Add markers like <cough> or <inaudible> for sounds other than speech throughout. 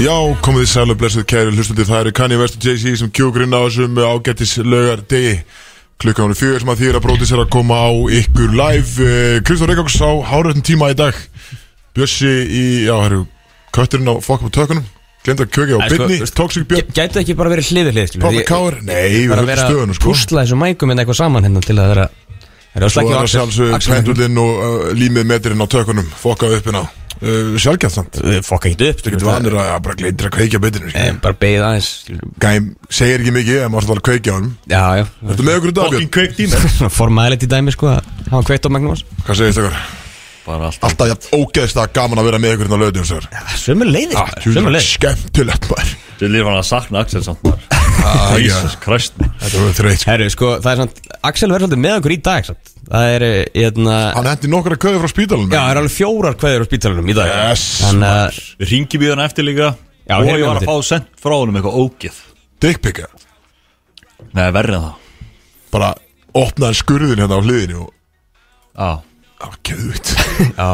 Já, komið þið sæl og blessuð kæri hlustandi Það eru Kanye West og Jay-Z sem kjókur inn á þessum ágættis lögar degi Klukkan ánum fjögur sem að þýr að brótis er að koma á ykkur live. Eh, Kristóf Reykjavíks á háröðin tíma í dag. Bjössi í, já, herru, kötturinn á fokk á tökunum. Glemd að kjökja á sko, veist, Toxic Björn. Gætu ekki bara verið hliðið hlið Pápa Káur, nei, við höfum stöðunum sko. púsla þessu mækum en eitthvað saman hérna til að vera Það er Svo er að sjálfsög pendullinn og uh, límið metrinn á tökunum. Fokkað upp hérna uh, Sjálfgæft samt. Fokka ekki upp Það getur vanir að bara gleitir að kveikja bytninu Eh, Bara beigð aðeins. Gæm segir ekki mikið, en maður alltaf að kveikja á hann Já, já. Ertu með okkur í dag? Fucking kveikt í mér <laughs> Formæðilegt í dæmi sko að hafa kveikt á Magnum Ás Hvað segir þetta ykkur? Bara alltaf Alltaf jafn ógeðslega gaman að vera með ykkur hérna á löðum sér Sömur leiðis Ah, Sömur leiðis Skemmtilegt maður. Þú lifir hann að sakna Axel samt maður. Ah. Jesus Christ maður. Þetta var þreytt sko. Herru, sko, það er svona Axel verður svolítið með okkur í dag samt. Það er, eh, hérna Hann hendi nokkra köði frá spítalunum Já, það er alveg fjórar kveður á spítalunum í dag. Yes, Þannig að Við ringjum í hann eftir líka. Já, Og ég var að fá sent frá honum eitthvað ógið Dickpicka Nei, en það. Bara opnaði skurðin hérna á hliðinu og Já, Það var Já.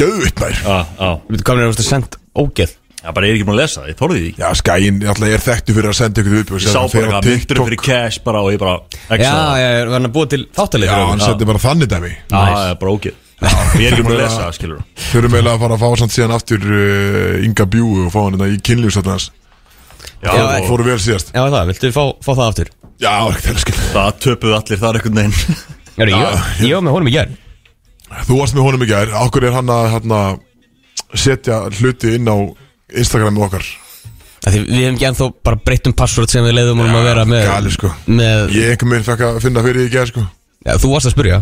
Maður. Já, já. Við veitum hvað er að senda ógeð. Já, bara ég er ekki búin að lesa það, ég þorði því ekki. Já, skæin, alltaf er þekktu fyrir að senda ykkur upp Ég sá bara eitthvað myndur fyrir cash bara og ég bara Já, Exa það. já, ég var hann að búa til þáttalið Já, hann sendi bara þannig dæmi. Já, það er bara ógið Ég er ekki búin að lesa það, skilur Þurfum eiginlega að fara að fá samt síðan aftur uh, Inga Bjúu og fá hann hérna í kynlífsatnars Já, Já, og Fóru vel síðast. Já, það, viltu fá, fá það aftur? Já, það töpuðu allir þar einhvern veginn. Já, ég, ég var með honum í gerð Þú varst með honum í gær Akkur er hann að hérna, setja hluti inn á Instagramu okkar Því við hefum ekki ennþá bara breytt um password sem við leiðum honum Já, að vera með, gali, sko. með Ég einhver minn fekk að finna fyrir í gær sko Já, þú varst að spyrja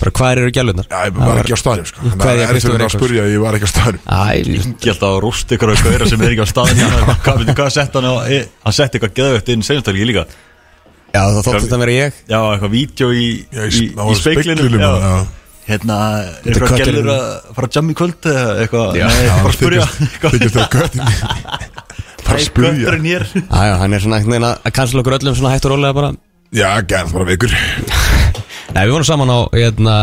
Bara hvað eru gælunar? Já, ég var ekki á staðnum sko Þannig Kveðja að er Kristófer fyrir að Reykholts. spurja Ég var ekki á staðnum Ég held að rúst ykkur að gauðra sem er ekki á staðin <laughs> Hvað hvað sett hann á Hann sett eitthvað geðvögt inn senastalgi líka já, það þótt þetta að vera ég Já, eitthvað vídeo í, í, á í speiklinum speglinum, já. já. Hérna, er eitthvað kötturinn. gælur að fara að jamma í kvöld eða eitthvað? Já, Nei, bara að spurja Þykist það köttin Bara <laughs> að spurja hann er svona veginn að að cancela okkur öllum svona hægt og rólega bara. Já, gerð bara vikur. <laughs> Nei, við vorum saman á, hérna,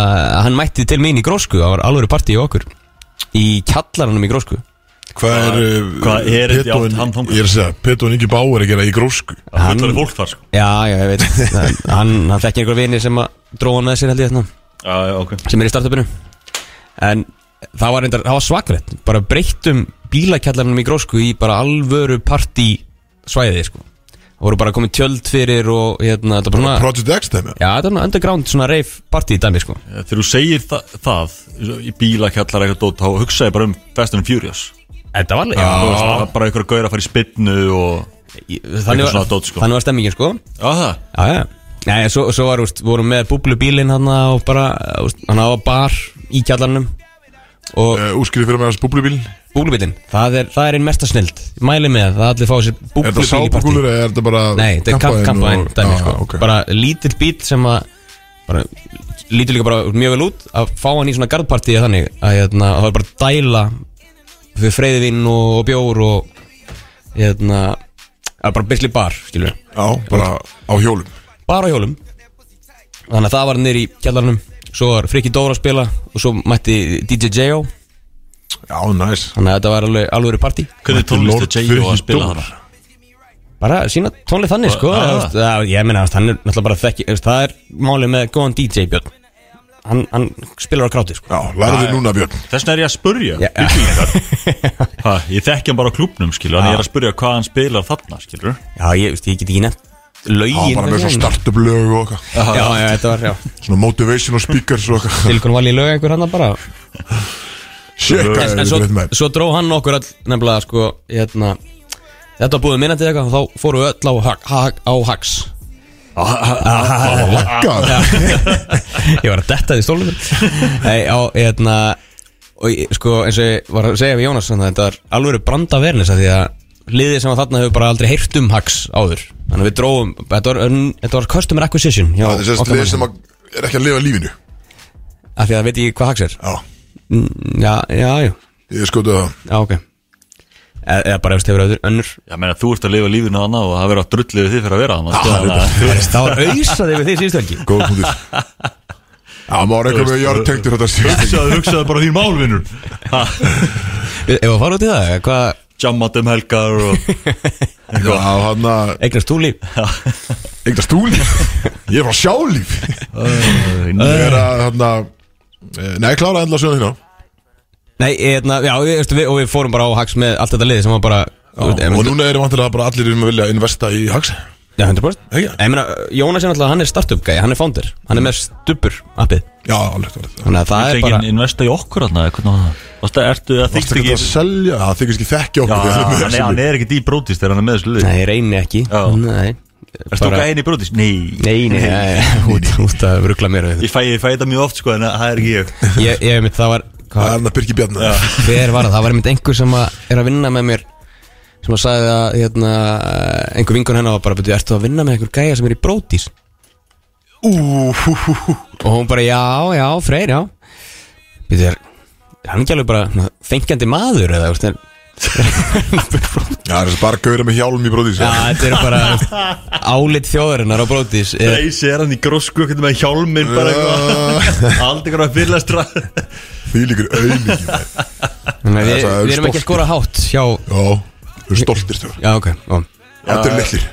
hann mætti til mín í grósku Það var alveg partí í okkur. Í kjallaranum í grósku. Hvað er Hvað er átt hann þangað? Ég er að segja, Petur Ingi Báur að gera í grósku. Það er fólk þar sko. Já, já, ég veit. <laughs> Hann, hann, hann þekki einhver vini sem að dróða hann með sér held ég þarna Já, já, ok. sem er í startupinu. En það var, var svakalett bara breyttum bílakjallarnum í grósku í bara alvöru partí svæði sko. það voru bara komið tjöld fyrir og hérna, þetta var bara svona Project X þeim já, þetta var underground svona reif partí dæmi sko. Þegar þú segir þa það í bílakjallar eitthvað dót þá hugsaði bara um Fast and Furious. Þetta var það var bara einhver gauðra að fara í spinnu og þannig, var, sko. þannig var stemmingin sko. Já, það. Já, já Nei, svo, svo var, úst, vorum með búblubílinn hann og bara, úst, hann á bar í kjallarnum og uh, Úskriði fyrir mig að búblubíl? Búblubílinn, það er, það er einn mesta snild Mæli með það allir fá sér Er búblubíl í partí. sábúkulur eða er þetta bara Nei, þetta er kamp- kampaðinn og- Já, sko. ok. Bara lítill bíl sem að bara, Lítur líka bara mjög vel út Að fá hann í svona garðpartíi þannig Að hérna, að það er bara dæla Fyrir freyðivinn og, bjór Og hérna að bara byrli bar, skilur Já, bara á hjólum Bara hjólum Þannig að það var nýr í kjallarnum Svo var Friki Dóra að spila Og svo mætti DJ J.O. Já, næs Þannig að þetta var alveg alveg partí Hvernig Mætti tónlist Lord er J.O. að spila hana? Bara sína tónlið þannig sko Ah. ah. Ég meina, hann er náttúrulega bara þekki Það er málið með góðan DJ Björn Hann, hann spilar á kráti sko Já, lærðu núna Björn Þess vegna er ég að spurja. <laughs> Ha, Ég þekki hann bara á klubnum skilur Þannig ég er að spurja hvað hann spilar þarna skilur Já, ég, ég get ekki nefnt Lögin. Bara með svona startup lög og eitthvað. Já, já, þetta var, já. Svona motivational speakers og eitthvað. Silicon Valley lög einhver hann bara. Hvað En er svo, svo dró hann okkur all Nefnilega, sko, hérna Þetta var búið minnandi eitthvað og Þá fóru við öll á, hag, á hags. Lakkað <laughs> Ég var að detta því stólum Nei, á, hérna Og sko, eins og ég var að segja við Jónas að Þetta var alveg branda vernis Því að liðið sem var þarna hefur bara aldrei heyrt um hags áður. Þannig að við dróum Þetta var, þetta var customer acquisition hjá Það er sérst okkar lið manni. sem að er ekki að lifa lífinu. Af því að það veit ég hvað hags er? Já, Mm, Já, já, já, ég skoðu það. Já, ok. Eða eða bara eftir hefur öður önnur. Já, meina, þú ert að lifa lífinu hana og það verður að drullið við þig fyrir að vera þetta- þannig að- Það var auðsaði við því síðustu helgi. Góð punktur Já, maður eitthvað með jartengtur þetta síðan Hugsaðu, hugsaðu bara þín málvinur Ef að fara út í það, hvað jammat um helgar og <laughs> Já, hann að Eignast þú líf <laughs> Eignast þú líf? Ég er frá sjálíf. Ég er að, hann að Nei, klára endla söguna þína Nei, hérna, já, við, við, og við fórum bara á hags með allt þetta liði sem var bara ég Og núna erum vantilega bara allir sem vilja investa í Hax Já, 100% Ekki? Ég meina, Jónas er náttúrulega, hann er startup gæi, hann er founder. Hann er með stubur appið. Já, alveg það Þannig að það er bara bara investa í okkur þarna Hvernig var það? Varstu að ertu að Varstu þykst ekki ekki að selja? Það þykist ekki þekkja Já, okkur þegar erum hann er- hann er ekki í brótist þegar hann er með þessu liði. Nei, reyni ekki. Já. Nei. Erstu okkar eini í brótist? Nei. Nei, nei, nei, <laughs> út, út að ruggla mér við. Ég fæ, ég fæ þetta mjög oft sko en það er ekki ég. Ég, ég mitt, það var Það hvað, er hann að Birki Bjarnar Hver var það? Það var einmitt einhver sem að er að vinna með mér sem að sagði að hérna, einhver vingun hennar var bara betur, ertu að vinna með einhver gæja sem er í brótis Ú, hú, hú, hú og hún bara, já, já, Freyr, já. Betur, er hann ekki alveg bara svona fengjandi maður eða, veist, er, Já, það er bara gauðra með hjálm í bróðis já, þetta er bara veist, álit þjóðarinnar á brótis er, Reisi er hann í grósku hvernig með hjálminn bara eitthvað. <laughs> Aldrei eitthvað fyrirlestra Því líkur auðmikið Nei, við, er erum ekki að skora hátt hjá Já, þú er stoltir stjór Já, ok. Þetta er litlir.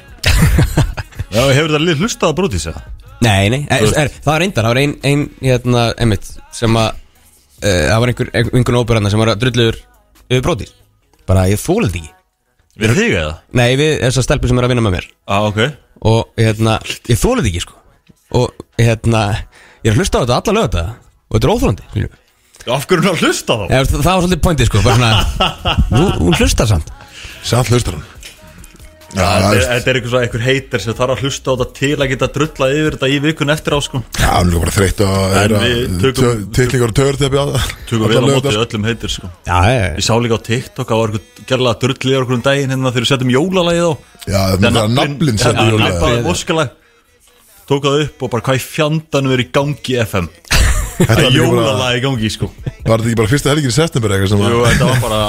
Já, hefur það lið hlustað að brótis eða? Nei, nei, er, er, það var reyndar Það var ein, ein hérna, einmitt sem að uh, það var einhver, einhver óbyrðana sem var að drulluður yfir brótis bara ég þólið ekki. Við þig eða? Nei, við þessar stelpur sem er að vinna með mér. Á, ok. Og hérna, ég þólið ekki sko. Og hérna, ég er að hlusta á þetta alla lög þetta og þetta er óþólandi. Af hverju hún að hlusta þá? Eða, það var svolítið pointið sko bara svona, <laughs> hún hlustar samt Samt hlustar hann Já, Já, það þetta er- er þetta er eitthvað svona einhver heitir sem þarf að hlusta á þetta til að geta drullað yfir þetta í vikun eftir á sko. Já, hann er bara þreytt að við Tittlingar og á Tökum vel á mótið öllum heitir sko. Já, ég, Ég sá líka á TikTok að var eitthvað gerlega drullið á okkur um daginn hérna þegar við setjum jólalagið á. Já, það er naflinn sem er er jólalagið Tók það upp og bara hvað í fjandanum er í gangi FM Það er jólalagið í gangi sko. Var þetta ekki bara fyrsta helgin í september eitthvað sem Jú, var þetta var bara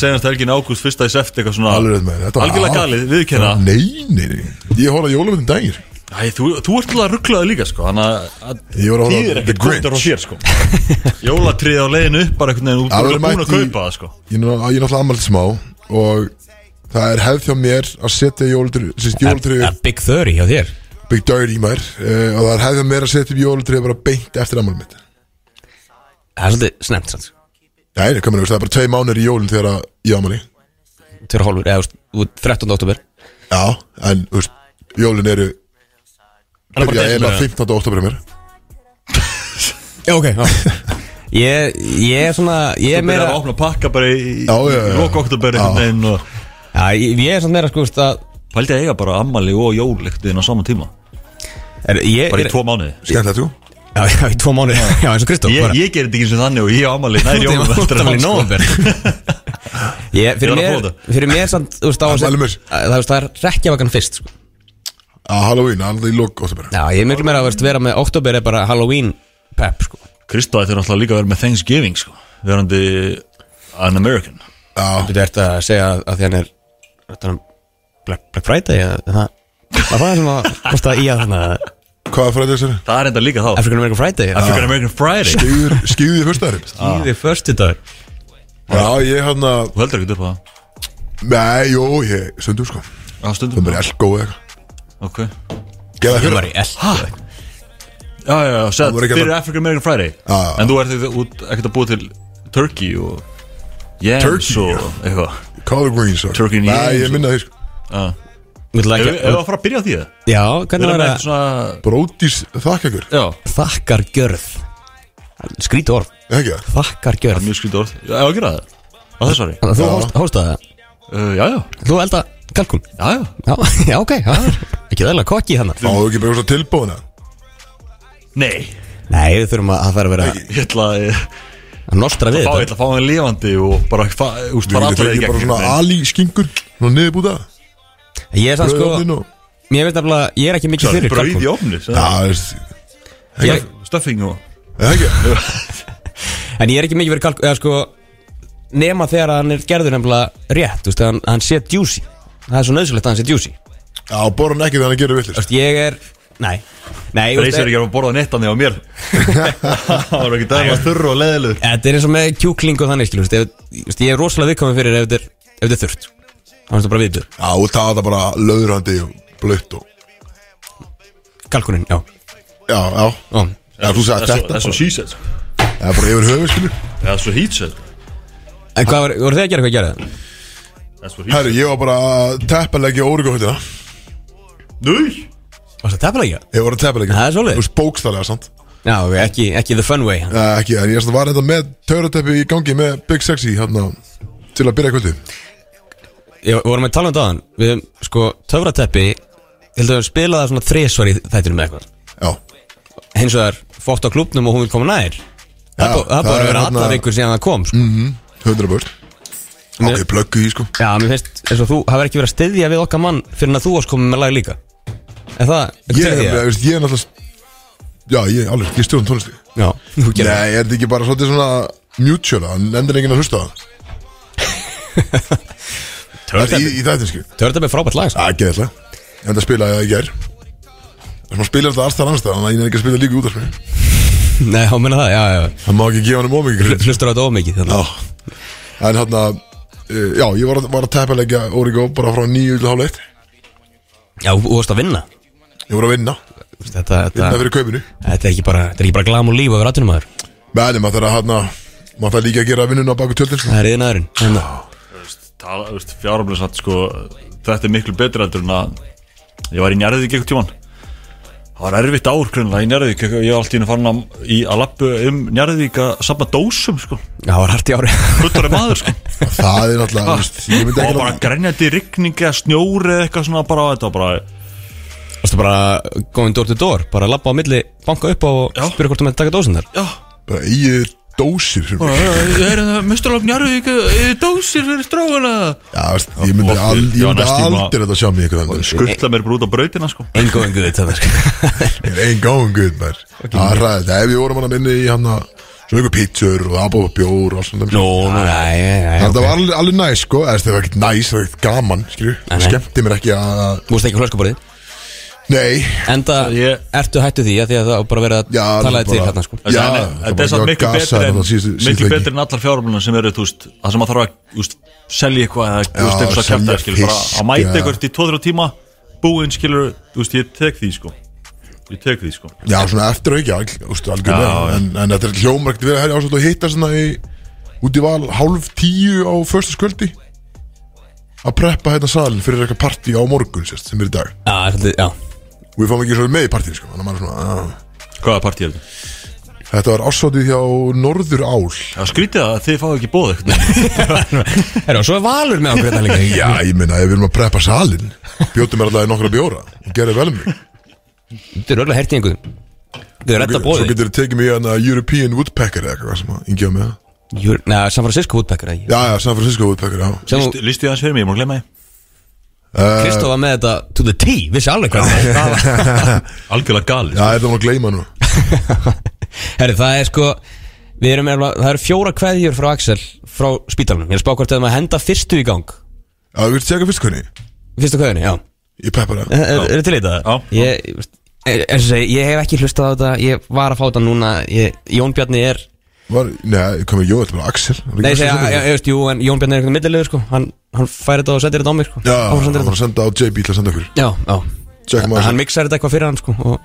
senast helgin í ágúst fyrsta í seft eitthvað svona Alveg með þetta var Algjörlega al- galið, viðurkenna. Nei, nei, nei. Ég horfði að jólamöndin dagir Æ, þú, þú ert alveg rugglaði líka sko Þannig að Ég var að horfa á tíðir The ekkert kóttur á Grinch. þér sko. Jólatrið á leiðinu upp bara einhvern veginn Þú Það ert búin að mætt í- kaupa það sko. Ég er nú- ég er náttúrulega ammælt smá Og það er hefð hjá mér að setja jólatrið ja, Big 30 hjá þér Big Dirty maður uh, Og það hefð hjá mér að setja upp jólatrið bara beint eftir ammælt mitt Það er svolítið snemt sanns Nei, það komur, það er bara tvei mánir í jólinn þegar að ég ammæli Tveir hálfur, eða ert 13. oktober Já, en veist, jólinn eru er Byrja eiginlega 15. oktober mér Já, ok Ég, ég er svona Ég Þú er byrjar meira að opna pakka bara í, Já, já, já. í loka oktober Já. einhvern veginn og Já, ég, er svona meira sko að eiga bara ammali og jól ekkert inn á sama tíma Bara í tvo mánuði. Skemmtilegt, þú? Já, já, í tvo mánu Já, eins og Kristóf Ég, ég gerir þetta ekki eins og þannig og ég á ammali nær Út jólum í- út eftir af hann, í sko. nóvember. <laughs> Ég, fyrir að mér, fyrir mér samt, þú veist, á Það er rekkjavakan fyrst, sko. Að Halloween, alveg í oktober Já, ég er miklu meira að veist, vera með oktober er bara Halloween pep, sko. Kristó ætti náttúrulega líka að vera með Thanksgiving sko. Verandi an American. Þú ert að segja að, að því hann er þetta er Black, Friday það Það var það sem að kosta í að þannig hvað er fræðið þessari? Það er enda líka þá. African American Friday. African American Friday. Skýður, fyrsta ári Í því förstu dag Já, ég hann að Þú heldur ekki upp á það? Nei, jú, ég, stundum sko. Á Það stundum er bara elko eða eitthvað. Ok. Geða Ég fyrir var í eld Já, já, já, Það sett voru ekki fyrir að- African American Friday. Já, já. En þú ert ekkert út- ekkert að búa til Turkey og Yams Turkey, og já. eitthvað. Collard greens og Turkey and Nei, yams ég minna því sko. Já Ef ekki ef við að fara að byrja á því það Já, hvernig var það? svona Brótis þakkakur. Já, Þakkar gjörð Skríti orð Ekki? Það? Þakkar það er gjörð mjög skrítið orð. Já, að gera það. Á þessari Þú hóstaði það? Uh, Já, já, Þú elda kalkun já, já. Já, <laughs> já ok já. Ekki það kokki hann Fáðu ekki bara svo tilbúðina Nei, Nei, við þurfum að það þarf að vera ég ætla að að nostra við fá, ég þetta ætla að fá hann lifandi og bara, úst, Þú bara ekki bara Ég er sann sko og Ég veit nefnilega Ég er ekki mikið fyrir Brauð í kalkun ofni það er Ég- Stuffing og <laughs> En ég er ekki mikið fyrir kalkun Eða sko Nema þegar hann er gerður nefnilega rétt Þú veist, hann, hann sé juicy Það er svo nöðsulegt að hann sé juicy Já, borðan ekki þegar hann gerir Þú villist ég er Nei. Nei, þú veist, Reysir ekki að borða nettandi á mér. <laughs> Það var ekki dæma þurru og leðilegur Þetta er eins og með kjúkling og þannig Ég er rosalega viðkomið fyrir ef þetta er ef þetta er þurrt það bara viðbjöð Já, og það er bara löðrandi og blött og Kalkunin, já. Já, já. Ó. Já, þú sagði Það er þetta svo bara. she said. Það er bara yfir höfu, skilu Það er svo he said. En hvað var, voru þið að gera hvað að gera það? Það er svo he Herru, ég var bara að teppalegja órygóhundina Nei. Varst það tefnilega? Ég var að teppalegja Það er svoleiðis. Þú veist, bókstælega, sant Já, ok, ekki, ekki the fun way. Nei, ekki, en ég var þetta með Törateppi í gangi með Big Sexy hérna Til að byrja kvöldi Ég við vorum að tala um það Við, sko, töfrateppi Ég held að við spila það svona þrisvar í þættinum með eitthvað. Já, Hins vegar, fótt á klubnum og hún vil koma nær. Það Já, er bú- það það að er vera þarna- allar ykkur síðan það kom sko. 100 börn Mér- Ok, plöggu í, sko. Já, mér finnst eins og þú hafa ekki verið að styðja við okkar mann Fyrir en að þú varst komið með lag líka. Er það, Ég, ég, ég, veist, ég er náttúrulega Já, ég, alveg, ég stjórn tónlisti Já, þú gerir Nei, er þetta ekki bara svolítið svona mutual Hann endur enginn að hlusta á það <laughs> Það er frábært lag sko. Það er ekki eitthvað En það spilaði það í gær. Þess maður spilar þetta alls þar annars Þannig að ég er ekki að spila líka út af mér Nei, þá minna það, já, já. Það má ekki gefa hann um ómikið Hl- Hlustur á þetta ómikið. Já. En hérna uh, Já, ég var, að- var að teppalegja Origo bara frá nýju til hálf eitt. Já, þú þú varst að vinna. Ég voru að vinna. Þetta, þetta, þetta er ekki bara, þetta er ekki bara glam og líf að vera aðtunum aður Men maður þarf að hérna Maður þarf líka að gera vinnuna baku tjöldin sko. Það er yðnaðurinn Tala, veist, fjáraflega satt sko Þetta er miklu betra heldur en að Ég var í Njarðvík einhvern tímann. Það var erfitt ár grunlega í Njarðvík. Ég var alltaf inn að fara að, í, að lappu um Njarðvík að safna dósum sko. Já, það var hart í ári maður sko. Það er náttúrulega þú veist, Og ekki bara að grenjandi rigningi eða snjóri eða eitthvað svona bara Þetta var bara Varstu bara going door to door? Bara labba á milli, banka upp á og spyrja hvort þú með taka dósin þar? Já. Bara eigið dósir. Mesturlokk Njarðvík Dósir fyrir veist, ég myndi, að- aldrei þetta sjá þannig Skuttla mér bara út á brautina sko. Engo en guð þetta sko. <laughs> Ég er ein gáðum guð mér Það er ræðið, ef við vorum hann inni í hann Svo ykkur pítsur og abóð bjór og allt svona. Nú, nú, nei, nei, Það var alveg, alveg næs sko. Eða Það var ekkert næs, það var ekkert gaman skemmti mér ekki að Þú veist ekki flöskuborðið Nei, Enda, Ég- ertu hættu því að því að það bara verið að Já, tala þér til hérna sko. Já, Þetta er ekki miklu betri en Miklu betri en allar fjármáluna sem eru þú veist, Það sem að þarf að þú veist, selja eitthvað eða þú veist, eitthvað að kæfta skilur, bara að mæta eitthvað í 2-3 tíma búinn skilur, þú veist, ég tek því sko. Ég tek því sko. Já svona eftir auki Algjörlega, Já, já. en, en þetta er erum ásett að hitta svona í Út í val hálf tíu á förstu skvöldi Að preppa hérna salin fyrir eitthvað partí á morgun sérst, sem er í dag. Já, svolítið, já Og við fáum ekki svo með í partíinu sko Þannig að maður er svona að Hvaða partí er þetta? Þetta var ásátið hjá Norður Ál. Já, skrítið að þið fáið ekki bóð Herra, og svo er Valur með okkur þetta líka? <laughs> Já, ég meina, ef við erum að preppa salin Bjóttum mér alltaf í nokkra bjóra Og gerði vel um mig Þetta er örgulega hertið einhverjum Þau er redda Svo bóði getur þið tekið mig hérna European Woodpecker eða eitthvað sem að á með það Nei, San Francisco Woodpecker Já, já, San Francisco Woodpecker, já. Sem List- þú, Listu þið hans fyrir mig, ég má glemma því. uh, Kristof var með þetta to the T Vissi alveg hvað <laughs> Algjörlega gali Já, þetta var að gleyma nú <laughs> Herri, það er sko Við erum, eiginlega- það eru fjóra kveðjur frá Axel Frá spítalunum Ég er að spá hvort þeim að henda fyrstu í gang. Já, við vilt tjekka fyrst hvernig Fyrstu kveðjunni, já. Ég peppar það. Er, er, er til í þetta? Já. Ég, hef ekki hlustað á þetta Ég var að fá þetta núna ég, Jón Bjarni er Var, Nei, komið Jó, þetta var Axel Nei, ég, veist, jú, en Jón Bjarni er eitthvað millilegur sko. hann, hann færi þetta og setir þetta á mig sko. Já, hann sendir var að senda á JB til að senda okkur já, já Tjekkum á Hann þessu mixar þetta eitthvað fyrir hann sko, og,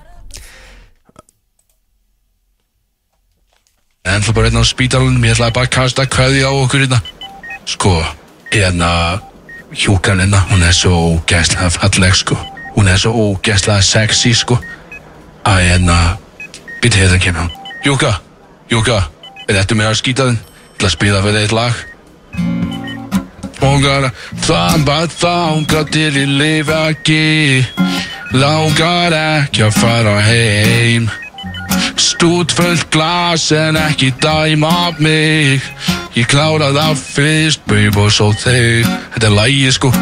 En það bara hérna á spítalunum, ég ætlaði bara að kasta kveði á okkur hérna. Sko, hérna, hjúkan hérna, hún er svo ógæslega falleg, sko. Hún er svo ógæslega sexy, sko. Æ, hérna, býtt hérna kemur hún. Júka, Júka, er þetta með að skýta þinn? Ætla að spila fyrir eitt lag. Langar að þamba þanga til ég lifa ekki. Langar ekki að fara heim. Stútfullt glas en ekki dæma mig. Ég klára það fyrst, babe, og svo þig. Þetta er lægi sko.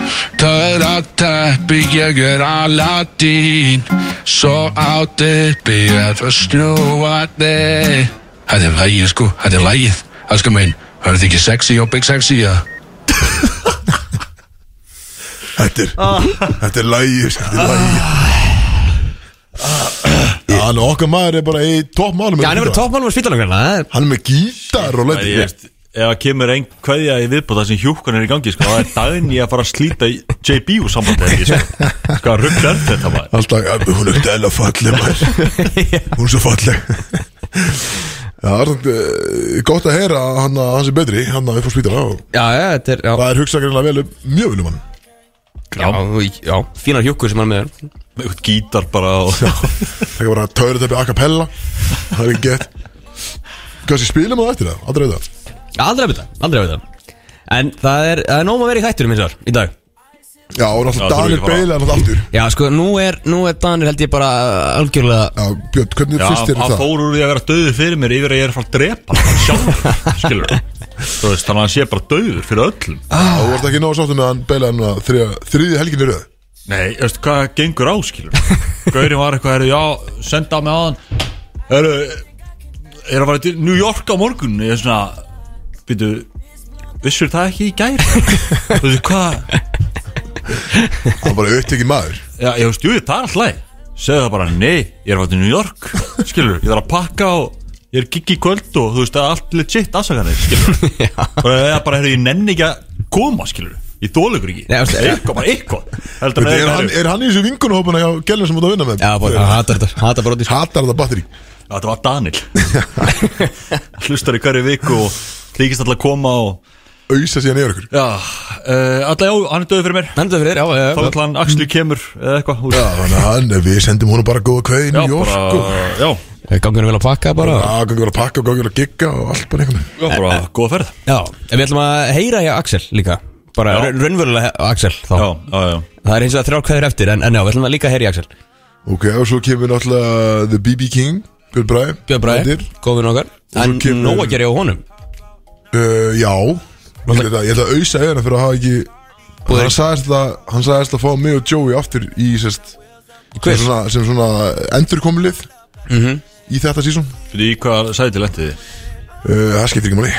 Töra teppi, ég er Aladdin. Svo á dippi er það snúandi Þetta er lægi sko, þetta er lægið Elskar minn, hörðu þið ekki sexy og big sexy, ja? Þetta er, þetta er lægi Þetta er lægi Já, en okkar maður er bara í topp málum Já, hann er verið toppmálum á spítalunum hérna Hann er með gítar og veist, ef að kemur ein kveðja í viðbúta sem hjúkan er í gangi sko, það er daginn ég að fara að slíta JB úr sambandi ekki, sko. sko, rugg er þetta maður? Alltaf, ja, hún er dæla falleg maður. <laughs> Hún er svo falleg Já, það er svona uh, gott að heyra að hann, að hann sé betri hann að upp á spítala og Já, já, þetta er, já, það er hugsakarilega vel um, mjög vel um hann. Já, já, fínar hjúkur sem hann er með. Með eitthvað gítar bara og Það er bara að töra þetta a cappella. Það er ekki gett. Kanski spilum það eftir það, aldrei veit það Aldrei að vita, aldrei að vita. En það er, það er nóg að vera í hætturum eins og þar í dag Já, og náttúrulega bara- Beila er náttúrulega aftur. Já, sko, nú er, nú er Danir held ég bara algjörlega Já, Björn, hvernig Já, fyrst þér hann það? fór úr því að vera döður fyrir mér yfir að ég er að fara að drepa hann sjálf <laughs> skilur þú veist, þannig að hann sé bara döður fyrir öllum. Þú varst ekki nóg sáttum með hann Beila núna þriðja- þriðju helgin í röð. Nei, þú veist, hvað gengur á, skilur Gaurin var eitthvað, heru, já, senda mig á hann Heru, er að fara til New York á morgun? Ég er svona, býtu Vissur það ekki í gær? <laughs> Þú veist, hvað Hann bara auðvitað maður. Já, ég veist, jú, það er alltaf Segðu það bara, nei, ég er fara til New York. Skilur, ég þarf að pakka og Ég er gigg í kvöld og þú veist, það er allt legit aðsakarnir, skilur <laughs> Bara, ég bara, heru, ég nenni ekki að koma, skilur Ég þóla ykkur ekki. Nei, þú veist, Eitthvað, bara eitthvað. Er, er, hann, er hann í þessu vinkunahópana hjá Gellin sem út að vinna með? Já, bara, hann hatar þetta, hatar bara sko. Hatar þetta batteri Já, þetta var Daniel. <laughs> Hlustar í hverju viku og þykist alltaf að koma og Auðsa síðan yfir ykkur Já, uh, alltaf já, hann er döður fyrir mér. Hann er þetta fyrir, já, já, Þá ætla hann Axli kemur eða eitthvað úr- Já, þannig að hann, við sendum honum bara góða kveði í Já, New York bara, og já, Gangur vel að pakka bara? Já, gangi verið að pakka og gangi verið að gigga og allt bara einhvern veginn. Já, bara góða ferð. Já, en við ætlum að heyra hjá Axel líka. Bara Já. raun- raunverulega Axel þá. Já, já, já. Það er eins og að þrjár kveður eftir En, en já, við ætlum að líka heyra í Axel. Ok, og svo kemur náttúrulega The BB King Björn Bræði Björn Bræði, góðvinn okkar. En kemur- nóg að gera hjá honum. Uh, Já Ég ætla, ég ætla að auðsa eðina fyrir að hafa ekki Búðir. Hann sagðist að Hann sagðist að fá mig og Joey aftur í sest, sem, Hver? svona, sem svona endurkomulið Mhm. Í þetta sísón Fyrir í hvað sæti lendið þið? uh, Það skiptir ekki máli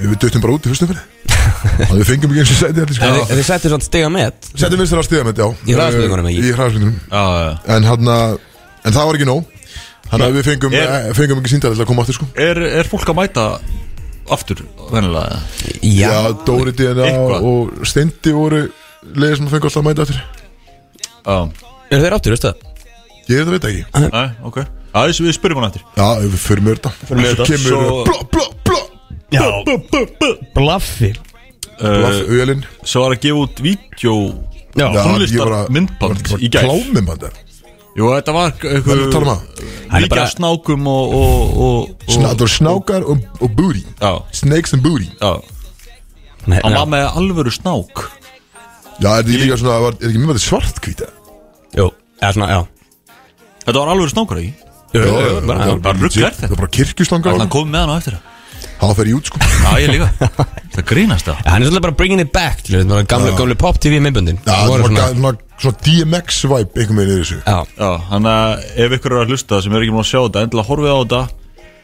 Við döttum bara út í fyrstum fyrir <laughs> Þannig við fengum ekki eins og sæti allir, En sko. þið- þið settir svona stiga með Settum við þér á stigamett, já Í hraðspurningunum, ekki? Í hraðspurningunum Já, já, já En hann En það var ekki nóg Þannig að við fengum, Er- er, fengum ekki síndar til að koma aftur sko Er, er fólk að mæta aftur, vennilega? Já, Já, Dóri DNA eitthvað. og Steindi voru leiðir sem fengu alltaf að mæta aftur. Já, er þeir áttur, veistu það? Ég veit það veit ekki. Nei, ok. Já, þessu við spyrjum hann eftir. Já, við förum með þetta. Förum yfir þetta. Kemur Svo- blá, blá, blá Já, blaffi. Blaff, uh, ölin. Svo var að gefa út vídeo Já, Tónlistar myndband í gær. Klámyndband Jú, þetta var Hvað er að tala um eitthvað það? Hann er Líka bara- snákum og, og, og, og Það voru snákar og, og booty. Já, Snakes and booty. Já. Nei, Hann var með alvöru snák. Já, er þetta líka svona var- Er ekki mjög svartkvíta? Jú, eða svona, já. Þetta var alvöru snákar, ekki? Jú, jú, jú, bara, var bara er legit. þetta. Það var bara kirkjuslangar að komið með hann á eftir. Það Það fer í út sko. Já, ég líka. <laughs> Það grínast það. Hann er svolítið bara bringing it back til þetta, bara gamle, gamle pop tv myndböndin Já, það var svona, svona, svona DMX vibe einhvern veginn í þessu. Já, Já, þannig að ef ykkur eru að hlusta sem er ekki múin að sjá þetta Endilega horfið á þetta.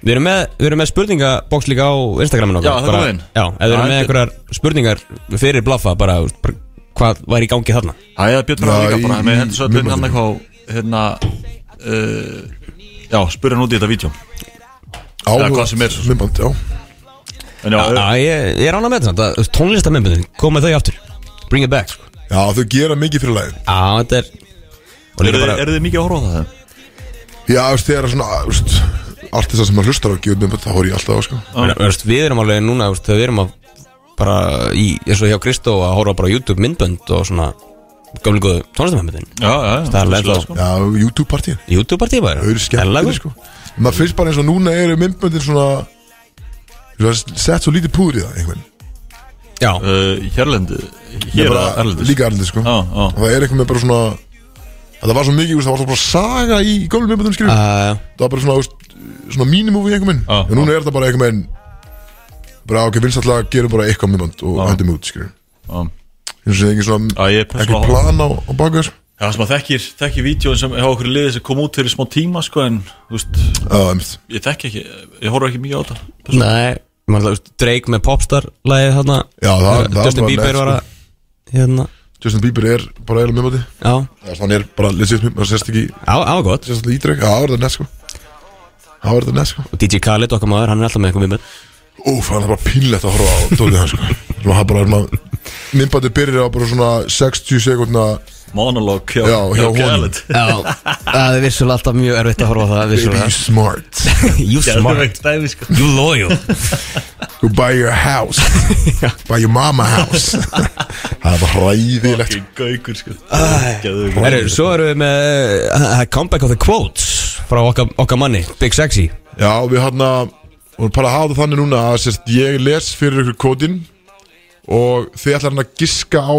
Við erum með, við erum með spurningaboks líka á Instagraminu Já, það er bara, góðinn. Já, ef við erum Já, með þetta- einhverjar spurningar fyrir blaffa bara, bara hvað var í gangi þarna? Það er Björn Bráð Já, líka bara í- Með í hendur svo að hann eitthvað Hérna uh, Já, spurði hann út í þetta vídeo. Áhuga- hvað sem er. myndband, já. En já, Já, já ég, ég er ánað með þetta Tónlistamindböndin, komið þau aftur. Bring it back sko. Já, þau gera mikið fyrir lagið. Já, þetta er Og Eru líka þið bara eru þið mikið að horfa á það? Já, þú veist, þegar svona, þú veist Artista sem maður hlustar á að myndband Það horf ég alltaf á, sko. Meina, veist, Við erum alveg núna veist, Þegar við erum að bara í, eins og hjá Kristó að horfa bara á YouTube myndbönd og svona gamlega góðu tónlistamindböndin Já, já, já. Það er ennþá- sko. Já, YouTube-partíin YouTube-partí bara. Þau eru skemmtileg, sko. Maður finnst bara eins og núna eru myndböndin svona svona Sett svo lítið púður í það, einhvern Já, Uh, Hérlendi Ég Hér bara- er Erlendis. Líka erlendis, sko. Já Og það er eitthvað með bara svona Það var svo mikið, það var svo bara saga í gömlu myndböndum skrifum uh, Það var bara svona, veist, svona mínimúfi einhvern veginn. Já, En núna er þetta bara einhvern veginn Bara ok, að gera bara eitthvað myndbönd Og hendum út, eins og sé ekki svona er ekki plan á, á þess Já, sem að þekkir, þekkir vídjóin sem hjá okkur liðið sem kom út fyrir smá tíma sko en, þú veist, einmitt. ég þekki ekki, ég horf ekki mikið á þetta. Nei, Drake með Já, það, það Justin Bieber var sko. að Hérna. Justin Bieber er bara eiginlega myndböndi Já, Hann er bara legit myndböndi Það sést ekki alltaf ídreg Já, það var þetta nett sko. Það var þetta nett sko. Og DJ Khaled okkar maður, hann er alltaf með eitthvað viðmjönd Úf, það er bara pínlegt að horfa á Dótið hann sko. Það bara Myndbæti byrjar á bara svona 60 sekundna Monolog hjá, Já, hjá. Khaled. Já, það er vissulega alltaf mjög erfitt að horfa á það Baby vissulega. <laughs> you smart. You smart, sko. you loyal. Go buy your house. <laughs> Buy your mama house. <laughs> Það er bara hræðilegt. Fucking gaukur sko. Herru, svo erum við með uh, Comeback of the Quotes frá okkar, okkar manni, Big Sexy. Já, við hann að Og bara að hafa þannig núna að sérst, ég les fyrir ykkur kódin Og þið ætlar hann að giska á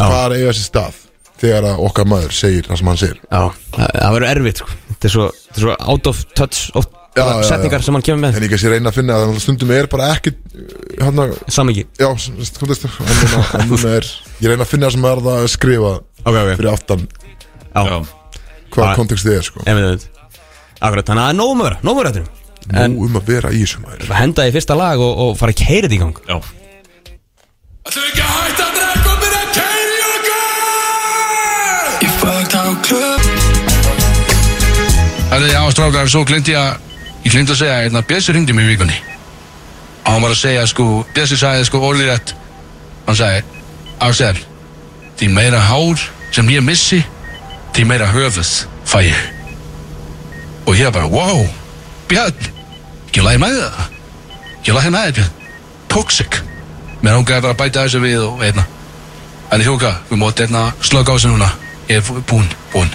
Já. hvað er að eiga sér stað Þegar að okkar maður segir það sem hann segir Já, það verður erfitt sko. Þetta er svo, þetta er svo out of touch of, Já, já, já. setningar sem hann kemur með En ég kannski reyna að finna að stundum er bara ekki Hann að, Samingi er, ég reyna að finna það sem er það að skrifa Ok, ok Fyrir aftan Já. hvað Já. kontekstið er sko Akkurat, þannig að það er nóg um að vera, nóg um að vera Nú um að vera í þessu maður henda í fyrsta lag og, og fara að keira þetta í gang Já. Það er já, strákar, svo glinti ég að Ég glinti að segja, hérna, Bjössi ringdi mig í vikunni. Og hann var að segja, sko Bjössi sagði, sko, rétt Hann sagði, Axel Því meira hár sem ég missi Því meira höfuð fæ ég. Og ég bara, wow Björn, ekki lægi með það? Ekki lægi með það, Björn? Toxic. Mér ángaði bara að bæta þessu við og einna En hjóka, við móti einna á þessu núna Er búinn, búinn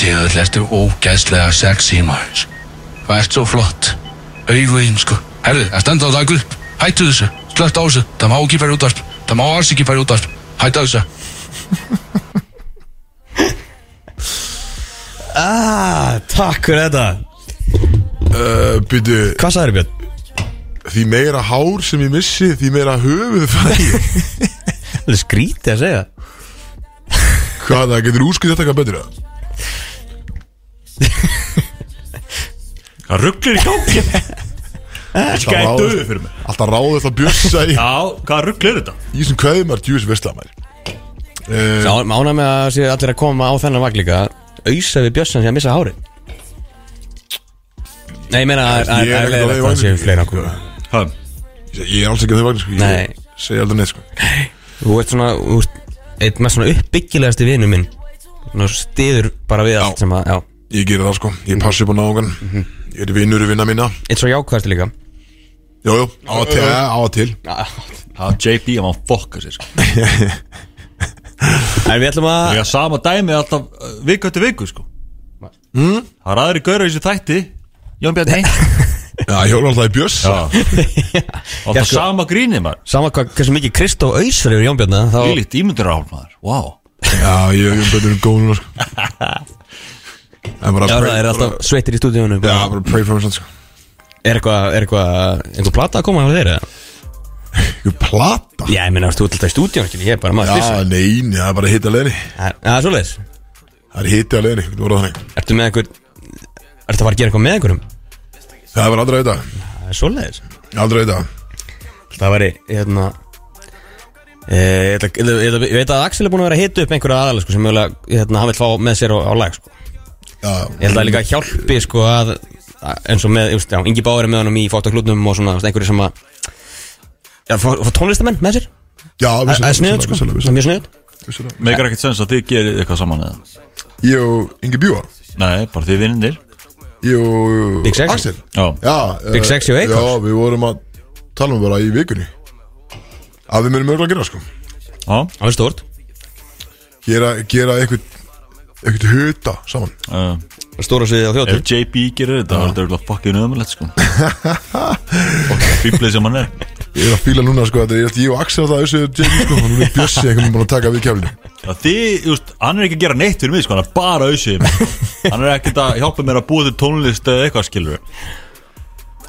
Tíðall ertu ógæðslega sexy maður. Hvað ert svo flott. Auguðin sko. Herðu, það standa á dag upp. Hættu þessu, slögt á þessu. Það má ekki færa útvarp. Það má alls ekki færa útvarp. Hættu þessu. <laughs> Ah, takk fyrir þetta. Uh, Byrju, Hvað sagði Björn? því meira hár sem ég missi Því meira höfuð fæ ég. <laughs> Það er skrítið að segja. Hvað það, getur úrskið þetta eitthvað betur eða? Hvað rugglir í gangi? Þetta er ráð- döðu fyrir mig Alltaf ráðið það bjössa í Já, hvað rugglir þetta? Í þessum kveðum er djúvis veistlamær uh, Sá, mána með að sé allir að koma á þennan vagn líka Ausa við Björnsson sem að missa hári Nei, ég meina að Ég er að- ekki á að það séu fleira að Hvað? Ég er alls ekki á þeim vagn sko. Nei. Ég segi aldrei neitt sko. Þú ert svona, þú ert eitt með svona uppbyggilegasti vinnu minn. Svona stiður bara við allt sem að, já. Ég gerir það sko, ég passi upp á náungan Mhm. Ég er vinnur í vinna mína. Eitt svo jákvæðasti líka. Jú, jú, á að til, á að til. Það JB, hann var fokka sér sko. <laughs> En við ætlum að Það er sama dæmi alltaf uh, viku eftir viku sko. Mm? Það er aðri gauður í þessu þætti. Jón Bjarni <laughs> Já, ég hjóla alltaf í bjöss. Já. <laughs> Alltaf sko- sama grínið maður? Sama hvað, hversu mikið Kristó Auðsar yfir Jónbjörna Þá, Lýlitt ímyndur á maður. Wow Já, ég er betur en góð núna sko. Já, það er alltaf sveittir í stúdíunum Já, bara pray for svona, sko. Er eitthvað, er eitthvað, einhver plata að koma á þeir eða? Ykkur plata? Já, ég meina, þú ert alltaf í stúdíunum, ég er bara maður Já, nein, það er bara hitti að Það er svoleiðis. Það er hitti að leiðni, þú voru þannig. Ertu með einhver, ertu að fara að gera eitthvað með einhverjum? Það var aldrei að vita, Það er svoleiðis. Aldrei að vita. Það væri, hérna e, ég, veit að Axel er búin að vera að hita upp einhverja aðalega sko, sem mögulega, hérna, hann vil fá með sér á, á lag sko. Já, Ég held að líka hjálpi sko, að, eins og með, já, Ingi Báður er með honum í fóttaklútnum og svona, einhverju sem að Já, fá, tónlistamenn með sér. Já, Það er sniðut sko, það er mjög sniðut Megar ekkert sens að þið gerir eitthvað saman eða? Ég og Ingi Bjúa. Nei, bara þið vinnir Og Big Sexy. Axel. Já. Já, Big eh, Sexy og Akon. Já, við vorum að tala um bara í vikunni. Að við myndum mögulega að gera sko. Já. Það er stort Gera, gera eitthvað Eitthvað huta saman. Uh, Stóra sviðið á Ef þjóttur JB gerir þetta Það er þetta fucking ömulegt sko. <laughs> Fucking fýblið sem hann er Ég er að fíla núna sko Þetta er ég og Axel að það þessu JB sko Nú er Bjössi einhvern veginn búin að taka við keflinu. Það þið, just, hann er ekki að gera neitt fyrir mig sko, hann er bara auðsið Hann er ekkert að hjálpa mér að búa til tónlist eða eitthvað skilur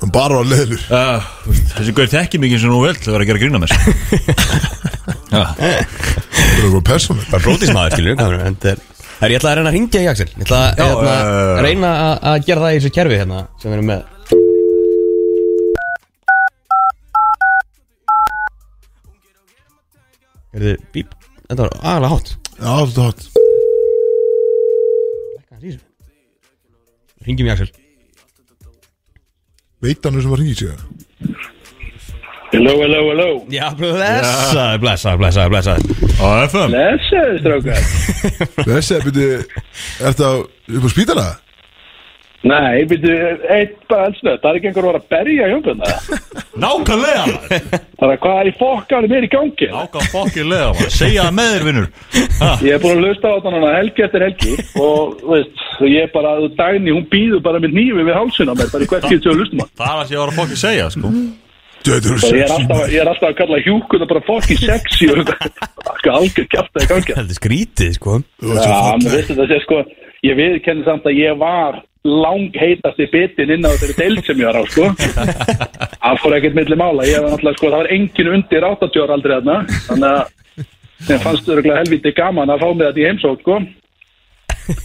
Hann bara var leðlur uh, Þessi gaur þekki mikið sem nú vel Það var að gera grína mér sko. Það er bara persónlega Bara brótismæður, skilur við En það er Það er ég ætla að reyna að ringja í Axel. Ég ætla að Já, reyna að, að gera það í þessu kerfi hérna sem við erum með Er þið bíp? Þetta var aðalega hátt. Já, þetta er hot Ringjum í Axel. Veit hann sem var hringið sig? Hello, hello, hello. Já, blessaður, blessaður, blessaður, blessaður. Á FM Lesaðu, strákar. Þessi, byrju, er þetta upp á spítala? Nei, byrju, eitt bara eldsnöð Það er ekki einhver að vera að berja hjónbjörna <laughs> Nákvæmlega maður. Það er hvað er í fokkanum er í gangi? Nákvæm fokkilega maður. Segja það með þér vinnur Ha, Ég er búin að hlusta á þetta núna helgi eftir helgi. Og, veist, ég er bara Dagni, hún býður bara með nýfi við hálsinn á mér Bara í hvert getur að hlustum á. Það er að ég var að fokki segja sko. Ég er alltaf, ég er alltaf að kalla hjúkuna bara fokkin sexy og algjör kjafta í gangi. Þetta er skrítið, sko. Já, mér veist þetta sé sko Ég viðkenni samt að ég var lang heitasti bitin inn á þeirri deild sem ég var á sko. <laughs> Það fór ekkert milli mála. Ég var náttúrulega sko, það var engin undir 80 ára aldrei þarna. Þannig að Þeim fannst örugglega helviti gaman að fá mig þetta í heimsók sko.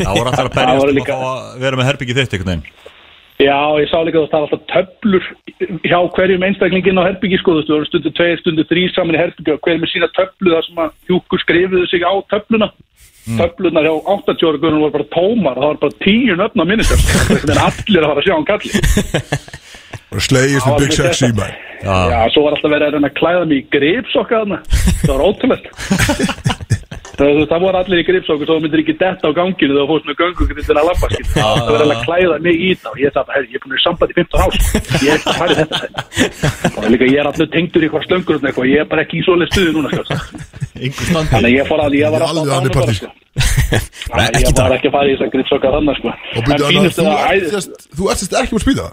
Það voru alltaf að Það voru um að líka- að vera með herbyggi þitt einhvern veginn. Já, ég sá líka að það var alltaf töflur hjá hverjum einstaklingin á herbyggi sko, þú veist, það stundu tveir, stundu þrý saman í herbyggi og hverjum með sína töflu þar sem að hjúkur skrifuðu sig á töfluna töflunar hjá 80 ára guðunum voru bara tómar og það var bara tíu nöfn á minnistöfn þannig að allir að fara að sjá hann kalli. <laughs> Slegist með Big Sexy Já, svo var alltaf verið að reyna að klæða mig í gripsokka þarna. <laughs> Það var ótrúlegt <laughs> Það, það voru allir í gripsokku svo myndir ekki detta á ganginu þegar þú fórst með göngugrindin að labba skil. það var verið að klæða mig í það og ég að, herri, ég er búin að samband í 15 ás ég er ekki að fara í þetta og líka ég er allur tengdur í hvað slöngur og ég er bara ekki í svoleið stuði núna sko. Þannig að ég fór að ég var Alveg alveg sko. Að ég var ekki að fara í þessar gripsokka þannig sko. Þú að ert æði sérst- þú ert sérst ekki á spítala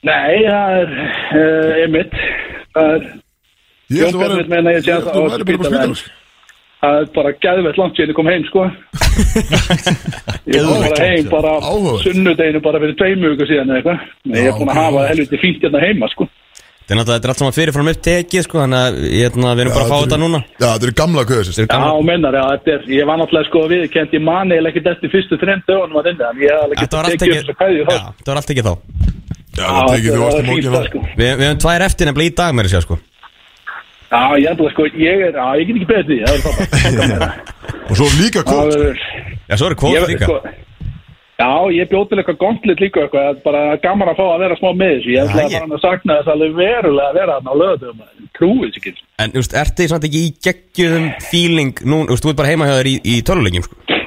nei, það er uh, er Ég held að Jónkar Það er bara gæðvett langt síðan ég kom heim, sko. <laughs> Ég kom bara heim bara sunnudeginu bara fyrir tveimu ykkur síðan eða eitthvað. Nei, Ég er búin að hafa helviti fínt hérna heima, sko. Þetta er náttúrulega, þetta er allt saman fyrirfram upptekið, sko Þannig að ég, hérna, við erum bara að fá þetta eru- núna Já, þetta er gamla köðu sérst Þetta er Já, mennar, já, þetta er, ég var náttúrulega sko viðkend, ég mani eða ekkert eftir fyrstu þreim dögunum að þinni, en ég hef alveg Þetta var allt tekið ekki þess kæði Já, þá. þetta var allt ekki þá Já, það tekið þú varst í fínt mókina það, sko. Við, við höfum tvær eftir nefnilega í dag með þessu, sko Já, ég það, sko, ég er, já, ég get ekki því, það er frábært. <laughs> Og svo líka Það kvot verður, Já, svo er kvót líka. sko, Já, ég bjóð til eitthvað gontlit líka eitthvað, það bara gaman að fá að vera smá með þessu, ég ætla að fara að sakna þess alveg verulega að vera þarna á löðum, trúið sér ekki. En, þú veist, ertu samt ekki í geggjum feeling Nú, þú veist, þú ert bara heima hjá þér í, í tölulegjum, sko?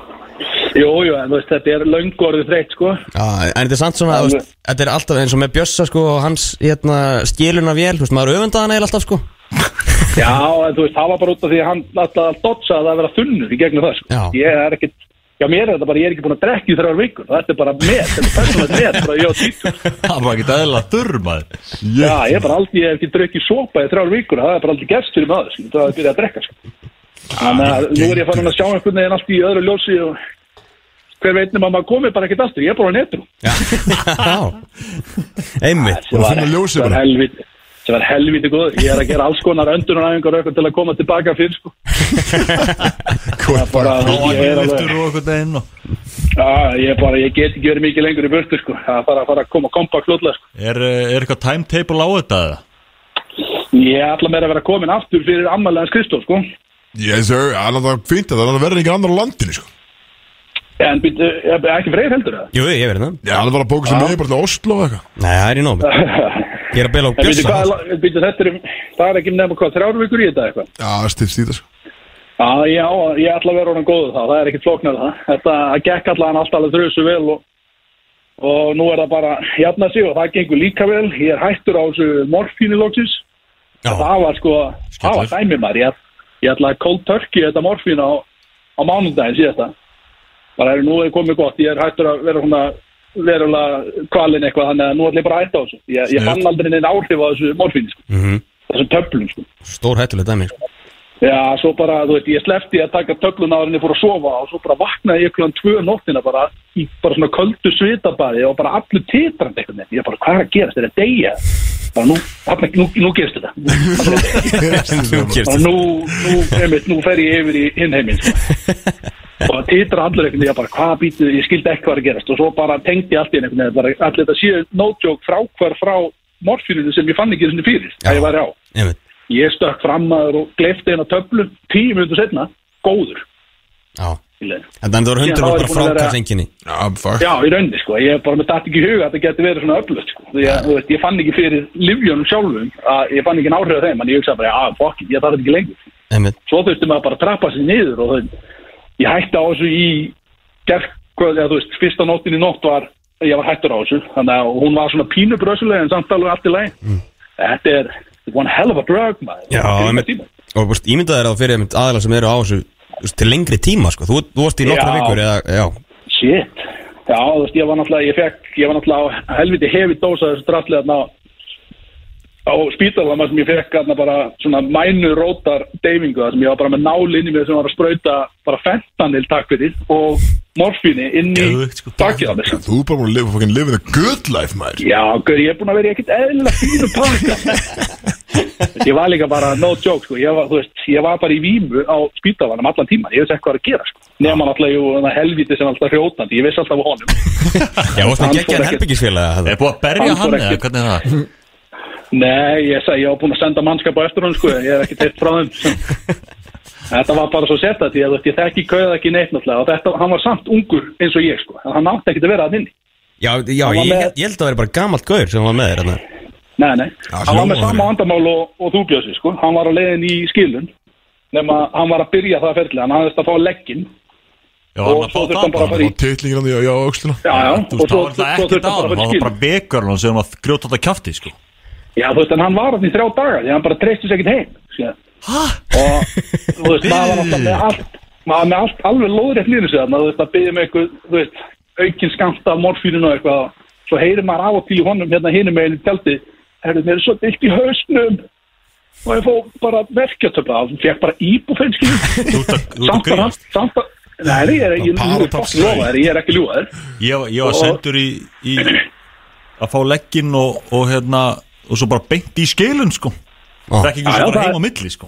Jú, jú, en þú veist, þetta er löngu orðið þreytt, sko. Já, en þetta er samt svona, þú veist, þetta er alltaf eins og með Bjössa, sko, og hans, hérna, skiluna vél, þú veist, maður öfundaðan eða alltaf, sko Já, en þú veist, það var bara út af því að hann alltaf dotsa að það vera þunnur í gegnum það, sko. Já. Ég er ekkit, já, mér er þetta bara, ég er ekki búin að drekka í þrjár vikur, og þetta er bara með, þetta er persónlega með, bara ég á títur. Það var ekki eðla þurr maður Já, ég er bara aldrei, ég hef ekki drukkið sopa í þrjár vikur, það er bara aldrei gerst fyrir maður, sko, það er að byrja að drekka, sko. Þannig að nú er ég farin að sjá einhvern veginn allt í öðru ljósi og hver veit nema að maður komi bara ekkert aftur, ég er bara á netrum. Já, <laughs> einmitt Bara að finna ljósið það bara. helviti það var helviti góð, ég er að gera alls konar öndunaræfingar og eitthvað til að koma tilbaka fyrr sko. <laughs> Það er bara, ég er alveg Já, ég, bara, ég get ekki verið mikið lengur í burtu sko. það er bara að fara að koma kompakt fljóðlega sko. Er, er eitthvað timetable á þetta eða? ég ætla mér að vera komin aftur fyrir ammaliðans Kristóf sko. Yes sir, það er fínt að það verður ekki annar á landinu sko en býttu, er ekki freyr heldur það Jú, ég verið það Já, hann var að bóka sem með bara til Oslo og eitthvað Nei, það er í nóg <laughs> Ég er að bila á Bjössa er- er, það er ekki nefnum hvað þrjár vikur í þetta eitthvað Já, það sko Já, ég ætla að vera honum góðu þá, það er ekkit flóknar það. Þetta gekk allan alltaf alveg þrjusu vel og, og nú er það bara jafna sig og það gengur líka vel. Ég er hættur á þessu. Já, Það var sko, það var Skellur. dæmi maður. Ég, ég ætla að cold turkey þetta morfín á, á mánundaginn síðasta. Bara er nú er komið gott, ég er hættur að vera svona verulega kvalin eitthvað þannig að nú ætla ég bara að hætta á þessu. Ég, ég fann aldrei neina áhrif á þessu morfínu, sko. Mhm. þessum töflum, sko. stór hættuleg dæmi. Já, svo bara, þú veit, ég slefti að taka töfluna árinni fór að sofa og svo bara vaknaði ég klukkan tvö nóttina bara í bara svona köldu svitabæði og bara allur titrandi einhvern veginn. Ég bara, hvað er að gerast? Er það deyja? Bara nú, nú, nú gerist þetta. <laughs> Nú gerst Bara nú, nú, nú fer ég yfir í hinn heiminn, sko. <laughs> Og titra allur einhvern veginn, ég bara, hvað býtu, ég skildi ekki hvað að gerast. Og svo bara tengdi ég allt í einhvern veginn, bara allir þetta séu no joke frákvar frá morfíninu sem ég fann ekki þessu fyrir, Já. að ég væri á. Einmitt. Ég stökk fram aður og gleyfti eina töflu tíu minútur setna, góður. Já. Leiðinu. En það voru Já, hundur þá er bara búin að vera- frákast enginni Já, fuck. Já, í rauninni sko, ég er bara með dætt ekki í huga að þetta getur verið svona öflugt sko. Því að, þú veist, ég fann ekki fyrir livjónum sjálfum að ég fann ekki áhrif af þeim en ég hugsaði bara, að fokk, ég þarf þetta ekki lengur. Svo þurfti maður bara að trappa sig niður og það, ég hætti á þessu í gerð, eða þú veist, fyrsta nóttin í nótt var, ég var hættur á þessu. Þannig að hún var svona pínu brösulega en samt alveg allt í lagi. Þetta er one hell of a drug maður. Já. Og búst, ímyndað er að fyrir aðeila sem eru á þessu til lengri tíma sko. þú, þú varst í nokkra vikur eða, Shit. Já, þú veist, ég var náttúrulega, ég fekk, ég var náttúrulega á helviti hefi dósa þessu drastlega á spítalan þar sem ég fekk þarna bara svona mænu rótar deyfingu þar sem ég var bara með nál inn í mig sem var að sprauta bara fentanil takk fyrir og morfíni inn í Geðveikt, sko. á mér. Þú er bara búin að lifa fucking living a good life, maður. Já, gaur, ég er búin að vera í ekkert eðla fínu pakka. <laughs> Ég var líka bara no joke, sko, ég var, þú veist, ég var bara í vímu á spítalanum allan tíman, ég veist ekki hvað er að gera, sko. Nefna náttúrulega, jú, þarna helviti sem alltaf hrjótandi, ég veist alltaf á honum. Já, það Er búið að berja Hann eða ekki- hvernig er það? Nei, ég sagði, ég var búin að senda mannskap á eftir hún, sko, ég er ekki teitt frá þeim. <laughs> Þetta var bara svo sett að því að ég þekki kauða ekki neitt náttúrulega. Og þetta, hann var samt ungur eins og ég, sko, en hann átti ekki að vera að inni. Já, já ég, með- ég held að það veri bara gamalt gaur sem var með þér. Nei, nei, Já, hann var með sama þannig. vandamál og, og þú bjössi, sko. Hann var á leiðin í skilun nema hann var að byrja það ferli hann hafðist að fá leggin Já, Og hann að svo fá þurfti það hann bara bara. að fara í- Og titlingin hann í á auksluna Já, já, og svo, þurfti hann bara að fara í skilun að Já, þú veist, en hann var hann í þrjá daga því hann bara treysti sér ekkert heim skilja. og þú veist, maður var alltaf með allt maður með allt alveg lóðrétt línu sig þarna, þú veist, að byggja með eitthvað, þú veist aukinn skamta af morfínun og eitthvað svo heyrir maður af og til honum hérna hinum meginn í tjaldi, herrðu, mér er svo dilt í hausnum. Og ég fó bara verkjartöfla, hann fekk bara að- <laughs> að samt að að Nei, ég er ég topp fokkin lofa þér, ég er ekki ljúa þér Ég, var- Og- sendur í, í að fá legginn og, og hérna og svo bara beint í skilun sko. Það er ekki já, svo bara það- heim á milli sko.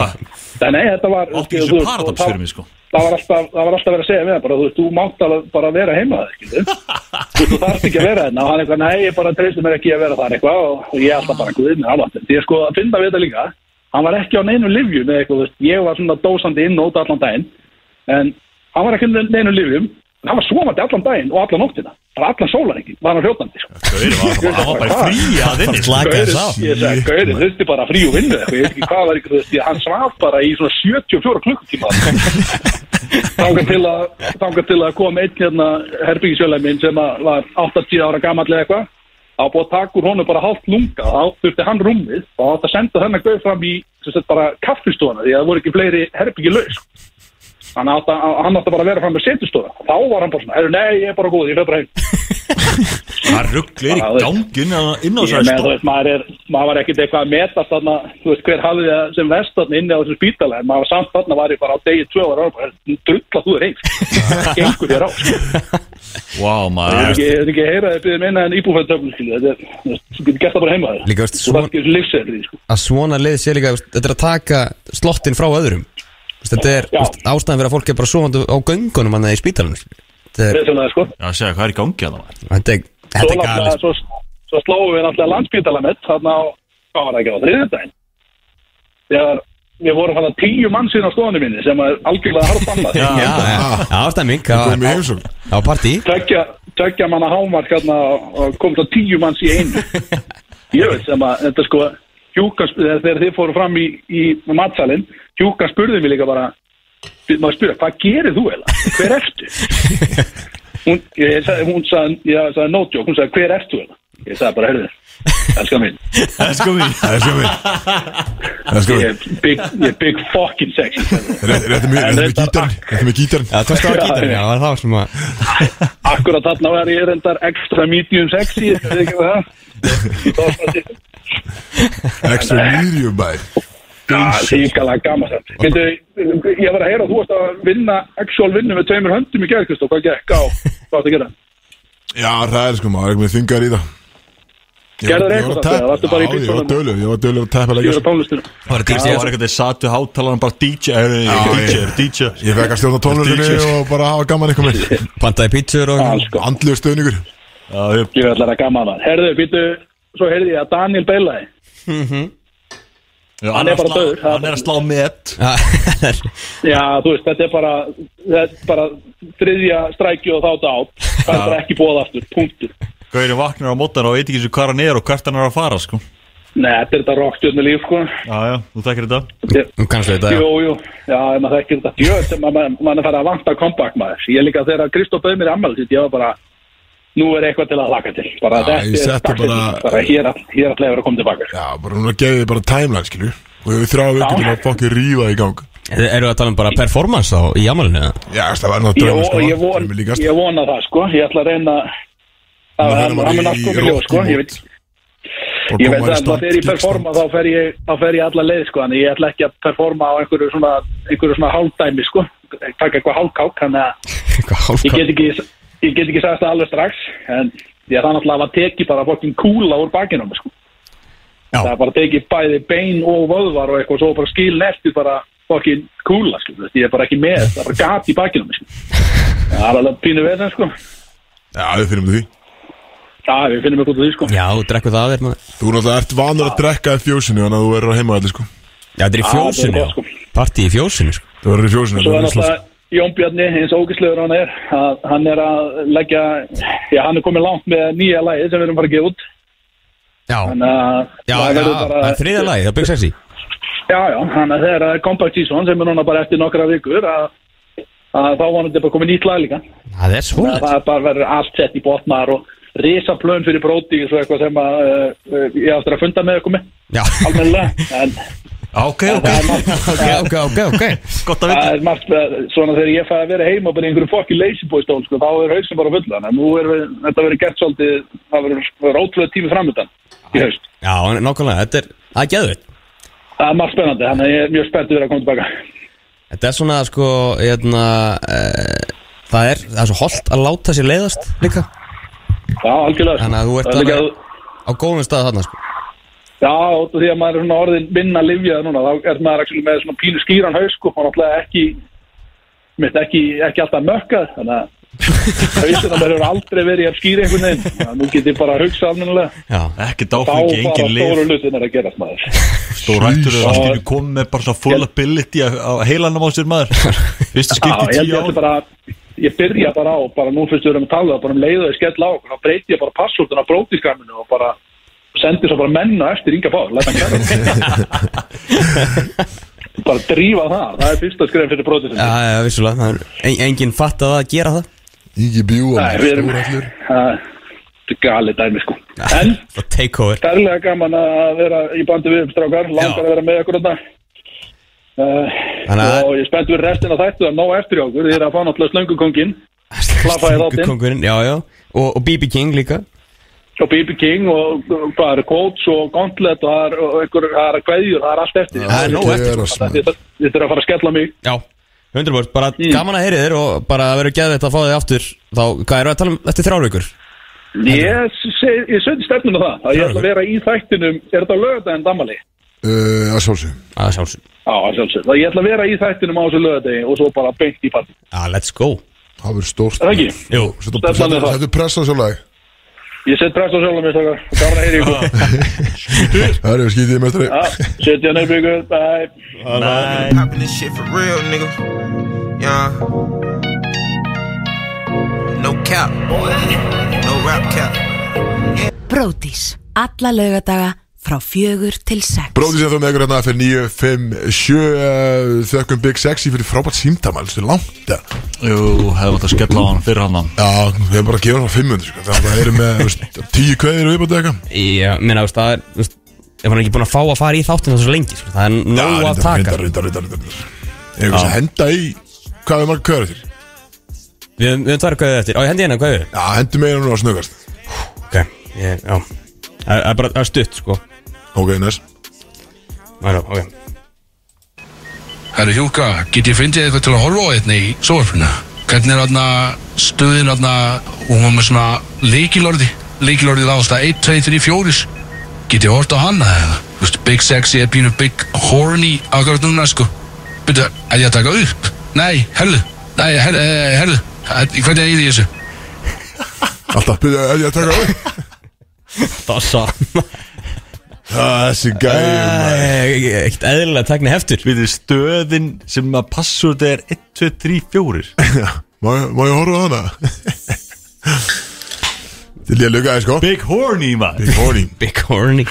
<laughs> Nei, þetta var Átti þessu og það- fyrir mig sko. það var alltaf, það var alltaf verið að segja við hann bara, þú veist, þú mátt alveg bara vera heima það, skilju <laughs> þú, þarft ekki að vera þarna og hann eitthvað, nei, ég bara treysti mér ekki að vera þar eitthvað og, og ég alltaf bara, guðið mér alveg því að sko, að finna við þetta líka hann var ekki á neinu livjum eða eitthvað, þú veist, ég var svona dósandi inn og út allan daginn en hann var ekki á neinu livjum hann var svomandi allan daginn og allan nóttina. Bara allan sólarengi, var hann hljótandi sko. Hann var bara frí að inni. Slaka þess á ég sagði, Gauri, þurfti bara frí og eitthvað, ég veit ekki hvað var ykkur, að hann svaf bara í svona 74 klukkutíma. <laughs> Þangað til að kom einn hérna herbyggisjölega minn sem var 80 ára gamall eða eitthvað. Þá búið að taka úr honum bara hálft lunga þá þurfti hann rúmið og átt að senda þennan gauð fram í bara kaffistofana því að það voru ekki fleiri herbyggi laus hann átti að, bara að vera fram með setustofa þá var hann bara svona, "Heyrðu, nei, ég er bara góð, ég bara heim. Það ruggli er í Já, þú veist. gangi inn á- á Ég með, þú veist, maður, er, maður var ekkert eitthvað að meta þarna, þú veist, hver hafði það sem vest þarna inni á þessum spítala, en maður var samt þarna var ég bara á degi tvö ára ára, drulla þú er eins, <laughs> gengur þér á, Ég er maður ekki, ég er ekki að heyra þið byrðið minna en íbúfættöfnum, skilja, þetta er, þú getur gert það bara heima þér. Líka, veist, svona- þessu sko. að svona lið sé líka þetta er að taka slottin frá öðrum þetta er Já. ástæðan fyrir að fólk er bara svoandi á göngunum hann í spítalunum þetta er, svona, sko. Já, segja, hvað er í gangi að það þetta er, þetta er galið svo, svo slóum við náttúrulega landspítala mitt, þarna á, hvað var það ekki á þriðjudaginn? Þegar við vorum hann tíu mann síðan á stofunni minni sem er algjörlega harfbannað. <laughs> Já, já, já, ástæðming Komum í heimsókn á partí tveggja, tveggja manna hámark hérna og kom það tíu manns í einu <laughs> ég veit sem að þetta sko hjúkan, þegar, þið fóru fram í, í matsalinn, hjúkan spurði mig líka bara maður spyrja, hvað gerir þú eða? Hver ertu? <laughs> hún, ég, hún sagði, ég sagði no joke, hún sagði, hver ertu eða? Ég sagði bara, Það er sko mín Það er sko minn Það er sko ég er big, er fucking sexy réttu mig reyndar- gítarinn? Réttu mig gítarinn? Já, það var það sem að akkurat þarna var ég reyndar extra medium sexy, það? Extra medium bæ. Já, síkala gaman ég var að heyra að þú varst að vinna actual vinnu með tveimur höndum í gerð, Kristó, hvað gekk á, hvað varst að gera? Já, það er sko maður er ekki með þingar í það Ég var- Gerðu þeir ég var eitthvað að samt, eða varstu bara í Já, ég var dölur Ég var dölur að teppa Ég leikja var að tónlistinu. Það var Það var eitthvað þeir satu hátalarn bara DJ er DJ, ég- DJ Ég fekk að stjórna tónlistinni DJs. og bara hafa gaman eitthvað <laughs> með Pantaði pítsur og. Andlegu stöðningur Já, ég- Ég ætla að gaman það. Herðu, býtu, svo heyrði ég að Daniel beilaði. já, Hann er að bara það er Hann er að slá met <laughs> Já, þú veist, þetta er bara, þetta er bara þriðja strækju og þátt át. Það er ekki bóða aftur, punktur. Gauðin vaknar á mótan og veit ekki sem hvað hann er og hvert hann er að fara sko. Nei, þetta er þetta rockstjörnu líf, sko. Já, já, þú þekkir þetta? Kannski þetta, Jú, já. Jú, já, ef maður þekkir þetta. Jöð, maður man er farið að vanta comeback maður. Ég líka þegar Kristoff bauð mér sitt Ég var bara, nú er eitthvað til að laka til. Bara Já, þetta er dagsetning, bara- bara hér all- hér allir að vera að koma tilbaka. Já, bara núna gefið þið bara timeline, skilju. Og við þrjá vikur til að fokki rífa í gang. Eru eru að tala um bara performance þá í eða? Já, það var náttúrulega líkast. ég vona það, sko. Ég ætla að reyna Nú að fer hann maður hann mun í allt koma í ljós, sko Ég veit Og Ég veit að þegar ég performa þá fer ég, þá fer ég alla leið sko, en ég ætla ekki að performa á einhverju svona, einhverju svona hálfdæmi sko, taka eitthvað hálfkák, þannig að <laughs> ég get ekki, ég get ekki sagst það alveg strax, en ég er það náttúrulega að teki bara fokkin kúla úr bakinu á mig, sko. Já. Það er bara að teki bæði bein og vöðvar og eitthvað, svo bara skil eftir bara fokkin kúla, sko, ég er bara ekki með, það er bara gat í bakinu á mig, sko. <laughs> Það er alveg pínu veðan, sko. Já, við finnum því Já, við finnum eitthvað út af því, sko. Já, þú drekkur það að þér maður Þú náttúrulega ert vanur að drekka í fjósinu Þannig að þú verður á heimaðalli, sko. Já, þetta er í Já, er fjósinu. gott, sko. Partí í fjósinu, sko. Þú verður í fjósinu Svo er þetta er náttúrulega Jón Bjarni, eins ógislegur hann er að hann er að leggja já, hann er komið langt með nýja lagi sem við erum bara að gefa út. Já, Þannig að já, það já, verður það er þriða lagi, það er Big Sexy. Já, já, þannig að þegar það er Compact Season sem er núna bara eftir nokkra vikur að, að þá vonandi bara komið nýtt lag líka. Það er Þannig svona að það bara verður allt sett í botnar og risa plön fyrir bróti og eitthvað sem að uh, ég áttur að funda með ykkur með. Já, almennilega en Ok, ok, það er <laughs> ok, ok, ok, gott að það vita er margt uh, svona þegar ég fæði að vera heima bara í einhverju fokki lazy boy stól sko, þá er hausinn bara fulla en nú er við, þetta verið gert svolítið það verður verður ótrúlega tími framöndan í haust. Já, nákvæmlega, þetta er, það er geðvitt það er margt spennandi, þannig að ég er mjög spenntið verið að koma tilbaka. Þetta er svona, sko, hérna uh, Það er, það er svo holdt að láta sér leiðast líka já, algjörlega sko. Þannig að þú ert er líka- alveg- Á góðum stað þarna, sko. Já, af því að maður er svona orðin minna livjað núna, þá er maður actually með svona pínu skýran haus, sko, maður náttúrulega ekki mitt ekki, ekki alltaf mökkað, þannig að hausinn að maður hefur aldrei verið að skýra einhvern veginn, þannig að nú get ég bara að hugsa almennilega, Já, Ekki þá dáfengi, fara engin stóru lif hlutin er að gerast maður. Stór hættur er Já. allt í einu komið með bara svona full ability á á heilanum á sér maður. Já, skipti tíu bara, ég byrja bara á, bara nú fyrst við erum að tala, bara um leiðu og skell á, þá breyti ég bara passvöldun á brótiskaminu og bara sendi svo bara menna eftir Inga Pál, læta hann kæra. <laughs> bara drífa það, það er fyrsta skref fyrir brótiskaminu. já, já, vissulega Það er en, enginn fatt að gera það Ígi bjú og Nei, við erum Það er galið dæmi sko En <laughs> Það take over stærlega gaman að vera í bandi við strákar Langar Já. að vera með okkur þetta uh, Þannig að- Og ég spennt við restina þættu að ná eftir í okkur. Þið er að fá náttúrulega slöngukongin. <laughs> Kongurinn, já, já. Og, og BB King líka. Og BB King og og hvað er quotes og gauntlet og það er, og einhver, það er kveðjur, það er allt eftir. Það er nóg eftir, þetta er að fara að skella mig. Já, 100% Bara Mm. gaman að heyri þér og bara að vera geðveitt að fá þig aftur. Þá, hvað við að tala um eftir þrjár vikur? Ég, ég söndi stefnum á það að ég ætla að vera í þættinum Er þetta lögadaginn damali? Uh, Að sjálfsög Að sjálfsög Já, að sjálfsög Það ég ætla að vera í þættinum á þessu lögadagi og svo bara beint í partí. Já, let's go. Það verður stórt. Er það ekki? Jú. Er er press á sjálfleg Ég set press á sjálfum mér stakar Gaman að heyri ykkur <laughs> Það er skítið mestari Já, Setja nefn ykkur. Bye. Popping this shit for real, nigga. Yeah. No cap. No rap cap. Bródís, alla laugadaga frá fjögur til sex. Bróði sem þú með ykkur hérna fyrir 9, 5, 7 uh, Þökkum Big Sexy fyrir frábært símtamal Þetta er langt ja. Jú, hefði átt að skella á hann fyrir hann Já, við erum bara að gefa hann 500 sko. Það það eru með veist, 10 kveðir og viðbættu eitthvað. Já, minna, veist, það er veist, Ef hann er ekki búin að fá að fara í þáttinu þessu lengi sko. Það er nóg að taka. Rindar, rindar, rindar Er eitthvað sem henda í Hvað er marga kveður eftir? Við við höfum tvær kvæðið eftir. Á, ég hendi hérna kvæðið Já, hendur meira nú að snöggast. Ok, ég, já. Það er- það er bara það er stutt, sko Ok, næs Já, ok Herru Hjúka, get ég fyndið eitthvað til að horfa á þetta í sóarfinu? Hvernig er þarna stöðin þarna og hún með svona leikilorði leikilorðið á alltaf 1, 2, 3, 4 Get ég hort á hana eða? Þú veist, Big Sexy er pínu Big Horny akkurat núna sko Byrju, er ég að taka upp? Nei, herru, nei, herru, eh, herru Hvernig er ég í þessu? Alltaf, byrja, er ég að taka upp? Það er sann Þessi gæði Ekkert eðlilega tekni heftur. Við þið stöðin sem að passur þetta er 1, 2, 3, 4 Má ég má ég horfa á hana? Til ég lukaði sko. Big horny maður. Big horny. <laughs> Big horny.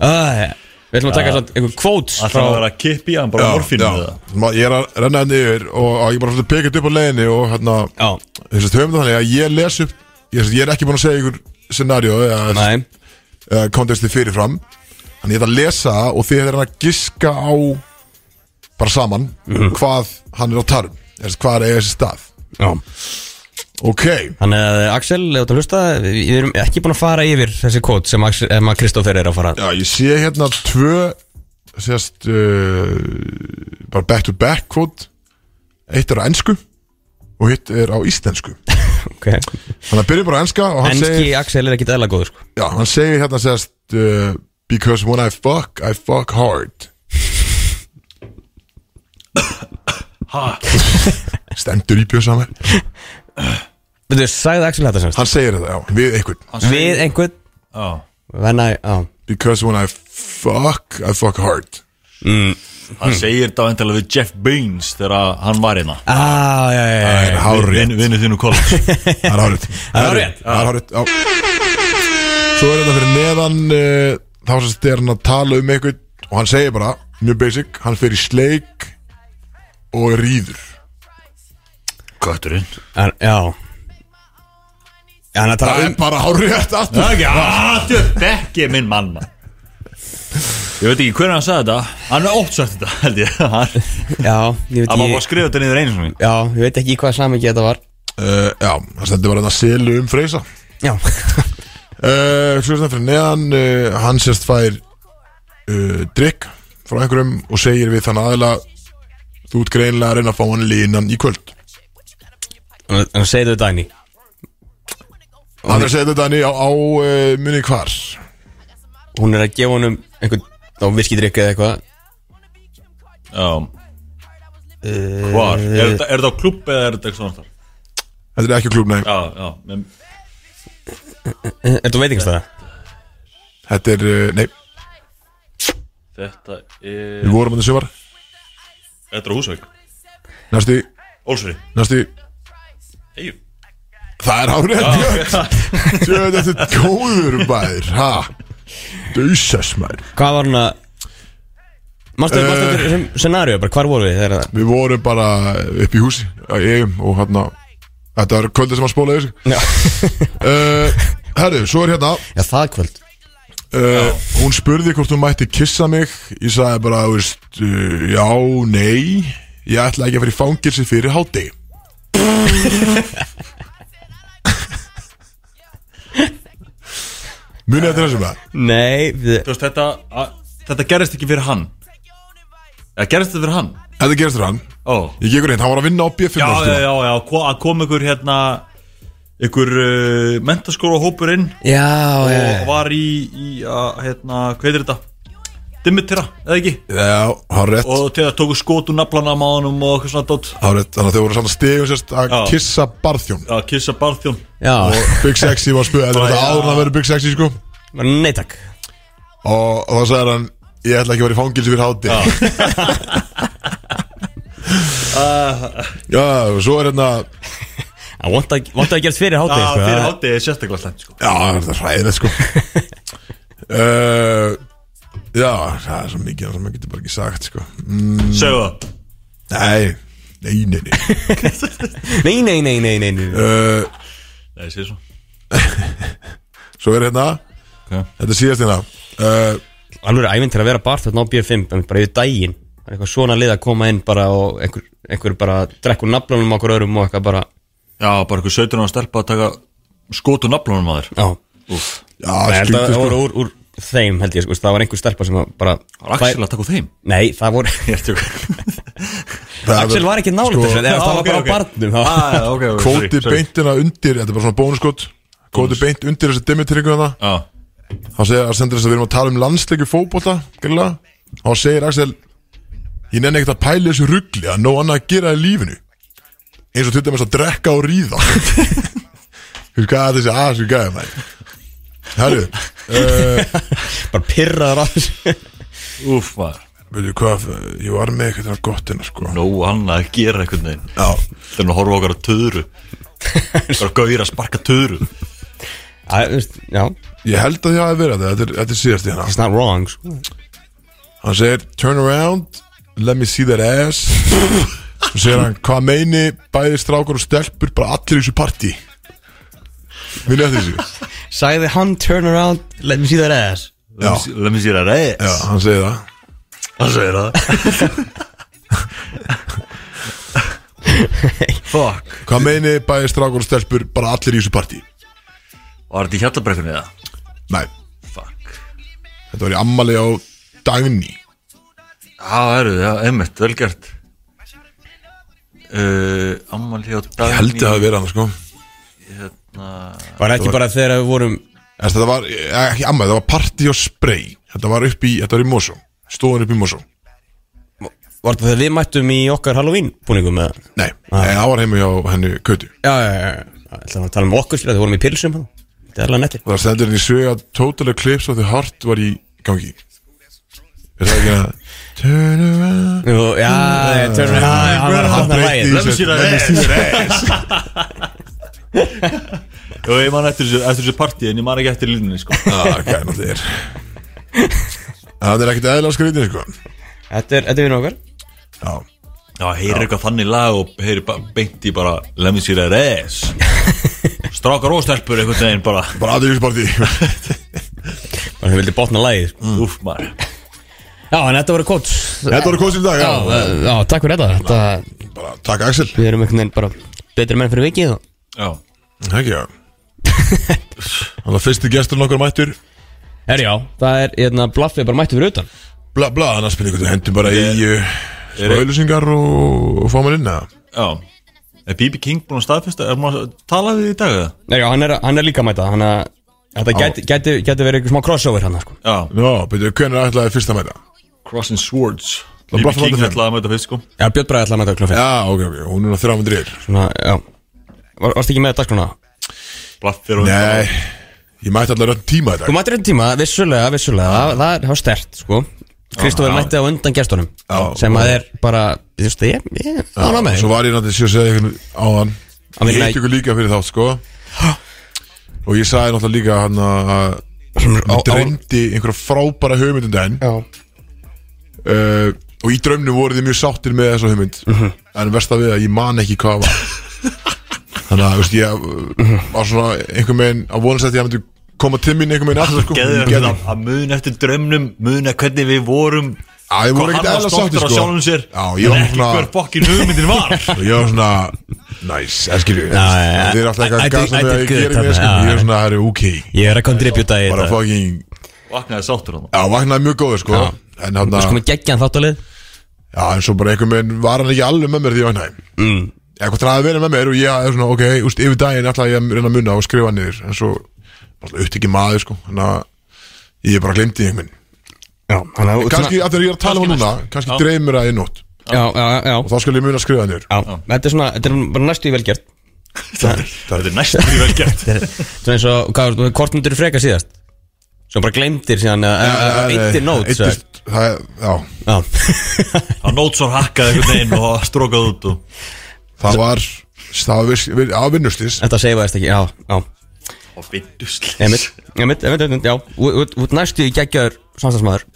Uh, Við ætlum að taka svona einhver quotes Það frá þarf að vera að kippi hann bara það Ma- Ég er að renna henni yfir og ég bara svona pekið upp á leiðinni og hérna Já, þess að höfum það þannig að ég les upp ég, ég er ekki búin að segja ykkur scenario eða, nei. eða kontexti fyrirfram þannig ég ætla að lesa það og þið er að giska á bara saman hvað hann er á tarm eða hvað er þessi stað. Já. Ok, Þannig að Axel, ef þú hlusta Við erum ekki búin að fara yfir þessi quote sem Axel- em, að Kristoffer er að fara. Já ég sé hérna tvö sérst uh, bara back to back quote. Eitt er á ennsku og hitt er á íslensku. <laughs> Ok. Þannig að byrja bara á enska og hann Enski segir Axel er ekkit eðla góður sko. Já, hann segir hérna sérst uh, Because when I fuck, I fuck hard. Stendur í bjössamar Þú sagði Axel þetta semst? Hann segir þetta, já, við einhvern. Við einhvern. Já. Venna, já. Because when I fuck, I fuck hard. Hann segir þetta vendilega við Jeff Baines þegar hann var hérna. Ah, já, já, já, Það er Vin- Vinnu þínu college <laughs> Það er Það er. Það er já. Svo er þetta fyrir neðan uh, Þá sérst er hann að tala um einhvern Og hann segir bara, mjög basic Hann fer í sleik Og rýður Kötturinn. En- Já. Já, hann er að Það tala er um bara hárrétt aftur. Það er ekki aðtöð Bekki minn mann maður. Ég veit ekki hvernig hann sagði þetta. Hann er ótt sagt þetta held ég. <laughs> Hann Já, ég veit hann má bara ekki skrifa þetta niður einu sinni. Já, ég veit ekki hvað samingi þetta var. Uh, Já, hann stendur bara hérna selu um freysa. Já Uh, er þetta fyrir neðan uh, hann sérst fær uh, drikk frá einhverjum og segir við þann aðila þú ert greinlega að reyna að fá hann línan í kvöld. Hann segir þetta Dæni hann er segja þetta henni á, á uh, munni hvar. Hún er að gefa honum einhvern Þá viskidrykk eða eitthvað. Já. Hvar? Er þetta, er á klubb eða er þetta eitthvað svona? Þar? þetta er ekki klúb, nei. Já, já men, Er þetta veitingstæða? þetta er, uh, nei, Þetta er við vorum að það sjöfar Þetta er á Húsveik næstu, Ólsfri næstu Eyjum það er hárið Sjö, þetta er góður maður ha, dösas maður. Hvað var hann að Mástu Eh. uh, eftir þessum scenaríu bara, hvar voru við þegar það við vorum bara upp í húsi á eigum og hann þetta var kvöldið sem hann spólaði sig. Já, uh, <laughs> herru, svo er hérna. Já það kvöld. Uh, hún spurði hvort hún mætti kissa mig. Ég sagði bara, þú veist, uh, já, nei. Ég ætla ekki að vera í fangilsi fyrir hátegi <laughs> Munið þetta þessum það? Nei, við, Þú veist þetta að, Þetta gerist ekki fyrir hann. Eða gerist þetta fyrir hann? Þetta gerist þér hann Ó. Ég gekur einn, hann var að vinna á B5 Já, já, já, já, ko- að kom ykkur hérna ykkur uh, mentaskóla hópur inn já, og já, var í, í að, hérna, hvað er þetta? Dimitira, eða ekki? Já, hann rétt. Og til að tóku skótu naflana á mánum og eitthvað svona dótt Hann rétt, þannig að þau voru saman stegum sérst að Já. kissa barþjón. Að kissa barþjón. Já, Og Big Sexy var spöð Þetta er þetta áður en að vera Big Sexy, sko. Nei takk. Og, og þá sagði hann Ég ætla ekki að vera í fangilsi fyrir hátegi <laughs> <laughs> Já, og svo er hérna Það vant að vant að gerast fyrir hátegi Já, sko, fyrir hátið er sérstaklega slæmt sko. Já, það er hræðilegt sko. Uh, <laughs> Já, það er svo mikið sem maður getur bara ekki sagt sko. Mm, Segðu það. Nei, nei, nei, nei. <laughs> Nei, nei, nei, nei, nei, nei. uh, Nei, sé svo. <laughs> Svo er hérna Ok. Þetta er síðast hérna. Uh, Alveg er ævinn til að vera barþjótt á B5 en bara yfir daginn Það er eitthvað svona lið að koma inn bara og einhver, einhver bara drekkur naflanum á okkur öðrum og eitthvað bara Já, bara eitthvað 17 ára stelpa að taka skótu naflunum á þér. Já, Úf, Já, skrítið voru sko. úr, úr þeim held ég sko, það var einhver stelpa sem var bara var Axel að taka úr þeim? Nei, það voru <laughs> <laughs> Það Axel var ekki nálega þessu eða það var bara á barnum það var- ah, okay, okay, Kvóti sorry, beintina undir Þetta er bara svona bónuskot. Kvóti beint undir þessi Dimitri hérna Já, Þá segir að sendur þess að við erum að tala um landsleiki fótbolta Grilla Þá segir Axel Ég nenni ekkert að pæla þessu ruggli að nóg annað að gera í lífinu. Eins og til dæmis að drekka og ríða. <laughs> Þú veist hvað þessi aðeins við gæðum mæ Herru <laughs> bara pirraður á þessu. <laughs> Úf maður. Veitu hvað, ég var með eitthvað gott hérna sko. Nó annað að gera einhvern veginn. Já, Þegar hann horfa okkar á töðru. Bara gauðir að sparka töðru. Ég held að það hafi verið þetta, þetta er, þetta er síðast í hana it's not wrong sko. Hann segir, turn around, let me see that ass. Svo segir hann, hvað meini bæði strákar og stelpur bara allir í þessu partí? Minni eftir þessu? Sagði hann turn around, let me see that ass. Já, Let me see that ass. Já, hann segir það. Hann segir það. <laughs> Fuck. Hvað meini bæði strákar og stelpur bara allir í þessu partí? Var þetta í hjallabrekkunni eða? Nei, Fuck. Þetta var í ammali á Dagný Já, eru, já, einmitt, vel gert. Uh, Ammal hjá Dagný. Ég held að það verið hann sko. Hérna, Var ekki bara þegar við vorum En þetta var, eh, ekki ammali, þetta var partí og spray. Þetta var upp í, þetta var í Mosó. Stóðan upp í Mosó. Var þetta þegar við mættum í okkar Halloween búningum með Nei, nei, það var heima hjá henni Kautu Já, já, já, já. Það ætlaðum að tala um okkur að við vorum í pilsum. Þetta er alveg nettir Það stendur henni í sög að Total Eclipse of the Heart var í gangi. Er það ekki að Turn around. Jú, já, Já, já, hann hafna lægið Let me see that Let me see that ass Jó, ég man eftir þessu, eftir þessu partí en ég man ekki eftir línunni sko. Já, náttúrulega er Það er ekkert eðla skrýtin sko. Þetta er, þetta er við okkar. Já, Já, heyrir eitthvað þannig lag og heyrir beint í bara Let me see that ass <laughs> Strákar og stelpur veginn bara. Bara allir í þessu partí Og <laughs> við vildi botna lægið sko. Úf, maður Já, en þetta voru kóts. Þetta voru kosið í dag, Já, já eh, já, takk fyrir þetta. Þetta, Bara takk Axel. Við erum einhvern veginn bara betri menn fyrir vikið og Já, Ekki, já. <laughs> Það var fyrsti gestur nokkur mættur. Er já, það er, hérna, blaffið bara mættu fyrir utan. Bla, bla, annars spyrir ykkur Hendum bara í uh, Smá auðlýsingar og, og fá mér inn eða? Já. Er B.B. King búin að staðfesta? Er maður að tala við í dag eða? Nei, já, hann er, hann er líka að mæta Hann að Þetta gæti, gæti, gæti verið eitthvað smá crossover hann sko. Já, Já, betur, hvernig ætlaði fyrst að mæta? Crossing Swords. Það fyrir King þetta ætlaði að mæta fyrst sko. Já, Björn Bræði ætlaði að mæta klokk 5 Já, ok, ok, hún er á 300 ríl Svona, já. Var, Varst ekki með dagskrona? Blaff fyrir Nei, ég mætti allar öll tíma Þú þetta mættir einn tíma, vissulega, vissulega. Það, það er, það var stert, sko. Kristófur mætti á undan gestunum Já. Sem að er bara, þú veist, ég, ég ána með Svo var ég náttúrulega að segja ykkur áðan. Að Ég vinna heit í- ykkur líka fyrir þátt, sko. Og ég sagði náttúrulega líka hann að Mér dreymdi einhverja frábæra hugmyndum daginn. Já uh, Og í draumnu voru þið mjög sáttir með þessa hugmynd. Mhm. En verst að við að ég man ekki hvað það var. <laughs> Þannig að, veist, ég uh, var svona einhver meginn að vonast að ég myndi koma til mín einhver meginn aftur, sko. Geður Ég gerði- þetta að mun eftir drömnum Muna hvernig við vorum Já, ég voru ekkert hann var eðla sáttir, sko. sjálfum sér Já, ég var En ekki svona hver fokkin hugmyndin var. <laughs> Og ég var svona Næs, það skilju Já. Þið er alltaf eitthvað I- I að gasa did- I með að did ég good gerir þarna, mér sko já, Ég já. er svona, það er ok. Ég er að kontributa í Bara þetta fucking Vaknaði sáttur hann Já, vaknaði mjög góður sko. Já. En hann sko með geggjan þáttalið. Já, en svo bara einhver meginn var hann ekki alveg með mér því ég vaknaði mm. Eða hvort hann hafði verið með mér og ég er svona, ok, úst, yfir daginn ætla ég að reyna að munna og skrifa niður. En svo, bara upptekið maður sko. Þannig að ég bara glemdi einhvern veginn. Að Kannski, að ég er að tala um hann núna Kannski dreymir það í nótt. Já, já, já Og þá skal ég munna að skrifa niður. Já, þetta er svona, þetta er bara næstu í velgjart <laughs> <laughs> Þetta er næstu því vel gert Þetta er eins og, hvort myndir þú freka síðast? Svo bara glemdir síðan eittir nót það er, já. Já, <laughs> Hann nótsor hakkaði einhvern veginn og strókaði út og, Það var, það var viss- vi- á vinnuslis þetta seifaðist ekki, já, já. Og vinduslis Einmitt, einmitt, einmitt, einmitt, já. Ú- ú- Út næstu í geggjaður samstagsmaður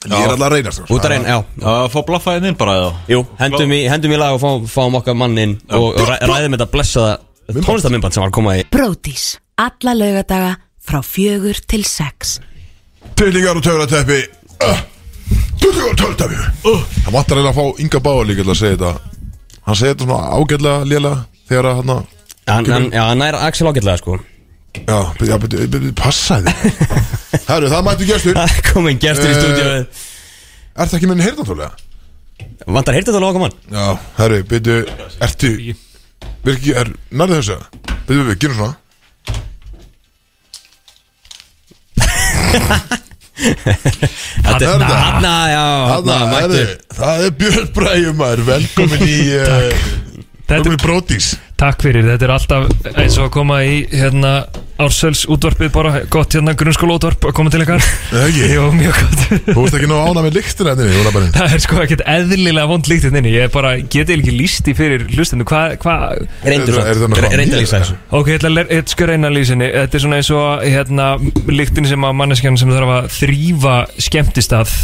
Ég er alltaf að reyna sko. Út að reyna, já. Að fá blaffaðin inn bara eða? Jú, hendum í, hendum í lag og fáum, fáum okkar mann inn og, og ræ, ræðum þetta blessaða tónlistarmyndband sem var að koma í Bródís, alla laugadaga frá fjögur til sex. Tvillingar og töfrateppi Það vantar eiginlega að fá Inga til að segja þetta. Hann segir þetta svona ágætlega lélega Þegar að hann hann, hann, Já, hann er Axel ágætlega sko. Já, já, byrju, byrju, passaði <laughs> Herru, það mættu gestur Það er komin gestur í Eh. stúdíu Ertu ekki með heyrðantólega? Vantar þetta okkar mann? Já, herru, byrju, ertu Virki, er, nærðu þessu? Byrju, byrju, gerum svona <laughs> Þetta er. Hanna, já, Þarna, Það er Björn Bræjum maður. Velkomin í Velkomin í Bródís takk fyrir, þetta er alltaf eins og að koma í hérna, Ársels útvarpið bara gott hérna grunnskóla útvarp að koma til ekki? Jú, mjög gott. Þú veist ekki ná ána með lyktina henni Jólabarinn Það er sko ekkert eðlilega vond líkt hérna inni Ég bara geti ekki líst í fyrir hlustendu Hvað, hvað Reyndu það svo, nokkuð reyndu að nýtt? lýsa þessu. Ok, ég ætla að skal reyna henni Þetta er svona eins og hérna líktin sem að manneskjan sem þarf að þrýfa skemmtistað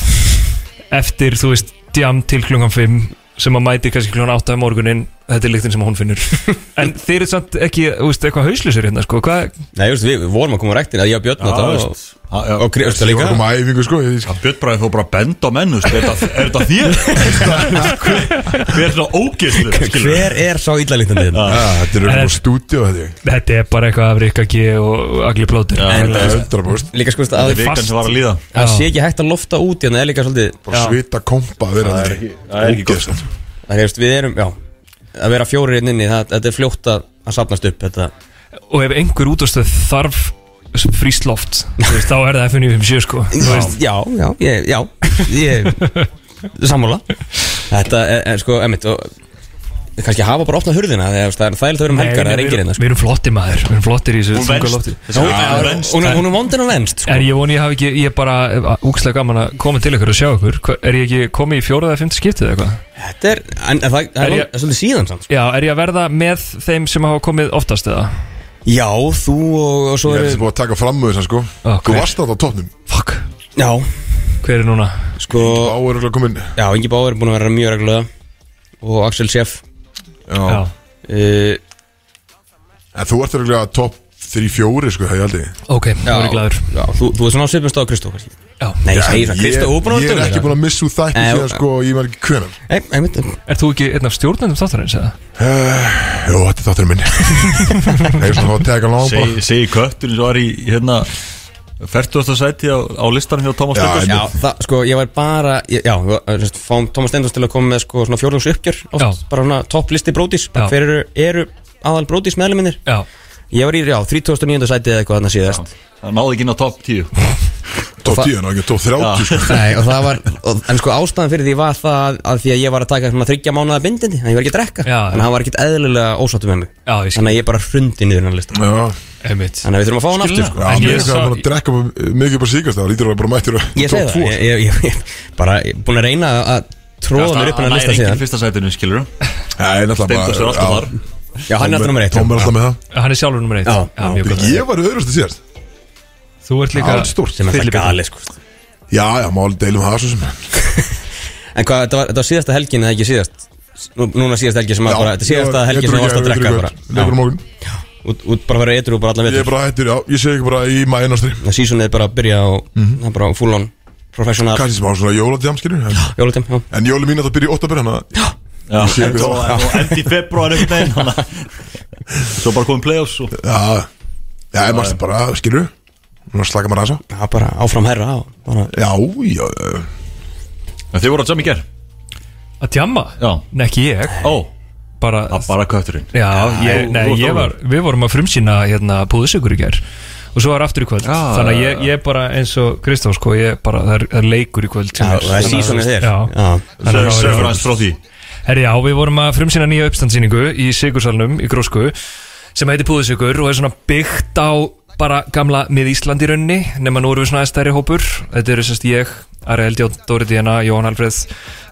eftir, þú veist, djam til klungan 5 sem að mæti kannski klungan 8 um morgunin Þetta er líktin sem hún finnur. <laughs> En þeir eru samt ekki, þú veist, eitthvað hauslusur hérna, sko Hvað, Nei, þú veist, við við vorum að koma á rektin að ég og Björn Já, þetta og, já. og Krista líka að koma að æfingu sko Björn Bræði fór bara að benda á menn þú veist, Er þetta- er þetta þér? <laughs> Hver er það ógeðslu? Hver er sá? Já, Þetta er En- um stúdíu þetta þetta er bara eitthvað af Rikka G og Agli þetta 100% Líka sko að þetta er það að það sé ekki hægt að lofta út hérna er líka svolítið að Það er Að vera fjórir hérna inni, það, þetta er fljótt að, að sapnast upp Þetta, Og ef einhver útastöð þarf fríst loft veist, þá er það F957 sko veist, já, já, ég, já Ég, sammála. Þetta er, er sko, emitt og kannski hafa bara opnað hurðina þegar það er þægilegt að vera um helgar, það er við engin erum- hérna sko. Við erum flotti maður, við erum flottir í þessu Hún þunga venst. lofti Þessi Hún er- venst. hún er- hún er vondin og venst sko. En ég voni ég hafi ekki, ég er bara úkslega gaman að koma til ykkur og sjá ykkur Hva- Er ég ekki komið í fjóraða eða fymta skiptið eða eitthvað? Þetta er, en, en það, það Er er, ég- er svolítið síðan samt sko. Já, er ég að verða með þeim sem hafa komið oftast eða? Já, þú og, og svo Ég er þessi búið að taka fram með þessan sko Ó, Þú varst átt á tóknum Fuck, Já, hver er núna? sko Á er örugglega komin Já, Ingi Báður er búin að vera mjög reglulega Og Axel Sjeff Uh, En þú ert örugglega topp 3-4 sko Það ég held ég ok, þá er ég glæður Já, þú, þú er svona á svipum stóð Kristó Nei, ég segi það, Ég, Kristó, er að ég er ekki búin að missa úr þætti síðan sko Ég var ekki einmitt. Er þú ekki einn af stjórnendum þáttarins eða? Jó, þetta er þátturinn minn. <laughs> Nei, svona þá teka lán bara Segi segi kötturinn sem var í hérna 40. sæti á, á listanum hjá Thomas Já, Steindors Já, það, sko, ég var bara ég, Já, við sérst, fáum Tómas Stendors til að koma með sko, svona fjórðungs uppgjör oft, Já. Bara svona topplisti brótis Já. Hver eru, eru aðal brótis meðluminir Já, Ég var í, já, 39. sæti eða eitthvað þarna síðast Það náði ekki inn á topp 10 <laughs> Top 10, ná ekki top 30 sko. Nei, og það var, og, en sko ástæðan fyrir því var það að því að ég var að taka svona þryggja mánuða bindindi, þannig ég var ekki að drekka. Já, Þannig að hann var ekkit eðlilega ósáttu með mig. Já, ég skil. Þannig að ég bara hrundi niður hann lista Já, Einmitt. Þannig að við þurfum að fá hann aftur sko. já En mér ég er sá- eitthvað að drekka mikið upp á síkast Það lítur að vera bara mættur að Ég segi top það, 2 ég, ég, ég, ég bara ég, búin að reyna að tróða mér upp hann að lista Það er síðan. fyrsta sætinu, skilur Nei, náttúrulega Steindors er alltaf já, þar. Já, hann er alltaf nummer eitt. Tom er alltaf með það. Hann er sjálfur nummer eitt. Já, já mjög gott. Ég var öðrustu síðast Þú ert líka Allt stórt. sem er það Fyllibita. gali sko. Já, já, máli deilum það svo sem. En hvað, þetta var, þetta var síðasta helgin eða ekki síðast? Nú, Núna síðasta helgin sem að bara Þetta er síðasta helgin sem varst að drekka bara. Já, morgun. Út, út bara að vera eitthvað bara allan Ég er veitur bara hættur, já, ég segi ekki bara í mæinastri Það sísonið er bara að byrja og það er bara full on professional. Kanski smá svona jóladjám, skilur Jólutim, já En jóli mín að það byrja í 8 byrja Þannig að Já, sé ekki og það. og endi í februar einhvern veginn þannig að- <laughs> Svo bara komið play-offs og Já, já, ég mást bara, skilur Nú slaka maður aðeins á. Já, bara áfram herra og bara Já, já, En þið voru að jamma í ger Að tjamma? Já. Nei, ekki ég. Ó, Bara það bara kötturinn. Já, ég, nei, þú- ég var, við vorum að frumsýna hérna púðusikur í gær. Og svo var aftur í kvöld. Já, þannig að ég, ég bara eins og Kristóf sko, ég bara, það er, það er leikur í kvöld Já, það er að- sísonið þér Já, Já. Þannig að það Segðu var- aðeins frá því. Herri, já, við vorum að frumsýna nýja uppstandsýningu í Sigursalnum í Grósku sem heitir Púðusikur og er svona byggt á bara gamla mið Ísland í rauninni nema nú erum við svona aðeins stærri hópur. Þetta eru sérst ég, Ari Eldjón, Dóri Díana, Jón Alfreð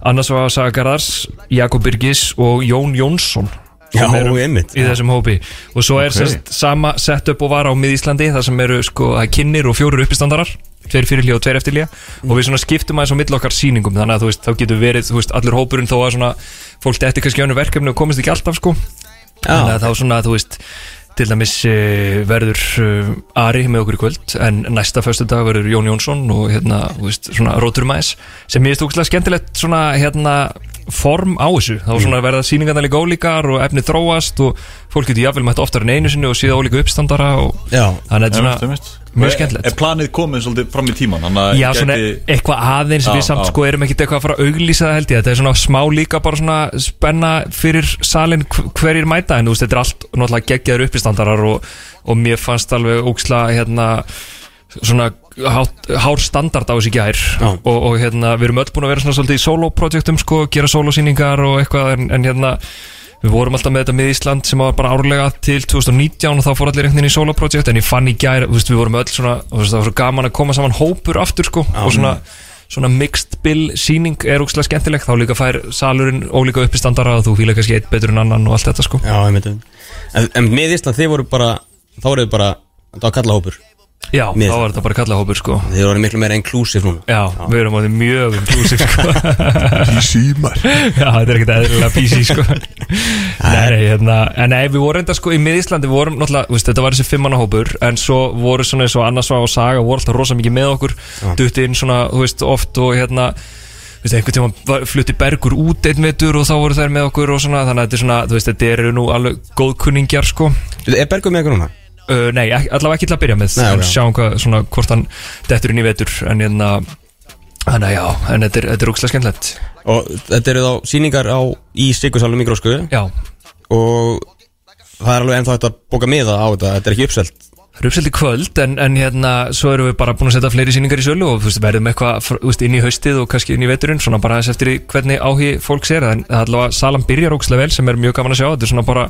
Annars var Saga Garðars, Jakob Birgis og Jón Jónsson. Já, eru einmitt. í þessum hópi. Og svo er Ok. sérst sama setup og var á mið Íslandi það sem eru sko kynir og fjórir uppistandarar tveir fyrirlíða og tveir eftirlíða og við svona skiptum aðeins á milli okkar sýningum þannig að þú veist, þá getur verið, þú veist, allur hópurinn þó að svona fólk detti kannski önnu verkefni og komist ekki alltaf sko. Þannig að þá svona, þú veist til dæmis uh, verður uh, Ari með okkur í kvöld en næsta föstu dag verður Jón Jónsson og hérna, þú veist, svona Rótur Mæs sem ég veist úkslega skemmtilegt svona hérna form á þessu. Þá svona verða sýningarna líka ólíkar og efni þróast og fólk getur jafnvel mætt oftar en einu sinni og síða ólíka uppstandara og Já, þannig að þetta er svona mjög skemmtilegt. Er planið komið svolítið fram í tíman Já, svona gæti- eitthvað aðeins við Já, samt já. sko erum ekkert eitthvað að fara að auglýsa það held ég. Þetta er svona smá líka bara svona spenna fyrir salin hverjir mæta En þú veist, þetta er allt náttúrulega geggjaður uppistandarar og, og mér fannst alveg óksla hérna svona hár standard á þessi gær. Og, og hérna við erum öll búin að vera svona svolítið í solo-projektum sko, gera solosýningar og eitthvað en, en hérna Við vorum alltaf með þetta með Ísland sem var bara árlega til 2019 og þá fór allir einhvern veginn í Solo Project en ég fann í gær, þú veist, við vorum öll svona það var svo gaman að koma saman hópur aftur sko og svona, svona mixed bill síning er úkslega skemmtileg þá líka fær salurinn ólíka uppistandara og þú fýla kannski eitt betur en annan og allt þetta sko. Já, ég myndi En, en með Ísland þið voru bara Þá voruð bara Það var kalla hópur Já, þá var þetta. bara kalla hópur sko. Þið voru miklu meira inclusive núna. Já, við erum á því mjög inclusive sko. Í símar. <laughs> Já, þetta er ekkert eðlilega PC sko. <laughs> Nei, hérna En nei, við vorum enda sko í miðíslandi Við vorum náttúrulega, þú veist, þetta var þessi fimmanna hópur En svo voru svona eins og annars var og saga Voru alltaf rosa mikið með okkur Dutti inn svona, þú veist, oft og hérna Þú veist, einhvern tíma flutti Bergur út einn vetur Og þá voru þær með okkur og svona Þannig að þetta er svona, þú veist, þetta eru nú alveg góðkunningjar sko. Er Bergur með ykkur núna? Uh, Nei, allavega ekki til að byrja með Nei, En sjáum hvað, svona, hvort hann Dettur inn í vetur En hérna Þannig að já, en þetta er, þetta er úkslega skemmtilegt. Og þetta eru þá síningar á Í Sigursalum í Grósku. Já, Og það er alveg ennþá hægt að bóka miða á þetta Þetta er ekki uppselt. Það er uppselt í kvöld en, en hérna svo erum við bara búin að setja fleiri sýningar í sölu og þú veist, verðum eitthvað inn í haustið og kannski inn í veturinn svona bara þess eftir hvernig áhugi fólks er. En allavega salan byrjar ókslega vel sem er mjög gaman að sjá. Þetta er svona bara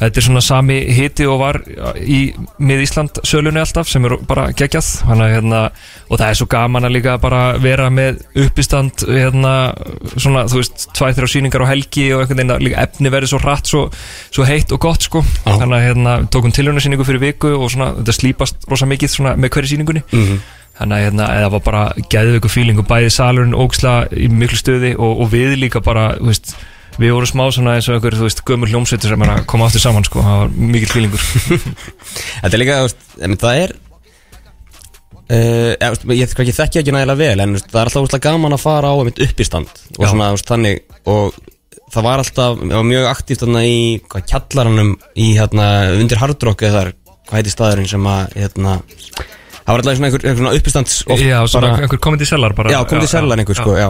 þetta er svona sami hiti og var í mið Ísland sölunni alltaf sem er bara geggjað. Að, hérna, og það er svo gaman að líka bara vera með uppistand hérna, svona þú veist, tvæð þrjá sýningar á helgi og einhvern veginn að líka efni verið svo hratt svo, svo heitt og gott sko. Þannig að hérna, tókum tilhjóna fyrir viku og svona, þetta slípast rosa mikið svona, með hverju sýningunni. Mhm. þannig að hérna, það var bara geðveiku fíling og bæði salurinn ógsla í miklu stöði og, og við líka bara þú veist, við vorum smá svona eins og einhver þú veist, gömur hljómsveitur sem er að koma aftur saman sko, það var mikil fílingur. <laughs> Þetta er líka, það er uh, Ég kannski þekki ekki nægilega vel En það er alltaf úrslega gaman að fara á einmitt uppistand Og Já. svona, þannig Og það var alltaf, var mjög aktíft þarna í hvað, kjallaranum Í hérna, undir hardrock eða þar Hvað heiti staðurinn sem að, hérna Það var alltaf svona einhver, einhver uppistands Já, svona bara- einhver komandi sellar bara. Já, komið í sellan einhver sko, já.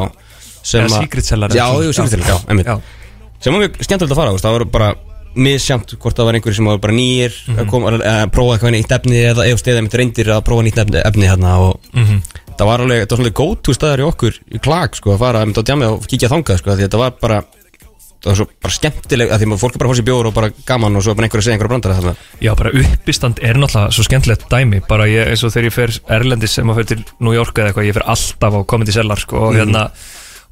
Sem Eða að- secret cellar Já, secret cellar, já, einmitt. Já. Sem var mjög skemmtilegt að fara, veist, það voru bara misjamt hvort það var einhverjir sem var bara nýjir Mhm. að koma, að prófa eitthvað nýtt efni eða eða steðið mitt reyndir að prófa nýtt efni, efni hérna og Mhm. það var alveg, þetta var svolítið gótt staðar í okkur í klag, sko, að fara einmitt á djamið og kíkja þangað, sko, því þetta var bara það var svo bara skemmtileg, að því að fólk er bara að fá sér bjór og bara gaman og svo er bara einhver að segja einhverja brandara þarna Já, bara uppistand er náttúrulega svo skemmtilegt dæmi bara ég, eins og þegar ég fer Erlendis sem að fer til New York eða eitthvað, ég fer alltaf á komandi sellar sko, og Mhm. hérna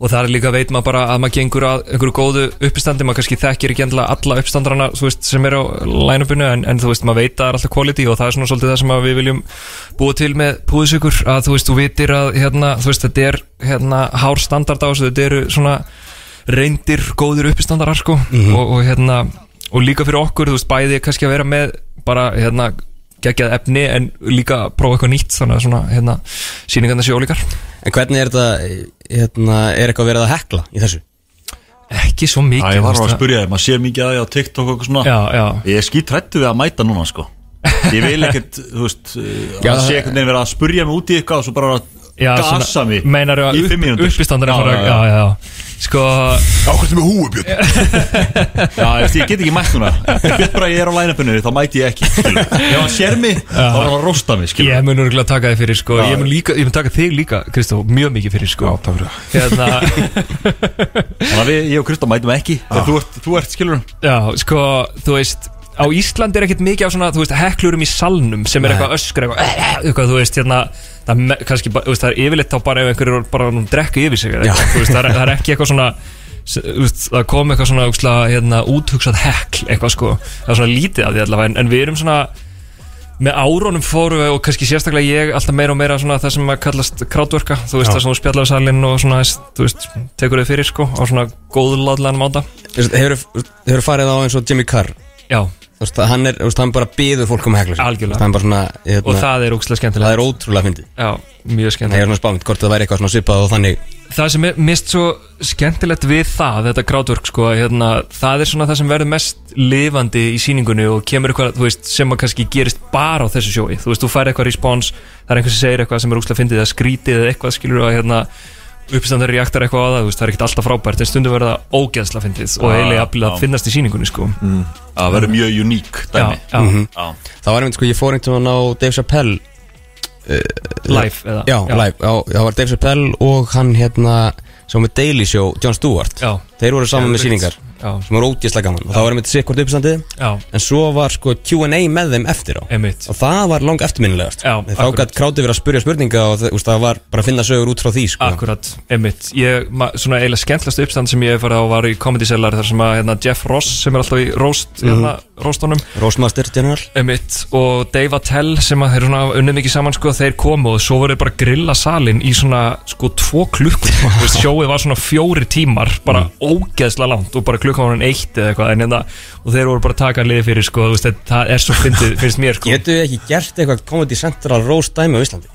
og það er líka veit maður bara að maður gengur að einhverju góðu uppistandi, maður kannski þekkir ekki endilega alla uppistandrana, þú veist, sem er á line-upinu, en, en þú veist, maður veit að það er alltaf quality og það er svona svolítið það sem við viljum búa til með púðsugur, að þú veist, þú vitir að hérna, þú veist, þetta er hérna hár standard á þessu, þetta eru svona reyndir góður uppistandarar sko. Og, og hérna og líka fyrir okkur, þú veist, bæði kannski að vera með bara hérna geggjað efni en líka prófa eitthvað nýtt þannig að svona hérna síningarna séu ólíkar En hvernig er þetta, hérna, er eitthvað verið að hekla í þessu? ekki svo mikið ég var þú að spyrja þig, maður sér mikið að því á TikTok og eitthvað svona Já, já. Ég er skýt hrættu við að mæta núna, sko Ég vil ekkert, þú veist, Já, að sé það- einhvern veginn vera að spurja mig út í eitthvað og svo bara að gasa mig meinar í að fimm upp, mínútur uppistandar að fara já, já, já, já, sko Ákvæmstu með húu, Björn? Já, ég, get ekki mætt núna. Veit bara ég er á line-upinu, þá mæti ég ekki. Ef hann sér mig, þá er hann að rosta mig skilur. ég mun örgulega taka þig fyrir sko. Ég mun, líka, ég mun taka þig líka, Kristó, mjög mikið fyrir sko. Já, takk fyrir það. Hérna, Þannig að við, ég og Kristó mætum ekki Ef þú ert, þú ert skilur Já, sko, þú veist Á Íslandi er ekkert mikið af svona, þú veist, heklurum í salnum sem er eitthvað öskur, eitthvað, "Eh, eitthvað, þú veist, hérna það, me- kannski, bara- þú veist, það er yfirleitt þá bara ef einhverjur er bara að drekka yfir sig eða eitthvað, þú veist, það er, það er ekki eitthvað svona s- þú veist, það kom eitthvað svona úksla, hérna, úthugsað hekl, eitthvað sko. Það er svona lítið af því allavega, en, en við erum svona með árónum fórum við og kannski sérstaklega ég alltaf meira og meira svona það sem að kallast krátverka, þú veist Já. það sem þú spjallar salinn og svona, þú veist, tekur þau fyrir sko á svona góðladlan máta. Hefur farið á eins og Jimmy Carr? Já, Þú veist, hann er, þú veist, hann bara býður fólk um að hekla sig. Algjörlega. Hann bara svona, hérna, og það er ógstlega skemmtilegt. það er ótrúlega fyndið. Já, mjög Það er skemmtilegt svona spámynd, hvort það væri eitthvað svona svipað og þannig. Það sem er mist svo skemmtilegt við það, þetta crowdwork sko, hérna, það er svona það sem verður mest lifandi í síningunni og kemur eitthvað, þú veist, sem að kannski gerist bara á þessu sjói, þú veist, þú fær eitthvað respons það er einhver sem segir eitthvað sem er úkslega fyndið eða skrítið eða eitthvað, skilur að hérna uppstandar reaktar eitthvað á það, þú veist, það er ekkert alltaf frábært en stundum verður það ógeðsla fyndið og jafnvel að finnast í síningunni sko. Það verður mjög uník dæmi. Já, já, Já. Það var einmitt sko, ég fór einhvern veginn á Dave Chappelle live eða? Já, live, já, það var Dave Chappelle og hann hérna sem með Daily Show, Jon Stewart. Já. Þeir voru saman með síningar. Sem var ógeðslega gaman. Og það var einmitt sikkort uppstandið en svo var sko Q&A með þeim eftir á. Einmitt. og það var langt eftirminnilegast. Þá akkurat. gætt krátið verið að spurja spurninga og það, úst, það var bara að finna sögur út frá því sko. Akkurat, einmitt. Ég, ma, Svona eiginlega skemmtlast uppstand sem ég hef farið á var í Comedy Cellar þar sem að hérna, Jeff Ross sem er alltaf í roast, hérna, roastunum Roastmaster General. Einmitt, og Dave Attell sem að þeir unnið mikið saman sko, þeir komu og svo voru bara grilla salin í svona sko tvo <laughs> Veist, sjóið var svona fjóri tímar bara ógeðslega langt og bara klukkan var hann eitt eða eitthvað. En hérna, og þeir voru bara að taka liði fyrir sko, veist, það er svo fyndið <laughs> finnst mér sko. Getu við ekki gert eitthvað Comedy Central roast dæmi á Íslandi?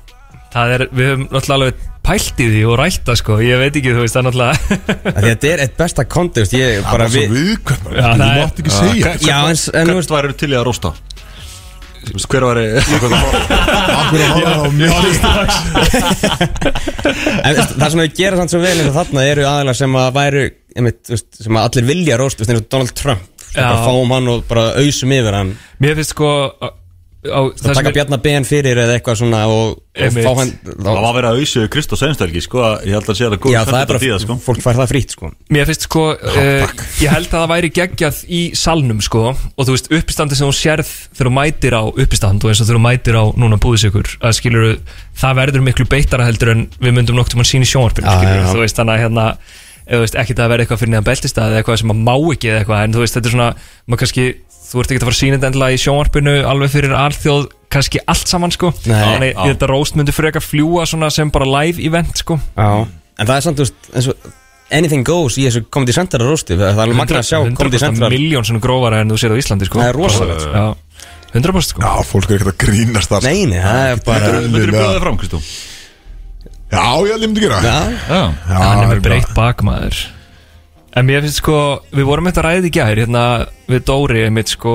það er, við höfum náttúrulega alveg pælt í því og rætta sko, ég veit ekki, þú veist, það náttúrulega Af Því að Þetta er eitt besta content ég, Það bara var svo við viðkvæmt Já, Þú það er- mátt ekki segja Já, en, en þú veist Hvert væri til í að rósta? Þú veist, Hver var Akkur að hafa á mig. En veist, það sem við gera samt svo vel eins og þarna eru aðalega sem að væru einmitt, veist, sem að allir vilja róst veist, eins og Donald Trump. Sem Já. bara fáum hann og bara ausum yfir hann. Mér finnst sko á, og taka Bjarnar Ben fyrir eða eitthvað svona og, og fá hann Það var verið að auðsjöðu Kristó Seinstelgi sko, ég held að sé að það góð Já, það er því það, sko. fólk fær það frýtt sko Mér finnst sko uh, Ég held að það væri geggjað í salnum sko Og þú veist uppistandi sem þú sérð Þegar þú mætir á uppistand Og eins og þegar þú mætir á núna búðisíkur Að skilur Það verður miklu beittara heldur En við myndum nokkuð mann sín í sjónvarpinu Já, já, já. Þú veist þannig að hérna eða Þú veist ekki það að vera eitthvað fyrir neðan beltistað Eða eitthvað sem að má ekki eða eitthvað En þú veist þetta er svona Maður kannski Þú ert ekki að fara að sína þetta endilega í sjónvarpinu Alveg fyrir alþjóð Kannski allt saman sko. Þannig ég þetta róst myndi fyrir eitthvað fljúa Svona sem bara live event sko. Já. En það er samt, þú veist, eins og Anything goes í þessu Comedy Central rosti Það er alveg magna að sjá Comedy Central. miljón svona grófara en þú sér á Íslandi sko. Það er rosalegt. Já, 100% sko. Já, fólk er ekkert að grínast það Nei, nei, það er bara Myndur þú bjóða það fram, Kristó? Já, ég held ég myndi gera. Já, Já. Já, hann er með breytt bakmaður en mér finnst sko við vorum eitthvað ræðið í gær hérna við Dóri einmitt sko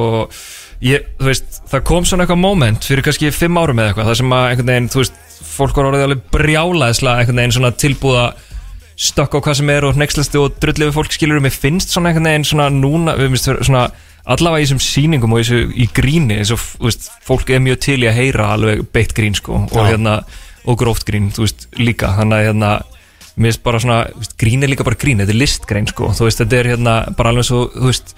ég, þú veist, það kom svona eitthvað moment fyrir kannski fimm árum eða eitthvað það sem að einhvern veginn, þú veist, fólk var orðið alveg brjálaðislega einhvern veginn svona tilbúða stökk á hvað sem er og hnexlasti og drullið við fólk skilur mér finnst svona einhvern veginn svona núna, við minnst svona allavega í þessum sýningum og í, í gríni eins og þú veist, fólk er mjög til í að heyra alveg beitt grín sko og hérna og gróft grín, þú veist, líka. Þannig að hérna mér finnst bara svona, þú veist, grín er líka bara grín þetta er listgrein sko, þú veist, þetta er hérna bara alveg svo, þú veist,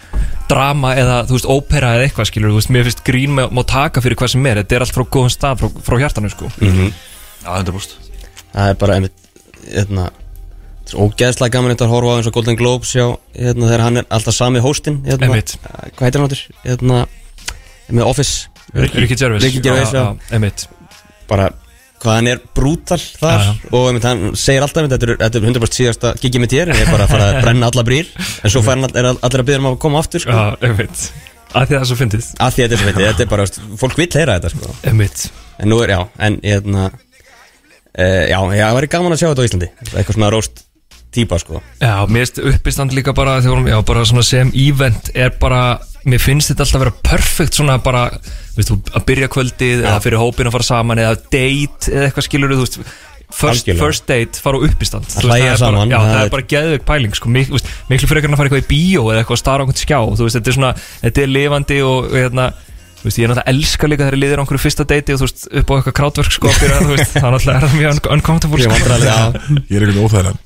drama eða þú veist, ópera eða eitthvað skilur, þú veist, mér finnst grín má, má taka fyrir hvað sem er, þetta er allt frá góðum stað frá, frá hjartanu sko. Já, 100% það er bara einmitt Hérna Það er ógeðslega gaman þetta að horfa á eins og Golden Globes já, hérna, þegar hann er alltaf sami hóstinn hérna, Einmitt. Hvað heitir hann áttur? Hérna, með Office. Ricky Gervais. Ricky Gervais, já. einmitt. Bara hvað hann er brútal þar Já, og einmitt, hann segir alltaf þetta er, þetta er 100% síðasta gigið mitt hér en ég er bara að fara að brenna alla brýr en svo all- er allir að byrja um að koma aftur sko. Já, einmitt. Að því það er svo fyndið. Að því þetta er svo veitir, þetta er bara, fólk vill heyra þetta sko. einmitt. En nú er, já, en hérna uh, já, já, það væri gaman að sjá þetta á Íslandi. Eitthvað svona róst típa sko. Já, mér finnst uppistand líka bara þegar já, bara svona sem event er bara, mér finnst þetta alltaf að vera perfekt svona bara, veist þú, að byrja kvöldið eða fyrir hópin að fara saman eða date eða eitthvað skilur þú veist First, first date, fara á uppistand. Að Þú veist, hlæja það er saman, bara, Já, það það er- er bara geðveik pæling sko, mik, veist, miklu frekar en að fara eitthvað í bíó eða eitthvað að stara á einhvern skjá. Veist, þetta er svona, þetta er lifandi og hérna, veist, ég er náttúrulega elska líka þegar ég liðir á einhverju fyrsta deiti og þú veist, upp á eitthvað krátverk sko, fyrir að, þú veist, það er náttúrulega er það mjög un- uncomfortable Ég sko. vandræðaleg, já. Ég er ekkert óþægilega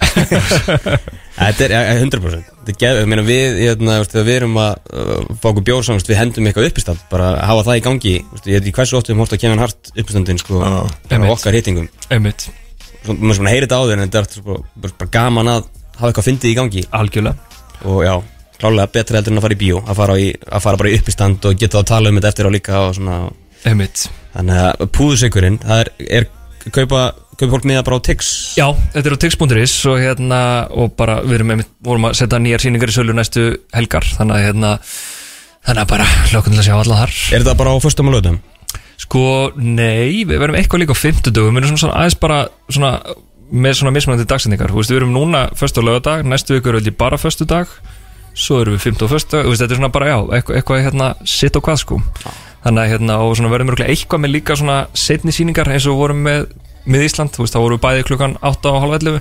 <laughs> Þetta er ja, 100% Þetta er meina við, ég, na, veist, við erum að uh, fá okkur bjór saman, veist, við hendum eitthvað uppistand bara að hafa það í gangi veist, ég veit ekki hversu oft við höfum hort að kemja hart uppistandin sko, bara á okkar hittingum maður svona heyri þetta á þér en þetta er sko, bara, bara gaman að hafa eitthvað fyndið í gangi. Algjörlega. Og já, klálega betra heldur en að fara í bíó að fara, í, að fara bara í uppistand og geta að tala um þetta eftir á líka og svona, þannig að púðusikurinn það er, er kaupa, kaupa fólk miða bara á Tix? Já, þetta er á tix.is og hérna, og bara við erum einmitt, vorum að setja nýjar sýningar í sölu næstu helgar, þannig að hérna þannig að bara að sjá alla þar. Er þetta bara á föstum og lögum? Sko, nei, við verðum eitthvað líka á fimmtudögum, við erum svona, svona aðeins bara svona, með svona mismunandi dagsendingar, þú veist, við erum núna föstu og lögadag, næstu viku erum við bara föstu dag svo erum við fymtu og föstu, þú veist, þetta er svona bara, já, eitthvað, hérna, sitt og hvað, sko. Þannig að hérna, og svona verðum við eitthvað með líka svona setni sýningar eins og við vorum með með Ísland, þú veist, þá vorum við bæði klukkan 8 og halv 11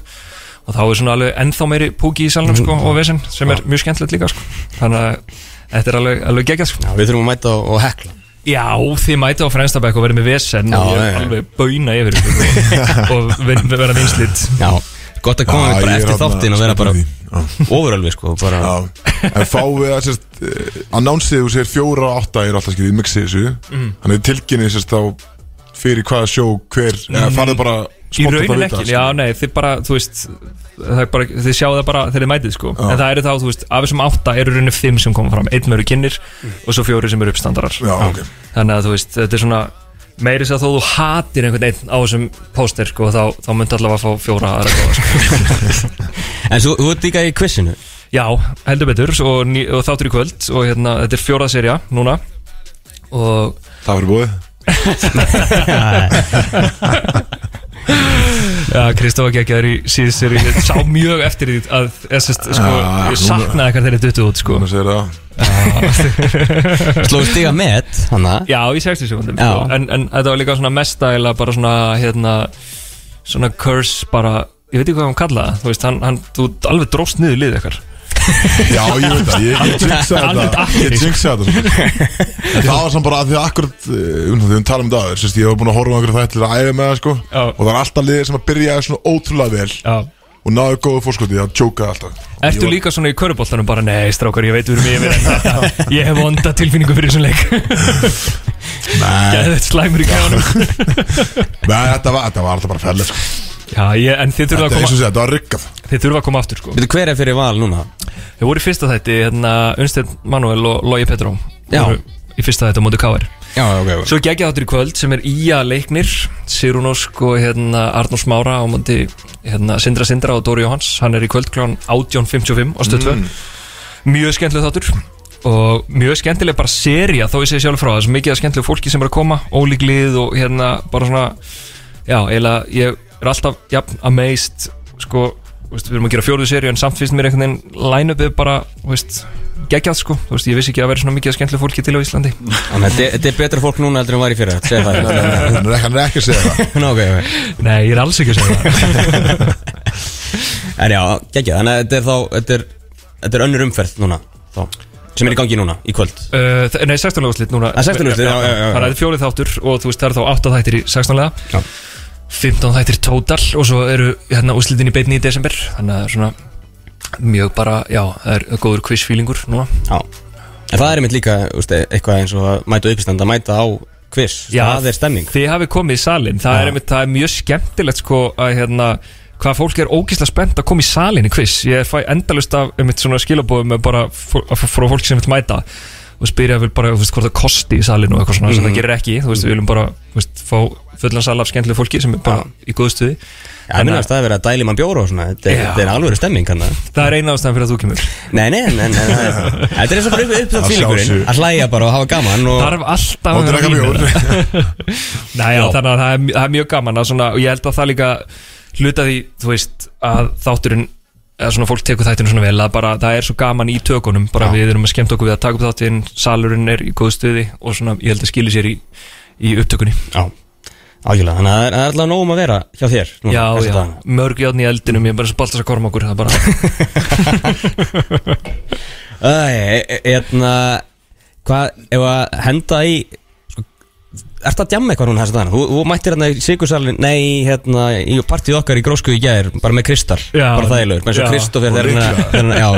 og þá er svona alveg ennþá meiri púki í salnum, sko, og vesen sem er mjög skemmtilegt líka, sko. Þannig að þetta er alveg, alveg geggjast, sko. Já, við þurfum að mæta og, hekla. Já, þið mæti á Frenstabæk og verið með vesen Já, og ég já, er já. alveg bauna yfir ykkur <laughs> og við við verða vinslit Já, gott að koma bara er eftir þarna þáttin og vera bara í ofurölvi sko bara, Já. En fáum við að sérst uh, Announcið þú segir fjóra og átta er alltaf skil í mixi þessu. Mhm. Þannig tilkynni sérst þá Fyrir hvaða sjó hver Eða farið bara Í spontant að raunin vita, ekki, skilur. já nei, þið bara, þú veist það er bara, þið sjáu það bara þegar þið mætið sko. Já. en það eru þá, þú veist, af þessum átta eru í rauninni fimm sem koma fram, einn með eru kynir og svo fjóri sem eru uppstandarar. Já, ok. Þannig að þú veist, þetta er svona meiri sér að þó þú hatir einhvern einn á þessum póster sko, þá, þá myndi allavega að fá fjóra aðra góða sko. <laughs> En svo, þú ert líka í quizinu Já, heldur betur og, ný, og þáttur í kvöld og hérna, þetta er fjórað serja núna og Það verður búið <laughs> <laughs> Já, Kristóf ekki ekki í síðust séri Ég sá mjög eftir því að SST, sko, Já, ég núna- saknaði eitthvað þegar ég duttu út sko. Nú segir það. Slóðu stiga met Hanna Já, í 60 sekundum sko. en, en þetta var líka svona mestæla bara svona, hérna svona curse bara ég veit ekki hvað hann kalla það þú veist, hann, hann, þú alveg dróst niður lið eitthvað <laughs> Já, ég veit það, ég, Alveg þetta. Ég jinxaði þetta. <laughs> En það var samt bara að því að akkurat um, Þegar við talum um það, sérst, ég hef búin að horfa á einhverju þættir að æfa með það sko. Og það er alltaf liðið sem að byrja svona ótrúlega vel Já. Og náðu góðu fórskoti að tjóka alltaf Ertu var- líka svona í köruboltanum bara, nei strákar, ég veit við erum yfir en þetta, <laughs> ég hef vonda tilfinningu fyrir þessum leik Nei, Geðið slæmur í kjáðanum nei, þetta var, þetta var alltaf bara færlega sko. Já, ég, en þið þurfa Þetta að er eins og koma segja, þetta var riggað Þið þurfa að koma aftur, sko. Veitu hver er fyrir val núna? Þau voru í fyrsta þætti, hérna, Unstedt Manuel og Logi Petró Já. voru Í fyrsta þætti á móti Káir Já, ok, ok. Svo geggja þáttur í kvöld sem er Ía Leiknir Sigrún Ósk og hérna Arnór Smára á móti hérna, Sindra Sindra og Dóri Jóhans Hann er í kvöld klán 18.55 á stöð 2 Mjög skemmtileg þáttur og mjög skemmtileg bara seria þó ég segi sjálf frá. Það, svo mikið að skemmtileg fólki sem er að koma ólík lið og hérna bara svona já, eiginlega ég er alltaf jafn amazed sko, þú veist, við erum að gera fjóruðu seríu en samt finnst mér einhvern veginn line-upið bara, þú veist, geggjað sko. Þú veist, ég vissi ekki að vera svona mikið að skemmtileg fólki til á Íslandi. Þannig að þetta- þetta er betra fólk núna heldur en var í fyrir Segð það. Hann er ekki- er að segja það. <laughs> Nei, ég er alls ekki að segja það. <laughs> En já, geggja, þannig að þetta er þá Þetta er, þetta er önnur umferð núna þá, Sem er í gangi núna, í kvöld. Uh, nei, 16 lega úrslit núna. 16 úrslit, já, já, já, já. Það er fjólið þáttur og þú veist, það er þá 8 þættir í 16 lega Já. 15 þættir total og svo eru hérna úrslitin í beinni í desember. Þannig að er svona mjög bara, já, það er góður quiz feelingur núna. Já. En það er einmitt líka, úst, eitthvað eins og að mæta uppstand að mæta á quiz. Það er stemming Þið hafið komið í salin, það Já. er, einmitt, það er mjög skemmtilegt sko að hérna hvað fólk er ógísla spennt að koma í salin í quiz. Ég fæ endalust af einmitt svona skilabóðum bara frá fólki sem vil mæta og spyrja vel bara veist, hvort það kosti í salinu og eitthvað svona sem Mhm. það gerir ekki þú veist, við viljum bara þú veist, fá fullan sal af skemmtileg fólki sem er bara í góðu stuði. Já, minnast það er verið að dæli mann bjóra og svona Þetta er, þetta er alveg stemming hann það er eina ástæðan fyrir að þú kemur. Nei, nei, það <laughs> er- þetta er eins og bara upp, upp Að það fílingurinn. Að hlæja bara og hafa gaman og þarf alltaf að vera drekka vín bjór. <laughs> Nei, já, þannig að það er, það er mjög gaman að svona, og ég held að það líka hluta því, þú veist, að þátturinn eða svona fólk tekur þættinu svona vel að bara það er svo gaman í tökunum bara við erum að skemmta okkur við að taka upp þáttinn salurinn er í góðu stuði og svona ég held að skilja sér í, í upptökunni Já, ágjörlega Þannig að það er, það er alltaf nógum að vera hjá þér núna, Já, já, dagana. mörg játn í eldinum ég er bara svo baltast að korma okkur það er bara, <laughs> Æ, e- e- Hérna Hvað, ef að henda í sko, Ertu að djamma eitthvað núna þessa dagana? Þú, þú mættir hérna í Sigursalin Nei, hérna, í partíð okkar í Grósku í gær Bara með Kristal, bara þægilegur Með svo líklega. þegar hann- já,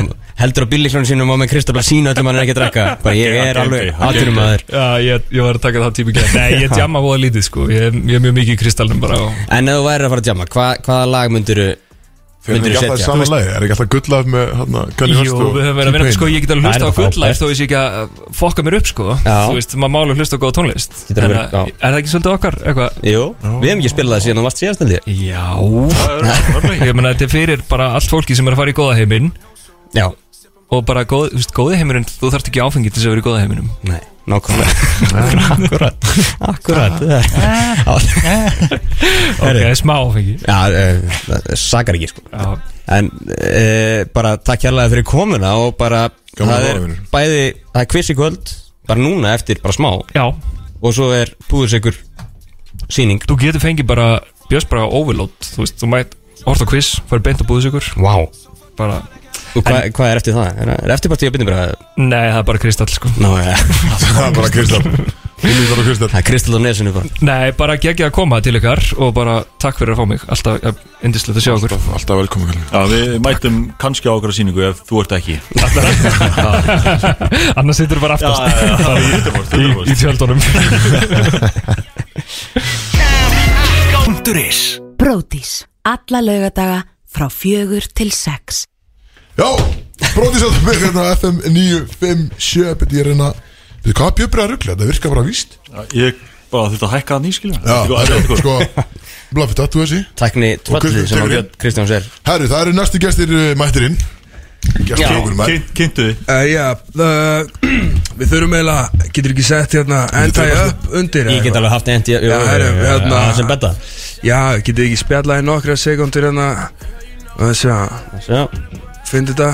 heldur á bílíklunum sínum og með Kristoffer að sína öllum hann er ekki að drekka <laughs> Bara ég er alveg ok. aðturum aður Já, ég, ég var að taka það tími gæð Nei, ég djamma voða lítið sko Ég, er- ég er mjög mikið í kristalnum bara. En ef þú væri að fara að djamma, hva, hvaða lag myndir Fyrir Myndirðu ekki alltaf í setja? saman lagi Er ekki alltaf gullaf með hérna Kanye West Jú, og við höfum verið að vinna sko, ég get alveg Það hlusta er á það frábært. þó ég sé ekki að fokka mér upp sko. Þú veist, maður málu hlusta á góða tónlist En, verið, að- já. Er það ekki svolítið okkar, eitthvað? Jú, við hefum ekki spilað það síðan þú varst síðast held ég Já Ég meina, þetta er fyrir bara allt fólki sem er að fara í góða heiminn Já, Og bara góð, þú veist, góði heimurinn, þú þarft ekki áfengi til þess að vera í góða heiminum nei, nákvæmlega. Akkurat, akkurat. <laughs> Ok, smá áfengi. Já, uh, það sakar ekki sko. Já, En bara takk hérlega fyrir komuna og bara það að er bæði, það er í kvöld bara núna eftir bara smá. Já. Og svo er púðursikur síning Þú getur fengið bara björsbraga overload. Þú veist, þú mætt orða quiz, farið beint búið sigur Vá. Bara, Og hvað hva er eftir það? Er, er eftirpartíu að byrja bara nei, það er bara kristall sko. Ná, ja. <laughs> Það er bara Kristall. Það er Kristall á nesinu bara. Nei, bara geggja að koma til ykkar og bara takk fyrir að fá mig. Alltaf ja, indislegt að sjá okkur Alltaf, alltaf velkomin. Já, við mætum kannski á okkur síningu ef þú ert ekki. <laughs> Annars sittur bara aftast Já, já, já, í tjöldunum. Brótis Alla laugadaga frá fjögur til sex Já, bróðis að með hérna FM 957 Beti ég að reyna Við hvað bjöbrið að ruggla, þetta virkar bara víst. Ég bara þurfti að hækka það nýskilja er sko Blaffi, tattu þessi. Tækni tvöldi sem að Kristján sér. Herru, það eru næstu gestir uh, mættirinn. Kynntu þið Uh, já, uh, <clears throat> við þurfum eiginlega, getur ekki sett hérna að- upp undir Ég get alveg haft herru, hérna sem betta. Já, getur ekki spjallað í nokkra sekundur hérna? Að Sjá fyndi þetta.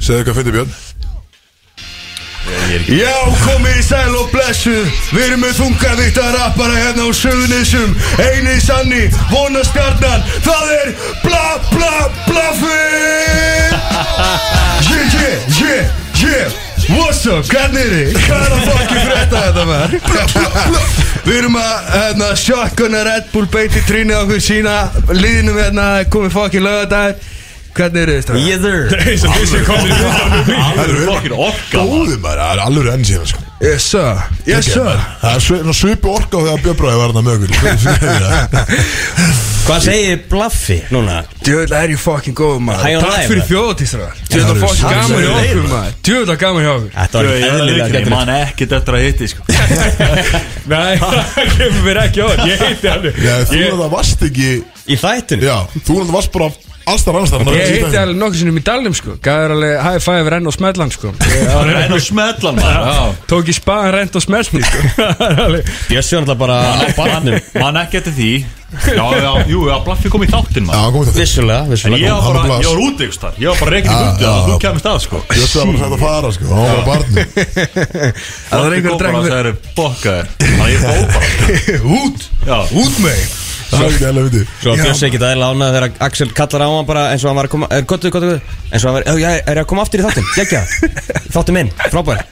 Segðu hvað finnir Björn. Já, komið í sæl og blessuð. Við erum með þungavíkt að rappara hérna á sögunisum Einu sanni, vonastjarnan Það er bla bla blaffi <laughs> Yeah, yeah, yeah, yeah. What's up, hvernig er þið? Hvað er að fokki frétta þetta maður? Bla bla bla. <laughs> Við erum að hérna, shotgunna Red Bull beint í trínið okkur sína. Liðinum hérna, komið fokkin lögadagur Hvernig er þið? strákar? Either Alveg fokkin orka maður. Góði maður, það er alveg enn síðan sko. Yes sir, yes sir. Það er svi- svipu orka á þegar Björn Bræði var hann að mögur Hvað segir Blaffi núna? Djöðl er ég fucking góð maður. Takk fyrir þjóðatísra Djöðl er fucking Takk gaman hjá okkur maður. Djöðl er gaman hjá okkur. Þetta var Ég ekki er eðlilega ég man ekkert eftir að hitti sko. <laughs> Nei, <laughs> það kemur mér ekki á Ég heiti hann. Já, þú er það er það allstar annars Ég heiti alveg nokkuð sinnum í dalnum sko. Gæður alveg high five renn og smellan sko. <laughs> Ég Það er enn á smetlan maður. Já. Tók í spaðan rent og smeltni sko. <laughs> Það er alveg- Bjössi var náttúrulega bara Man ekki eftir því. Já, já, jú, já, Blaffi kom í þáttinn Vissulega, ég var Hann bara, og Blas. ég var út ykkur þar Ég var bara reikinn í Já, burtu já. að þú kemist að sko. Björn var bara sætt að fara sko. Hann var bara barni <laughs> Það var einhver Blaffi kom bara drengur að segja þér. Bokka þér Þannig að ég fóð bara. Út, Já, út með Það er Svo að Bjössi ekki aðeins ánað þegar Axel kallar á hann bara eins og hann var að koma er, Kottu, kottu, kottu Eins og hann var, já, er ég að koma aftur í þáttin Gekja, þáttin minn, frábær.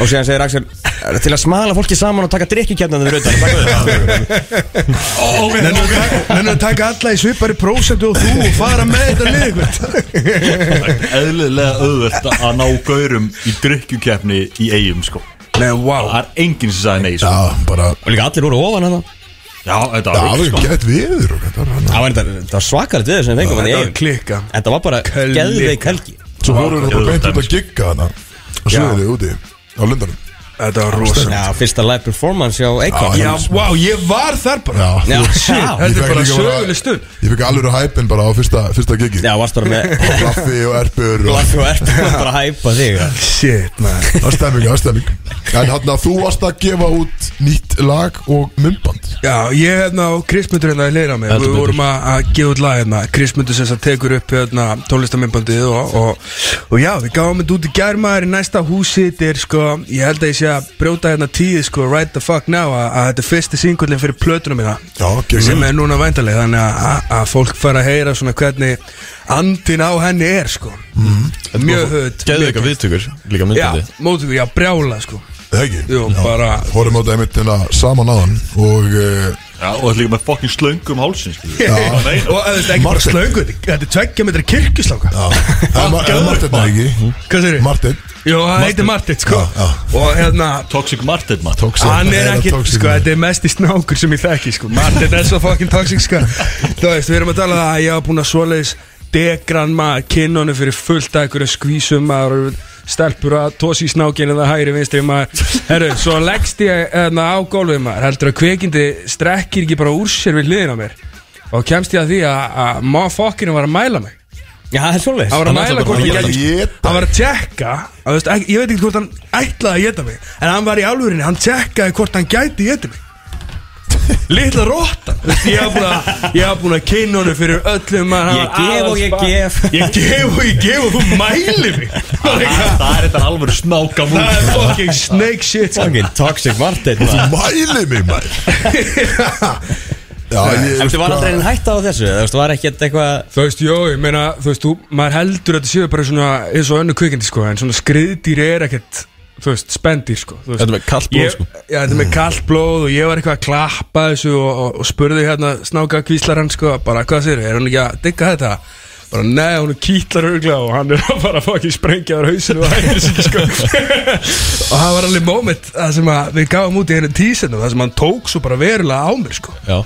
Og síðan segir Axel "Er Til að smala fólki saman og taka drikkjukjarnan þegar utan? Nennu að taka alla í svipari prósentu og þú og fara með þetta eitthvað. Eðlilega auðvöld að ná gaurum í drikkjukefni í eigum sko. Nei, wow Það er enginn sem sagði nei sko. Og líka allir voru ofan hann Já, þetta Já, var það sko. gett viður og þetta var hann Það var, þetta- var svakalegt við sem við fengum hann í Þetta var eigin klikka Þetta var bara Klika. geðveik helgi. Svo voru við bara beint út að gigga hana Og svo er þið úti á lundanum Þetta var rosa Já, fyrsta live performance hjá Eikon Já, wow, ég var þar bara. Já, Shit, þetta er bara söguleg stund. Ég fikk alveg hæpinn bara á fyrsta, fyrsta gigi Já, varst bara með Blaffi og erpur og Blaffi og erpur bara að hæpa þig. Shit, man. Það stemming, það er stemming. En hann að þú varst að gefa út nýtt lag og myndband. Já, ég hérna og Krismundur hérna í leira mig. Við vorum að að gefa út lag hérna. Krismundur sem sagt tekur upp hérna tónlistamindbandið og, og, og já, við gáum þetta út í gærmaður að brjóta hérna tíði sko Right the fuck now að, þetta er fyrsti singullin fyrir plötunum mína. Já, sem er núna væntaleg þannig að, fólk fara að heyra svona hvernig andin á henni er sko. Mjög höð Geðveika viðtökur, líka Já, myndandi mótugur, já, brjála sko. Það ekki? Hórum á þetta einmitt hérna saman aðan Og uh, Já, og þetta líka með fokkin slöngum hálsin sko Já, og það er ekki bara slöngu Þetta er tveggja metra kirkjuslanga Já, <laughs> það er Ma- er Martin það ekki? Hvað segir þið? Martin Jó, það heitir Martin sko. Og hérna Toxic Martin maður. Hann er ekki, sko, þetta er mest í snákur sem ég þekki, sko. Martin er svo fucking toxic, sko. Þú veist, við erum að tala um að ég hafa búin að svoleiðis Degran maður, kinnonu fyrir fullt að einhverju skvísum maður Stelpur að tósi í snákinu eða hægri vinstri maður. Herru, svo leggst ég hérna, á gólfið maður. Heldur að kveikindi strekkir ekki bara úr sér við hliðina á mér? Og kemst ég að því að, motherfuckerinn var að mæla mig? Já, það er svolítið Hann var að mæla hvort Hann var að gæti Hann. Var að tjekka að, veist, ekki, Ég veit ekki hvort hann ætlaði að geta mig En hann var í alvörinni, hann tjekkaði hvort hann gæti geta mig Litla rótta Ég haf búin að kynna honum fyrir öllum Ég gef og ég gef. Ég gef og ég gef og þú mæli mig. Það er Það þetta alveg snáka það múl er fucking snake shit sko. Fucking toxic Martin Þú mæli mig En þú var aldrei einn hætta á þessu? Þú var ekkert eitthvað Þú veist, jó, ég meina, þú veist, þú, maður heldur að þetta séu bara svona, eins og önnu kvikindi, sko, en svona skriðdýr er ekkert þú veist, spendir sko veist. Þetta er með kalt blóð, Ég- sko. Já, þetta er með kallt blóð og ég var eitthvað að klappa þessu og, og, og spurði hérna snáka kvíslarann sko, bara hvað sér, er hann ekki að digga þetta? Bara nei, hún er kýtlar örgla og hann er að bara fokkin sprengja á hausinu og hægir sig sko <laughs> og það var alveg moment það sem að við gáum út í henni tísinu það sem hann tók svo bara verulega á mér sko Já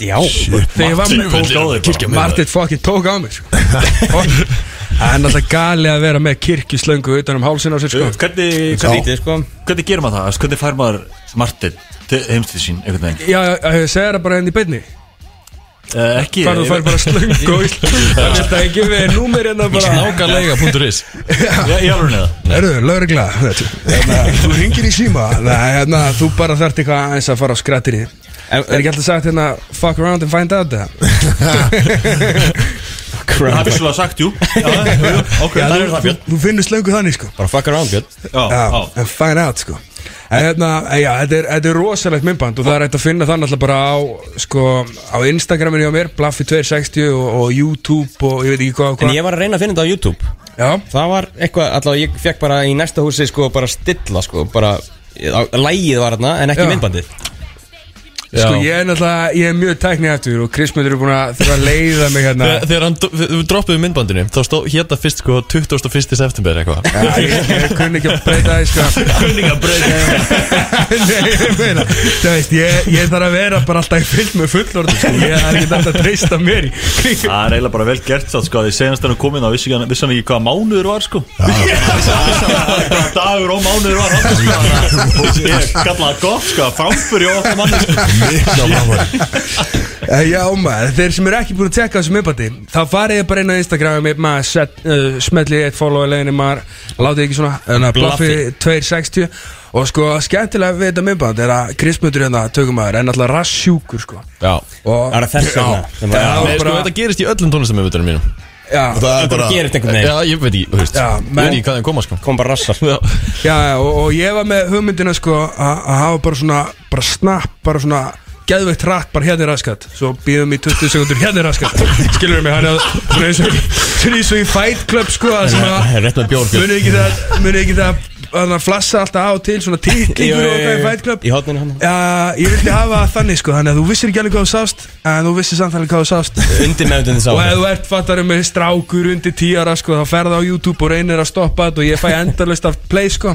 Já Þegar ég var bara. Martin fokkin tók á mig sko. <laughs> Það er náttúrulega gali að vera með kirkjuslöngu utan um hálsinn á sér sko. Hvernig, Svo hvernig, lítið sko? Hvernig gerir maður það? Hvernig fær maður Martin til heimstíð sín einhvern veginn? Já, já, ég segir það bara henni í beinni. Uh, ekki Hvað þú fær bara slöngu og <laughs> Það er þetta ekki við númer hérna bara. Nákalega.is Í í alveg neða Erðu, lögregla hérna, Þú ringir í síma. Nei, hérna, þú bara þarft eitthvað eins að fara á En- Er ekki alltaf sagt hérna Fuck around and find out <laughs> <laughs> það er vissulega sagt, jú. Er þú, finnur slöngu þannig sko. Bara fuck around, Björn. Já, Já, já and find out sko. En hérna, en já, þetta er, er rosalegt myndband og það er hægt að finna það náttúrulega bara á sko, á Instagraminu hjá mér Blaffi260 og, og YouTube og ég veit ekki hvað og En ég var að reyna að finna þetta á YouTube. Já, Það var eitthvað, allavega ég fekk bara í næsta húsi sko bara stilla sko Bara, lægið var þarna en ekki Já. Sko ég er náttúrulega, ég er mjög tæknið eftir og Krismundur er búin að þurfa að leiða mig hérna. Þegar þegar hann, við droppuðum myndbandinu Þá stó hérna fyrst sko 21. september eitthvað. Já, ég, ég kunni ekki að breyta það sko. <laughs> Kunni ekki að breyta Nei, ég meina, þú veist, ég, ég þarf að vera bara alltaf í fyllt með fullorðu sko. Ég er ekki alltaf að treysta mér Það er eiginlega bara vel gert satt sko að Því senast hann kom inn vissi hann ekki hvaða mánuður var sko. <laughs> Dagur og mánuður var það að í Mikla framfæri Eh, Já maður, þeir sem eru ekki búin að tjekka þessu myndbandi þá farið ég bara inn á Instagram maður set, uh, smetli eitt follow að leiðinni maður látið ekki svona uh, Blaffi 260 og sko skemmtilega við þetta myndband er að Krismundur hérna tökumæður er náttúrulega rassjúkur sko. Já. Og Það er þess bara- Nei, sko, þetta gerist í öllum tónlistamöfutunum mínum já, Það er Það bara Já, ég veit ekki, þú veist Já, Ég menn- veit ekki hvað þeim koma sko. Kom bara rassar. <laughs> Já, já, og, og ég var með hugmyndina sko að að hafa bara svona bara snapp, bara svona geðveikt rætt bara hérna er raskat. Svo býðum í 20 sekundur hérna er raskat. <laughs> Skilur mig, hann er svona eins og svona eins og í Fight Club sko að sem að Rétt með bjór Björn. Munið ekki það munið ekki það að flassa alltaf á til svona titlingur og eitthvað í Fight Club. Í hotninu hann Já, ég vildi hafa þannig sko Þannig að þú vissir ekki alveg hvað þú sást En þú vissir samt alveg hvað þú sást. Undir meðutinu sá Og ef þú ert fattarum með strákur undir tíara sko Þá ferða á YouTube og reynir að stoppa þetta Og ég fæ endalist af play sko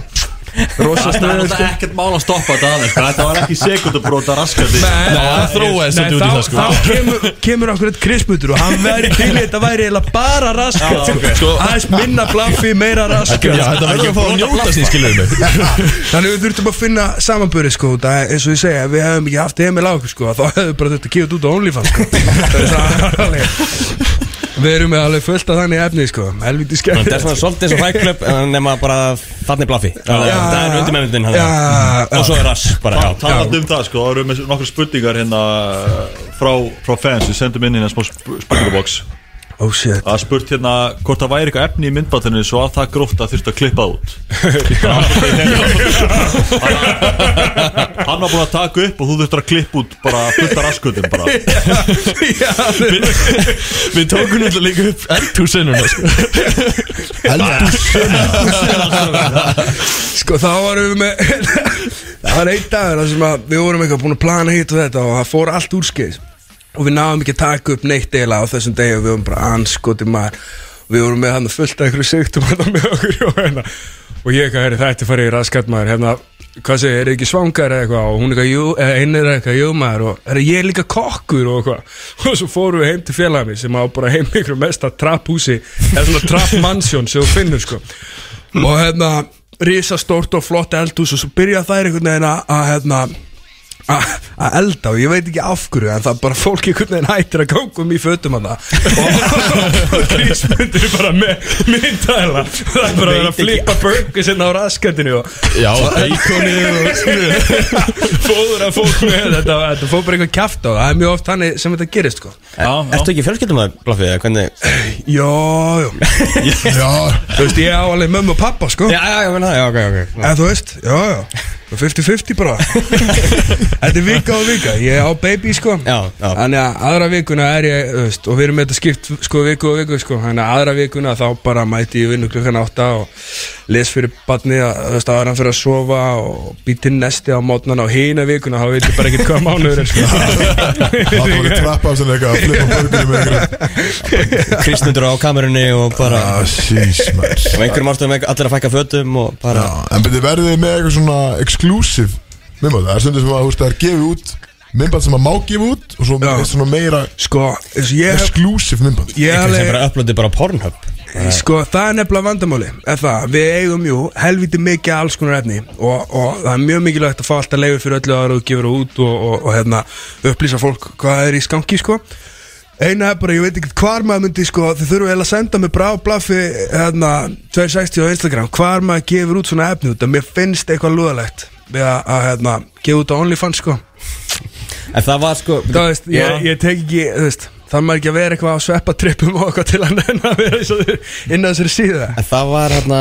Það er stöður sko. náttúrulega ekkert mál að stoppa þetta aðeins sko. Þetta var ekki sekundabróta raskandi það þróaðist svolítið út í það sko. þá kemur, kemur okkur eitt krismutur og hann væri til í þetta væri eiginlega bara raskat sko. Sko- aðeins minna blaffi, meira raskat þetta verður að fá að njóta sín, skilur mig. <laughs> Þannig við þurftum að finna samanböri sko eins og ég segja, við hefum ekki haft Emil á okkur sko, þá hefum við bara þurft að þetta út á OnlyFans sko. <laughs> Við erum með alveg fullt af þannig efni sko, helviti skemmt Það er svona svolítið svo Fight Club en nema bara þannig blaffi Það er undir hann Og svo er rass bara. Talað um það sko, það eru með nokkur spurningar hérna frá, frá fans. Við sendum inn hérna smá sp- spurningabox Oh shit. Það spurt hérna hvort það væri eitthvað efni í myndbandinu svo að það gróft að þurft að klippa út. Hann var búin að taka upp og þú þurftur að klippa út bara fullt af raskutum bara. Við, tókum náttúrulega líka upp eldhúsinnuna sko. Sko þá varum við með Það var einn dagur þar sem að við vorum eitthvað búin að plana hitt og þetta og það fór allt úrskeis og við náðum ekki að taka upp neitt eila á þessum degi. Og við vorum bara anskoti maður. Við vorum með hann fullt af einhverju sigtum <laughs> með okkur og, hérna. og ég eitthvað, herri, þetta farið í raskat maður. Hérna, hvað segir, er ekki svangar eða eitthvað? Og hún eitthvað, jú, eða einn er eitthvað, jú maður. Og herri, ég er líka kokkur og eitthvað. <laughs> Og svo fórum við heim til félagami sem á bara heim ykkur mesta trapphúsi eða svona trappmansjón sem þú finnur sko. Og hérna risastórt og flott eldhús og svo byrja þær einhvern veginn að að, hérna að elda og ég veit ekki af hverju en það bara fólk einhvern veginn hættir að ganga um í fötum að það og <laughs> grísmundur er bara með myndæla það er bara að vera að flippa burger sinna á raskatinu og Já, fóður að fólk með þetta þetta fóð bara eitthvað kæft á það. Er mjög oft þannig sem þetta gerist sko. Ertu ekki fjölskyldum að blaffi eða hvernig? Já, já. <laughs> Já, þú veist ég á alveg mömmu og pappa sko. Já, já, já, ok, ok. En þú veist, já, já 50-50 bara. <laughs> Þetta er vika og vika. Ég er á baby sko. Já, já. Þannig að aðra vikuna er ég þú veist, Og við erum með þetta skipt sko viku og viku sko. Þannig að aðra vikuna þá bara mæti ég vinnu klukkan átta Og les fyrir badni þú veist, að hann fyrir að sofa og býti nesti á mótnana og hina vikuna þá veit ég bara ekkert hvað mánuður er sko. <laughs> Það að <laughs> trappa svona eitthvað að flippa börgunum með einhverjum Kristnundur á kamerunni og bara Ah, sís, maður. Og einhverjum ástæðum allir að fækka fötum og bara Já, En byrði verðið með eitthvað svona exclusive Minnbátt, það er stundum sem að þú veist, það er gefið út Minnbátt sem að má gefa út Og svo Já. er svona meira sko, eins og ég hef exclusive ég Einhverjum sem bara uploadi bara á Pornhub Sko, það er nefnilega vandamáli er það, Við eigum jú helviti mikið alls konar efni og, og það er mjög mikilvægt að fá alltaf leiði fyrir öllu aðra og gefur það út og, og, og hérna, upplýsa fólk hvað er í skanki sko. Eina er bara, ég veit ekki hvar maður myndi sko, þið þurfum eiginlega að senda mig brá blaffi hérna, 260 á Instagram. Hvar maður gefur út svona efni út að mér finnst eitthvað lúðalegt við að, að hérna, gefa út á OnlyFans sko. En það var sko Það veist, ég, ég tek ekki, þú veist Það maður ekki að vera eitthvað á sveppatrippum og eitthvað til að nenna að vera eins og þau inn á þessari síða En það var hérna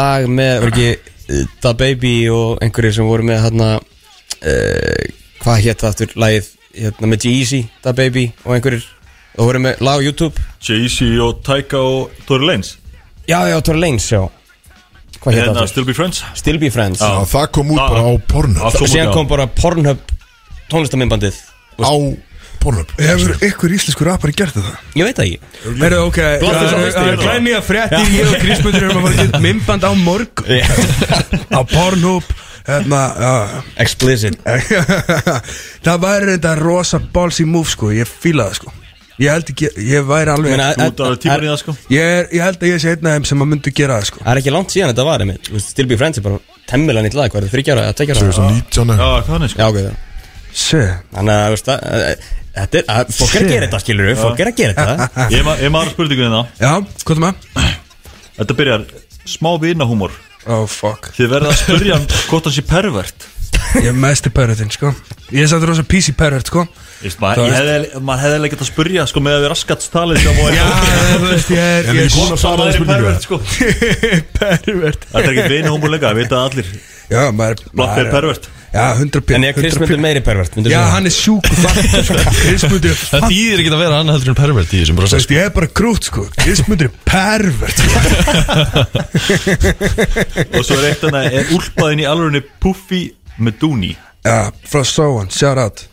lag með, var ekki uh, Da Baby og einhverjir sem voru með hérna uh, Hvað hétt það aftur lagið hérna með G-Eazy, Da Baby og einhverjir. Og voru með lag á YouTube. Jay-Z og Tyga og Tory Lanez. Já, já, Tory Lanez, já. Hvað hétt það Hérna aftur? Still Be Friends? Still Be Friends. Já, það kom út Já. bara á porno kom út, Síðan já. kom bara Pornhub tónlistamindbandið Á porno Hefur ykkur íslensku rappari gert það? Ég veit það ekki. Heyrðu, ok, Blottis á það er hérna. glænýja fréttir Ég og Krismundur erum að fara að geta mymband á morgun. Á Pornhub. Hérna, já Explicit. <laughs> Það væri þetta rosa ballsy move sko. Ég fíla það sko. Ég held ekki, ég væri alveg Út af tímur í það sko. Ég, er, ég held að ég sé einn af þeim sem að myndu gera það sko. Það er ekki langt síðan þetta var einmitt. Þú veist, Still Be Friends er bara temmilega nýtt lag Hvað er það, þryggjára eða tveggjara? 2019 Já, hvað er sko? Já, ok, það Se Þannig að, þú veist, það eh, Þetta er, fólk er að gera þetta, skilur við Fólk er að gera þetta. Ég ma- ég maður spurningunni það Já, hvað er maður? Þetta byrjar smá vinahúmor Oh fuck. Þið verða að spyrja hann hvort það sé pervert. Ég er mest í pervertin sko. Ég er satt rosa PC pervert sko maður, hefði, alveg getað að spyrja sko með að við og Já, <laughs> þú veist, ég er, En ég kom að svara það pervert sko. <laughs> Pervert. Þetta er ekki vinahúmor leika, það vita það allir. Já, maður Blokk er pervert. Já, 100 p En ég er Krismundur meiri pervert Já, hann er sko. <laughs> Krismundur er Það þýðir ekki að vera annað heldur en pervert í þessum veist, ég er bara grút sko. Krismundur er pervert sko. Og svo er eitt annað, er úlpaðin í alvegni Puffy með Dooney Já, frá Sohan, shout out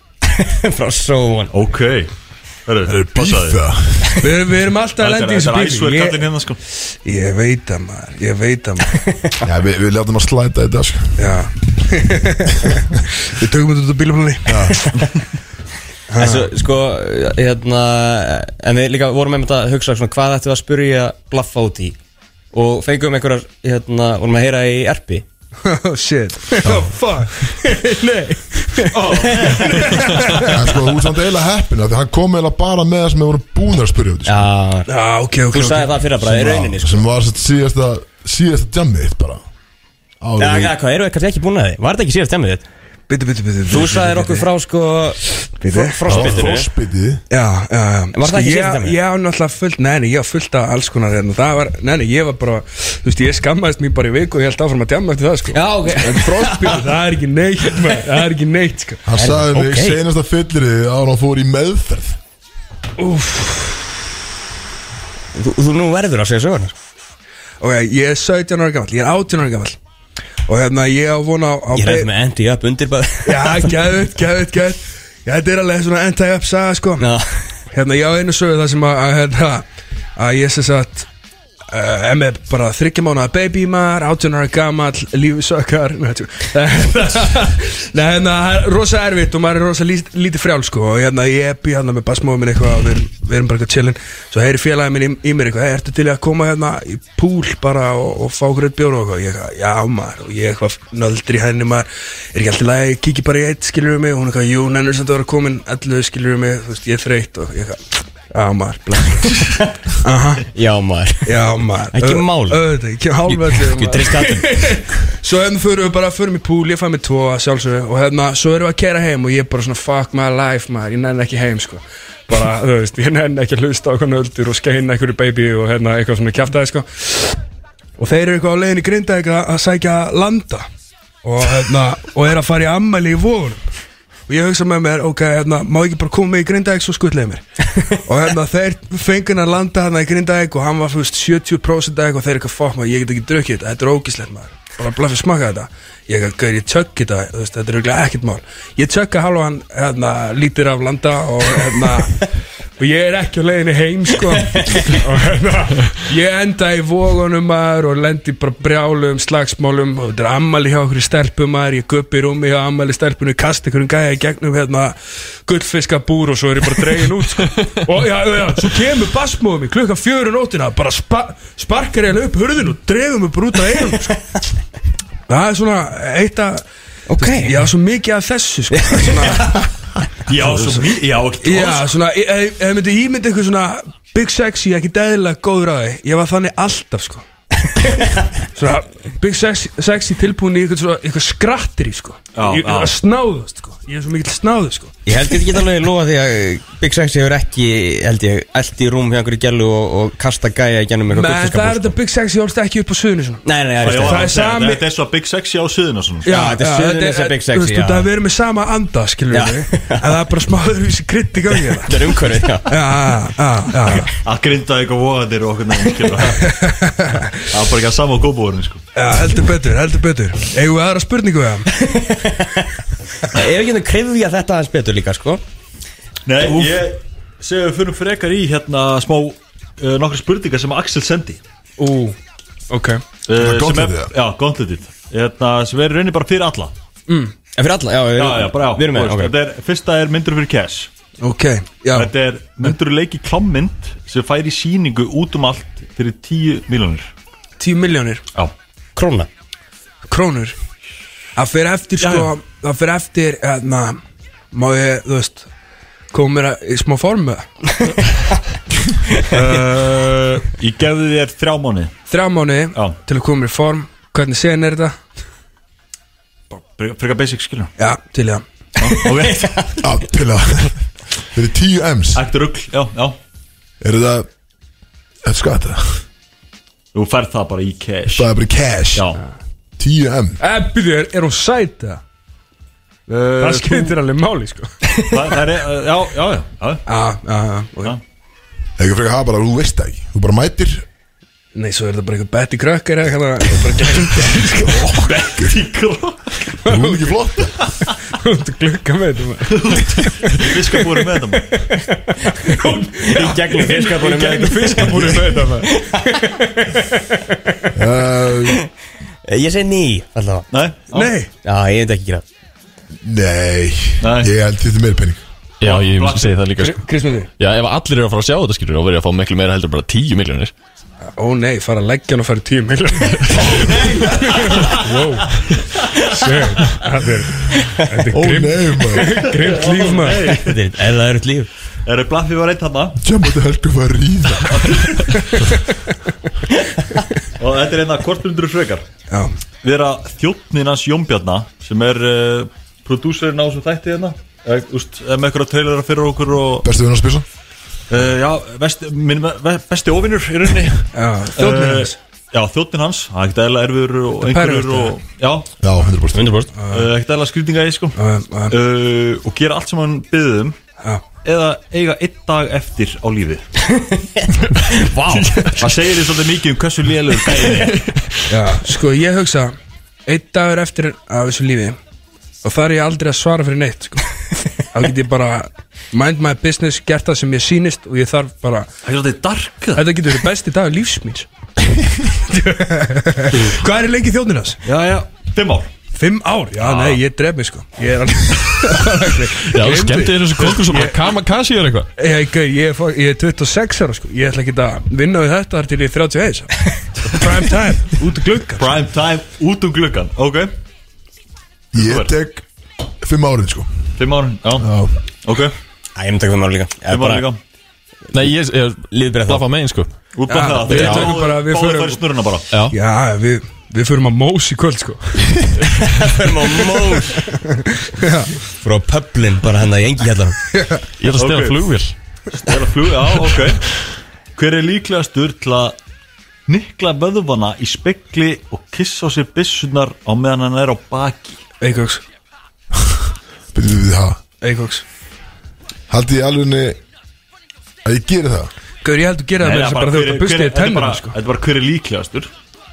<laughs> Frá Sóan Ok. Það er passaðu. bífa Við, við erum alltaf að Þetta lenda í þessu þetta er æsver bífi. Kallinn ég, hérna sko. Ég veit að maður, ég veit að maður. <laughs> Já, við, við látum að slæta þetta sko. Já. <laughs> Við tökum þetta út á bílaflunni En svo, sko, hérna En við líka vorum með að hugsa svona, Hvað ættum við að spurja blaffa út í? Og fengum einhverjar, hérna Vorum að heyra í erpi <laughs> Oh shit Oh fuck <laughs> Nei En sko, þú ert samt eiginlega heppin af Því hann kom eiginlega bara með það sem vorum búin að spyrja út í, sko. Já, Já, ok, ok, þú sagði það fyrra bara í rauninni sko. Sem var satt síðasta Síðasta jammið þitt bara Já, já, hvað, eru kannski ekki búin að því? Var þetta ekki síðast temmið þitt? Bitti, bitti, bitti Þú sagðir okkur frá, sko Bíddu. Frostbitinu. Frossbytið Já, já. Var það ekki ég, síðasta dæmið? ég á náttúrulega fullt, nei, nei, ég á fullt af alls konar hérna. Það var, nei, nei, ég var bara Þú veist, ég skammaðist mér bara í viku og ég held áfram að djamma eftir það, sko. Já, ok. En frostbíl, <laughs> það er ekki neitt, maður. Það er ekki neitt, sko. Hann sagði mig ok. senasta fyllirið að hann fór í meðferð. Þú, þú nú verður að segja sögurnar. Ok, ég er 17 ára gammal, ég er 18 ára gammal Og hérna, ég á vona á, Ég ræði með endi upp undir bara Já, gæðut, gæðut, gæðut þetta er alveg svona anti-up saga, sko. Hérna, ég á einu sögu það sem að, hérna, að ég sem sagt uh, er bara þryggja mánuða baby maður, 18 ára gamall, lífi sökkar <laughs> Nei, hérna, það er rosa erfitt og maður er rosa lít, lítið frjál, sko. Og hérna, ég er bí hérna með basmóðum minn eitthvað og við, við erum bara eitthvað chillin. Svo heyri félagið minn í, í mér eitthvað, hey, ertu til að koma hérna í púl bara og, og fá eitt bjór? Og eitthvað, ég eitthvað, já maður. Og ég eitthvað nöldur í henni maður. Er ekki alltaf læg, kíkja bara í eitt, skilur við mig? Og hún eitthvað, jú, nennur sem þú vera komin 11, skilur við mig, þú veist, ég er þreytt. Og eitthvað, já maður, já maður. Já maður. Ekki mál. Ekki hálfveldi Ekki trist aðeins <laughs> Svo hérna fyrir við bara, fyrir mig púl, ég fæ mig tvo sjálfsögðu og hérna, svo erum við að kera heim og ég er bara svona fuck my life maður, ég nenni ekki heim sko. Bara, þú veist, ég nenni ekki að hlusta á eitthvað nöldur og skeina einhverju baby og hérna eitthvað svona kjaftaði sko. Og þeir eru eitthvað á í grinda eitthvað að sækja landa og hérna, og er að fara í ammæli í vogunum og ég hugsa með mér, ok, hérna, má ég ekki bara koma með í grinda eitthvað svo skuttlega mér? <laughs> Og hérna, þeir fengun að landa hann í Grindavík og hann var veist 70% eða eitthvað og þeir eitthvað fokk maður, ég get ekki drukkið þetta, þetta er ógislegt maður. Bara blaffi smaka þetta. Ég gauð, ég tjögg þetta, þetta er ekkert mál. Ég tjögga halva hann, hérna, lítir af landa og hérna <laughs> og ég er ekki á leiðinni heim, sko <laughs> og hérna, ég enda í vógunum maður og lendi bara brjálum slagsmálum og þetta er ammali hjá okkur í stelpum maður, ég guppi í rúmi hjá ammali stelpunum kasta ykkur um gæja í gegnum hérna gullfiskabúr og svo er ég bara dregin út sko. og já, já, svo kemur bassmóðum í klukkan fjöru nótina bara spa, sparkar ég hann upp hurðin og dregum mig bara út af einum sko. það er svona eitt að Ok. já, svo mikið af þessu sko. svona, <laughs> <laughs> Já, svo mý, já, ekki já, svona ef ef þið myndi ímyndi eitthvað svona Big Sexy, ekki dæðilega góður að því ég var þannig alltaf sko svona Big Sexy, tilbúin í eitthvað, svona, eitthvað skrattir í sko. Já, ég, já. að snáðast sko. Ég er svo mikill snáðu sko. Ég held ég get alveg lofa því að Big Sexy hefur ekki, held ég, eld í rúm hjá einhverju gælu og, og kasta gæja í gennum Men eitthvað það er þetta Big Sexy hólst ekki upp á suðinu svona. Nei, nei, Já, það já, er það. Er sami- Þetta er svo Big Sexy á suðuna svona. Já, þetta er Suðurnesja Big Sexy, já. Það er verið með sama anda, skilur Já. við En það er bara smáður vísi krydd í gangi hérna. Þetta er umhverfið, já. Já, já, já Að grinda eitthvað voðandir og okkur nefnir skilur <laughs> Það var bara ekki að sama á góðbúðurinn sko. Já, heldur betur, heldur betur. Eigum við aðra spurningu við hann? <laughs> Ef ekki að krifja þetta aðeins betur líka, sko. Nei, ég segi við fyrir frekar í hérna smá uh, nokkra spurningar sem Axel sendi. Ú, ok. Uh, gauntletið, sem er- eða? Já, gauntletið hérna, sem er raunin bara fyrir alla. En fyrir alla, já, Já, já, bara já Við erum með, þú ok. Þetta er, fyrsta er myndur fyrir cash. Ok, já. Þetta er myndur leiki klámmynd sem fær í síningu út um allt fyrir 10 miljónir 10 miljónir Já. Króna. Krónur. Það fyrir eftir, Já, sko Það fyrir eftir, hérna Má ég, þú veist að- í smá formu <laughs> uh, Ég gefði þér þrjá mánu Þrjá mánu Já, til að koma í form. Hvernig sen er þetta? frekar basic skilur. Já, til það. Ok. <laughs> Já, til að Fyrir 10 M's. Ætti rugl, já, já. Er það Þetta skatta Þú færð það bara í cash. Það er bara í cash. Já. 10 M. Ebbi, er, er hún sæt það? Uh, Það skemmtir alveg máli, sko. <laughs> Það það er, já, já, já, já. Já, já, já, ok. Já. Ekki frekar hafa bara, þú veist það ekki. Þú bara mætir Nei, svo er þetta bara eitthvað Betty Krökker eða eitthvað það bara glemt <laughs> Betty Krokk Þú er ekki flott. Þú ert að glukka með þetta Fiskabúri með þetta. Í gegnum fiskabúri með þetta. maður. uh, Ég segi ný, alltaf. Nei. Nei, Já, ég veit ekki gera. Nei. Nei. Ég held þetta meira penning Já, ég segi það líka sko. Krismindi Já, ef allir eru að fara að sjá þetta skilur og verið að fá miklu meira heldur bara 10 miljónir Ó nei, fara að leggja hann og fara í tíu miljónir Wow <laughs> Sér, þetta er Þetta er Ó grimm, nei maður. grimmt líf maður. Þetta er eða er þetta líf. Er það Blaffi var eitt þarna? Tjama þetta heldur að ríða. <laughs> Og þetta er einna kortbundur frekar. Já, Við erum að þjóttnin hans Jónbjarna sem er uh, prodúserinn á þessu þætti hérna. Eða, úst, eða með eitthvað trailera fyrir okkur og Bestu vinnar spisa uh, já, vest, minn besti óvinnur í rauninni. Þjóðnir Eh, hans. Já, þjóttnin hans, það er ekkert eðla erfiður og er einhverjur og Já, Já, 100% 100% uh, ekkert eðla skrýtinga í sko. Uh, Og gera allt sem hann byggði um. Já. Eða eiga einn dag eftir á lífi <laughs> Vá. Það segir því svolítið mikið um hversu lélugur gæði er. Já, sko ég hugsa Einn dagur eftir af þessu lífi Og það er ég aldrei að svara fyrir neitt sko. Þá get ég bara Mind my business, gert það sem ég sýnist Og ég þarf bara Þetta getur verið besti dagur lífsmýns <laughs> Hvað er í lengi þjóðninas? Já, já, fimm ár. Fimm ár? Já, nei, ég dref mig sko. Ég er alveg <laughs> Já, skemmti þér þessu konkur sem bara kamakasi er eitthvað. Ég, ég, ég, er fó- ég er 26 ára sko. Ég ætla ekki að vinna við þetta þar til ég er 31 Prime time, út af glugga Prime time, út um gluggan Ok, Ég tek 5 árin sko. Fimm ár, já, Já. Ok. Æ, ég myndi ekki fimm ára líka. Er Fimm ár bara- líka. Nei, ég, Líður bara blafa megin sko. Út bara Já, það við tökum bara- við förum- færi snurruna bara. Já, Já, við, við förum að mós í kvöld sko. <laughs> Förum á mós. Frá pöblin bara hennar í engi hjallar ég ætla að stela Ok. flugvél. Það er að flug, já, ok. Hver er líklegastur til að Nikla vöðvana í spekli Og kissa á sér byssunar Á meðan hann er á baki? Það Eikoks Haldi ég alveg að ég geri það? Gaur, ég held að gera það með þess að bara þau ert að busta í sko. þetta er bara hver er líklegastur.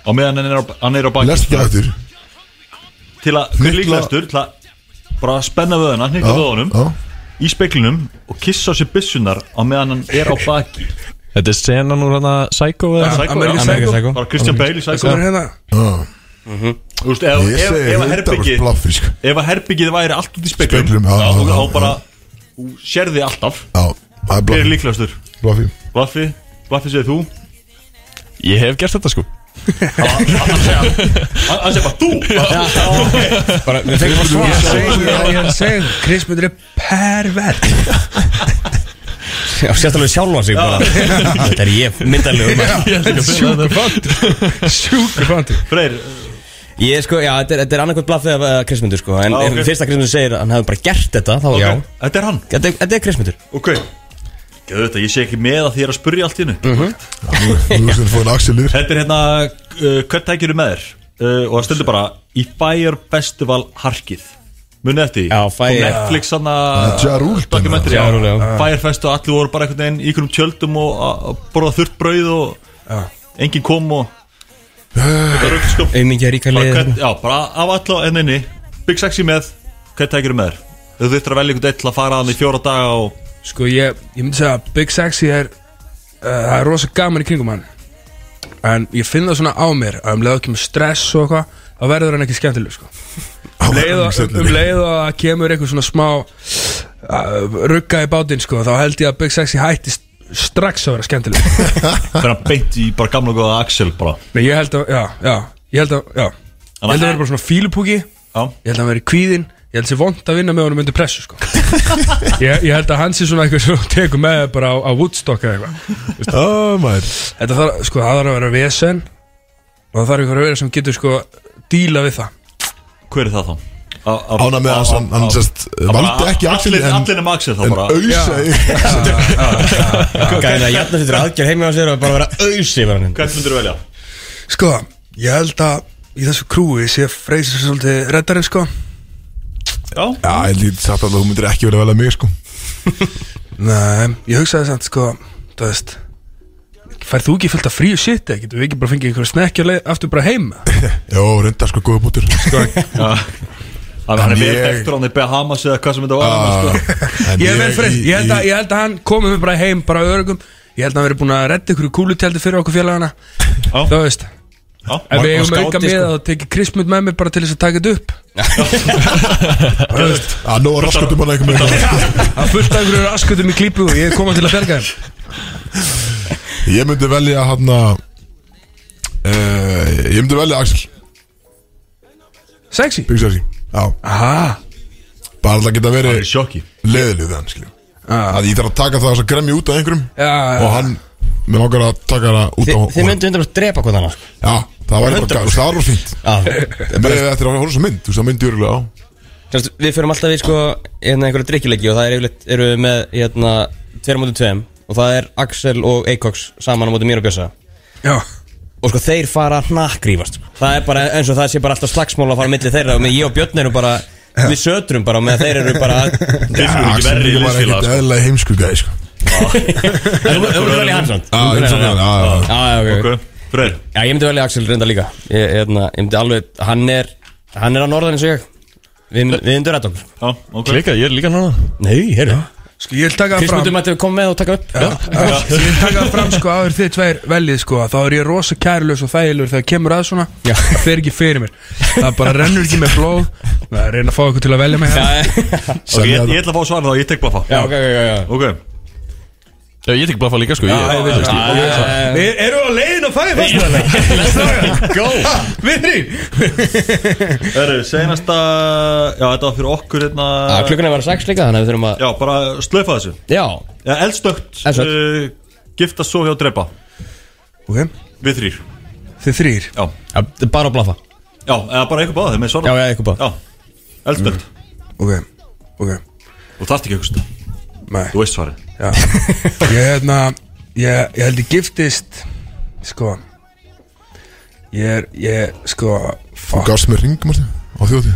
Og meðan hann er á, hann á baki Lest ekki aftur. Til að, hver er Hnykla- líklegastur Til að bara spenna vöðuna, Já, vöðunum. Í speklinum Og kissa á sér byssunar Á meðan hann er á baki. Þetta er senan úr Psycho eða? Psycho, American. Psycho. Bara Christian Bale í Psycho hérna Já. Þú veist, ef, ef, ef að 100% herbyggið sko. Ef herbyggið væri allt út í speklum Speglum, já, já, þá bara Þú sérði alltaf. Já, það er Hver er líklegastur? Blaffi Blaffi, Blaffi segir þú? Ég hef gert þetta sko. <laughs> Hann segir bara þú. Bara, við fengum að svara. Chris myndir er pervert. Sérstaklega sjálfa sig bara. Þetta er ég myndalegu <laughs> Sjúku fantur. Sjúku fantur. Freyr, Ég sko, já, þetta er, þetta er annarkvæmt blaffið af uh, Krismundur sko En Já, ef ok. fyrst að Krismundur segir að hann hefði bara gert þetta Þá já, þetta er hann? Þetta, er- þetta er Krismundur Ok. Gjöðu þetta, ég sé ekki með að því er að spurja allt í hennu Þú veist að fóðin Axel yfir Þetta er hérna, uh, hvert tækir með þér? Uh, Og það stendur bara Í Fire Festival Harkið. Munið eftir því? Já, Fire- Á Netflix hann Ja Rule, Dokumentari Ja Rule, já. Fire Festival, allir voru bara einhvern veginn Í einhvern tjöldum og að að borða þurrt brauð Og enginn kom og Þetta er sko Auðmingja ríka bara, lið hvern, Já, bara af allu enninni Big Sexy með Hvert tækir með þér? Þú þurftir að velja einhvern eitt til að fara hann í fjóra daga og Sko ég, ég myndi segja að Big Sexy er uh, Það er rosa gaman í kringum hann. En ég finn það svona á mér að um leið og kemur stress og eitthvað þá verður hann ekki skemmtileg sko. um, leið og, um leið og að kemur eitthvað svona smá uh, rugga í bátinn sko, þá held ég að Big Sexy hætti st- strax að vera skemmtileg. <laughs> Fyrir hann beint í bara gamla góða Axel bara. Nei, ég held að, já, já Ég held að, já. Ég held að vera bara svona fílupúki. Já. Ég held að hann veri kvíðin Ég held að sé vond að vinna með honum undir pressu sko. <laughs> ég, ég held að hann sé svona eitthvað sem þú tekur með bara á, á Woodstock eða eitthvað. Oh, maður. Þetta þarf, sko, það þarf að vera vesen. Og það þarf eitthvað að vera sem getur sko díla við það. Hver er það þá? Ána með hans, hann, valdi ekki Axel en, Allir nema Axel þá en bara. Auðsa í Gæðin að jætna sér aðgjör heimi á sér og bara vera auðs yfir hann. Hvern myndir þú velja? Sko, ég held að í þessu krúi sé freysir svolítið reddarinn sko. Já. Já, ég lítið satt að þú myndir ekki verið að velja mig sko. Nei, ég hugsaði samt sko Þú veist Færð þú ekki fullt af fríu shit eða getur við ekki bara fengið einhverja snekkja aftur bara heim <laughs> Jó, reyndar sko góða bútur. Sko, <laughs> Hann hann er vel dektur á því Bahamas eða hvað sem þetta var sko. <laughs> en ég er vel freyð, í- ég held að, í- ég held að hann komið bara heim bara örgum Ég held að hann verið búin að redda ykkur kúlutjaldi fyrir okkur félagana. Já. Þú veist. Já. Ef við skáti, auka með sko. að tekið krismund með mér bara til þess að taka þetta upp. <laughs> Já, nú var raskatum hann eitthvað <laughs> með Það fullt af einhverju raskutum í klípu og ég er komað til að berga þeim. Ég myndi velja hann að uh, Ég myndi velja Axel. Sexy. Big Sexy. Já, Aha bara alltaf geta er verið við hann skiljum Ah. Að ég þarf að taka það að gremja út af einhverjum Já, Og hann, mér langar að taka það út á Þið myndu undir að drepa hvað annars Já, það var bara, Já. Með eftir að horfa svo mynd, þú veist, það myndi örgulega á. Við fyrir alltaf í sko hérna einhverju drikkjuleiki og það er yfirleitt eru við með hérna tveir á móti tveim og það er Axel og Eikoks saman á móti mér og Bjössa. Já og sko þeir fara að hnakkrífast. Sko. það er bara eins og það sé bara alltaf slagsmál að fara á milli þeirra og með ég og Björn erum bara við sötrum bara og með þeir eru bara Þeir eru ekki verri í líka var liðsfélag ekkert sko. eðlilega heimsku gæði sko <laughs> Þú þú myndir velja hans Já, heimsku gæði, já, já. Já, já, ok. Ok, Freyr. Já, ég myndi velja Axel reynda líka. Ég, hérna, ég myndi alveg, hann er hann er á norðan eins og ég. Við, við myndir rætt okkur. Já, ok. Klika, ég er líka nána Nei, heyrðu Sko ég vil taka fram. Kristmundum ætti að koma með og taka upp. Já, Ég vil taka fram sko áður þið tveir veljið sko Þá er ég rosa kærlaus og þægilegur þegar kemur að svona. Já. Það fer ekki fyrir mér. Það bara rennur ekki með blóð. Það er að reyna að fá ykkur til að velja mig. Hérna. Ok, ég, ég ætla að fá svara þá, ég tek blaffa já, ok, ok, ok. Ok, Já, ég tek blaffa líka sko. Við erum á leiðin að fæði fast Go. Við Herru, senasta Já, þetta var fyrir okkur hérna klukkan er vera sex líka, þannig að við þurfum að Já, bara slöfa þessu. Eldstökkt. uh, Giftast svo hjá drepa Ok, Við þrýr þið þrýr bara að blaffa. Já, eða bara eitthvað báða, eitthvað ok Þú þarft ekki að hugsta, Nei, þú veist svarið Ég hérna Ég, ég held ég giftist Sko Ég er, ég, sko Þú Fuck gafst mér ring, Martin, á þjóti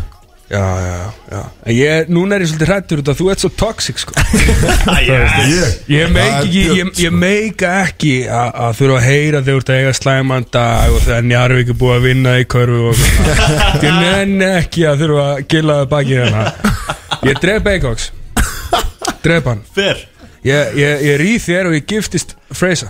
Já, já, já. En ég, núna er ég svolítið hrættur út að þú ert svo toxic sko. <laughs> Ég, Ég? Meik Það er ekki, ég, ég meika ekki að að þurfa að heyra þegar þú ert að eiga slæman dag og þegar Njarvík er búið að vinna í körfu og svona. Ég nenni ekki að þurfa að gila það baki hérna. Ég dref Baycox. Dref hann. Fer Ég, ég, ég rýð þér og ég giftist Freysa.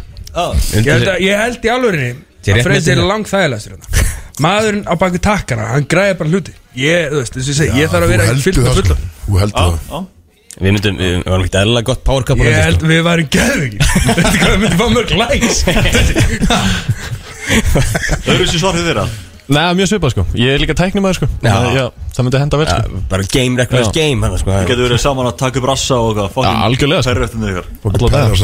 Ég held, að, ég held í alvörinni er að Freysa er langt þægilegastur hérna. Maðurinn á baku takkana, hann græði bara hluti. Ég, þú veist, segi, ég þarf að vera fyllt það, fulla sko. Þú heldur það. Já, Við myndum, við varum ekkert eðlilega gott power couple Ég held held við varum <laughs> hvað, við myndum fá mörg likes. Öðru sem svar fyrir þeirra Nei, mjög svipað sko. Ég er líka tæknumæður sko. Já. Að, já, Það myndi henda vel sko sko. Bara game, reckless Já. game hann, sko. Getur verið saman að taka upp rassa og hvað algjörlega, sko. Færri eftir þeirra Fólk Alla pælar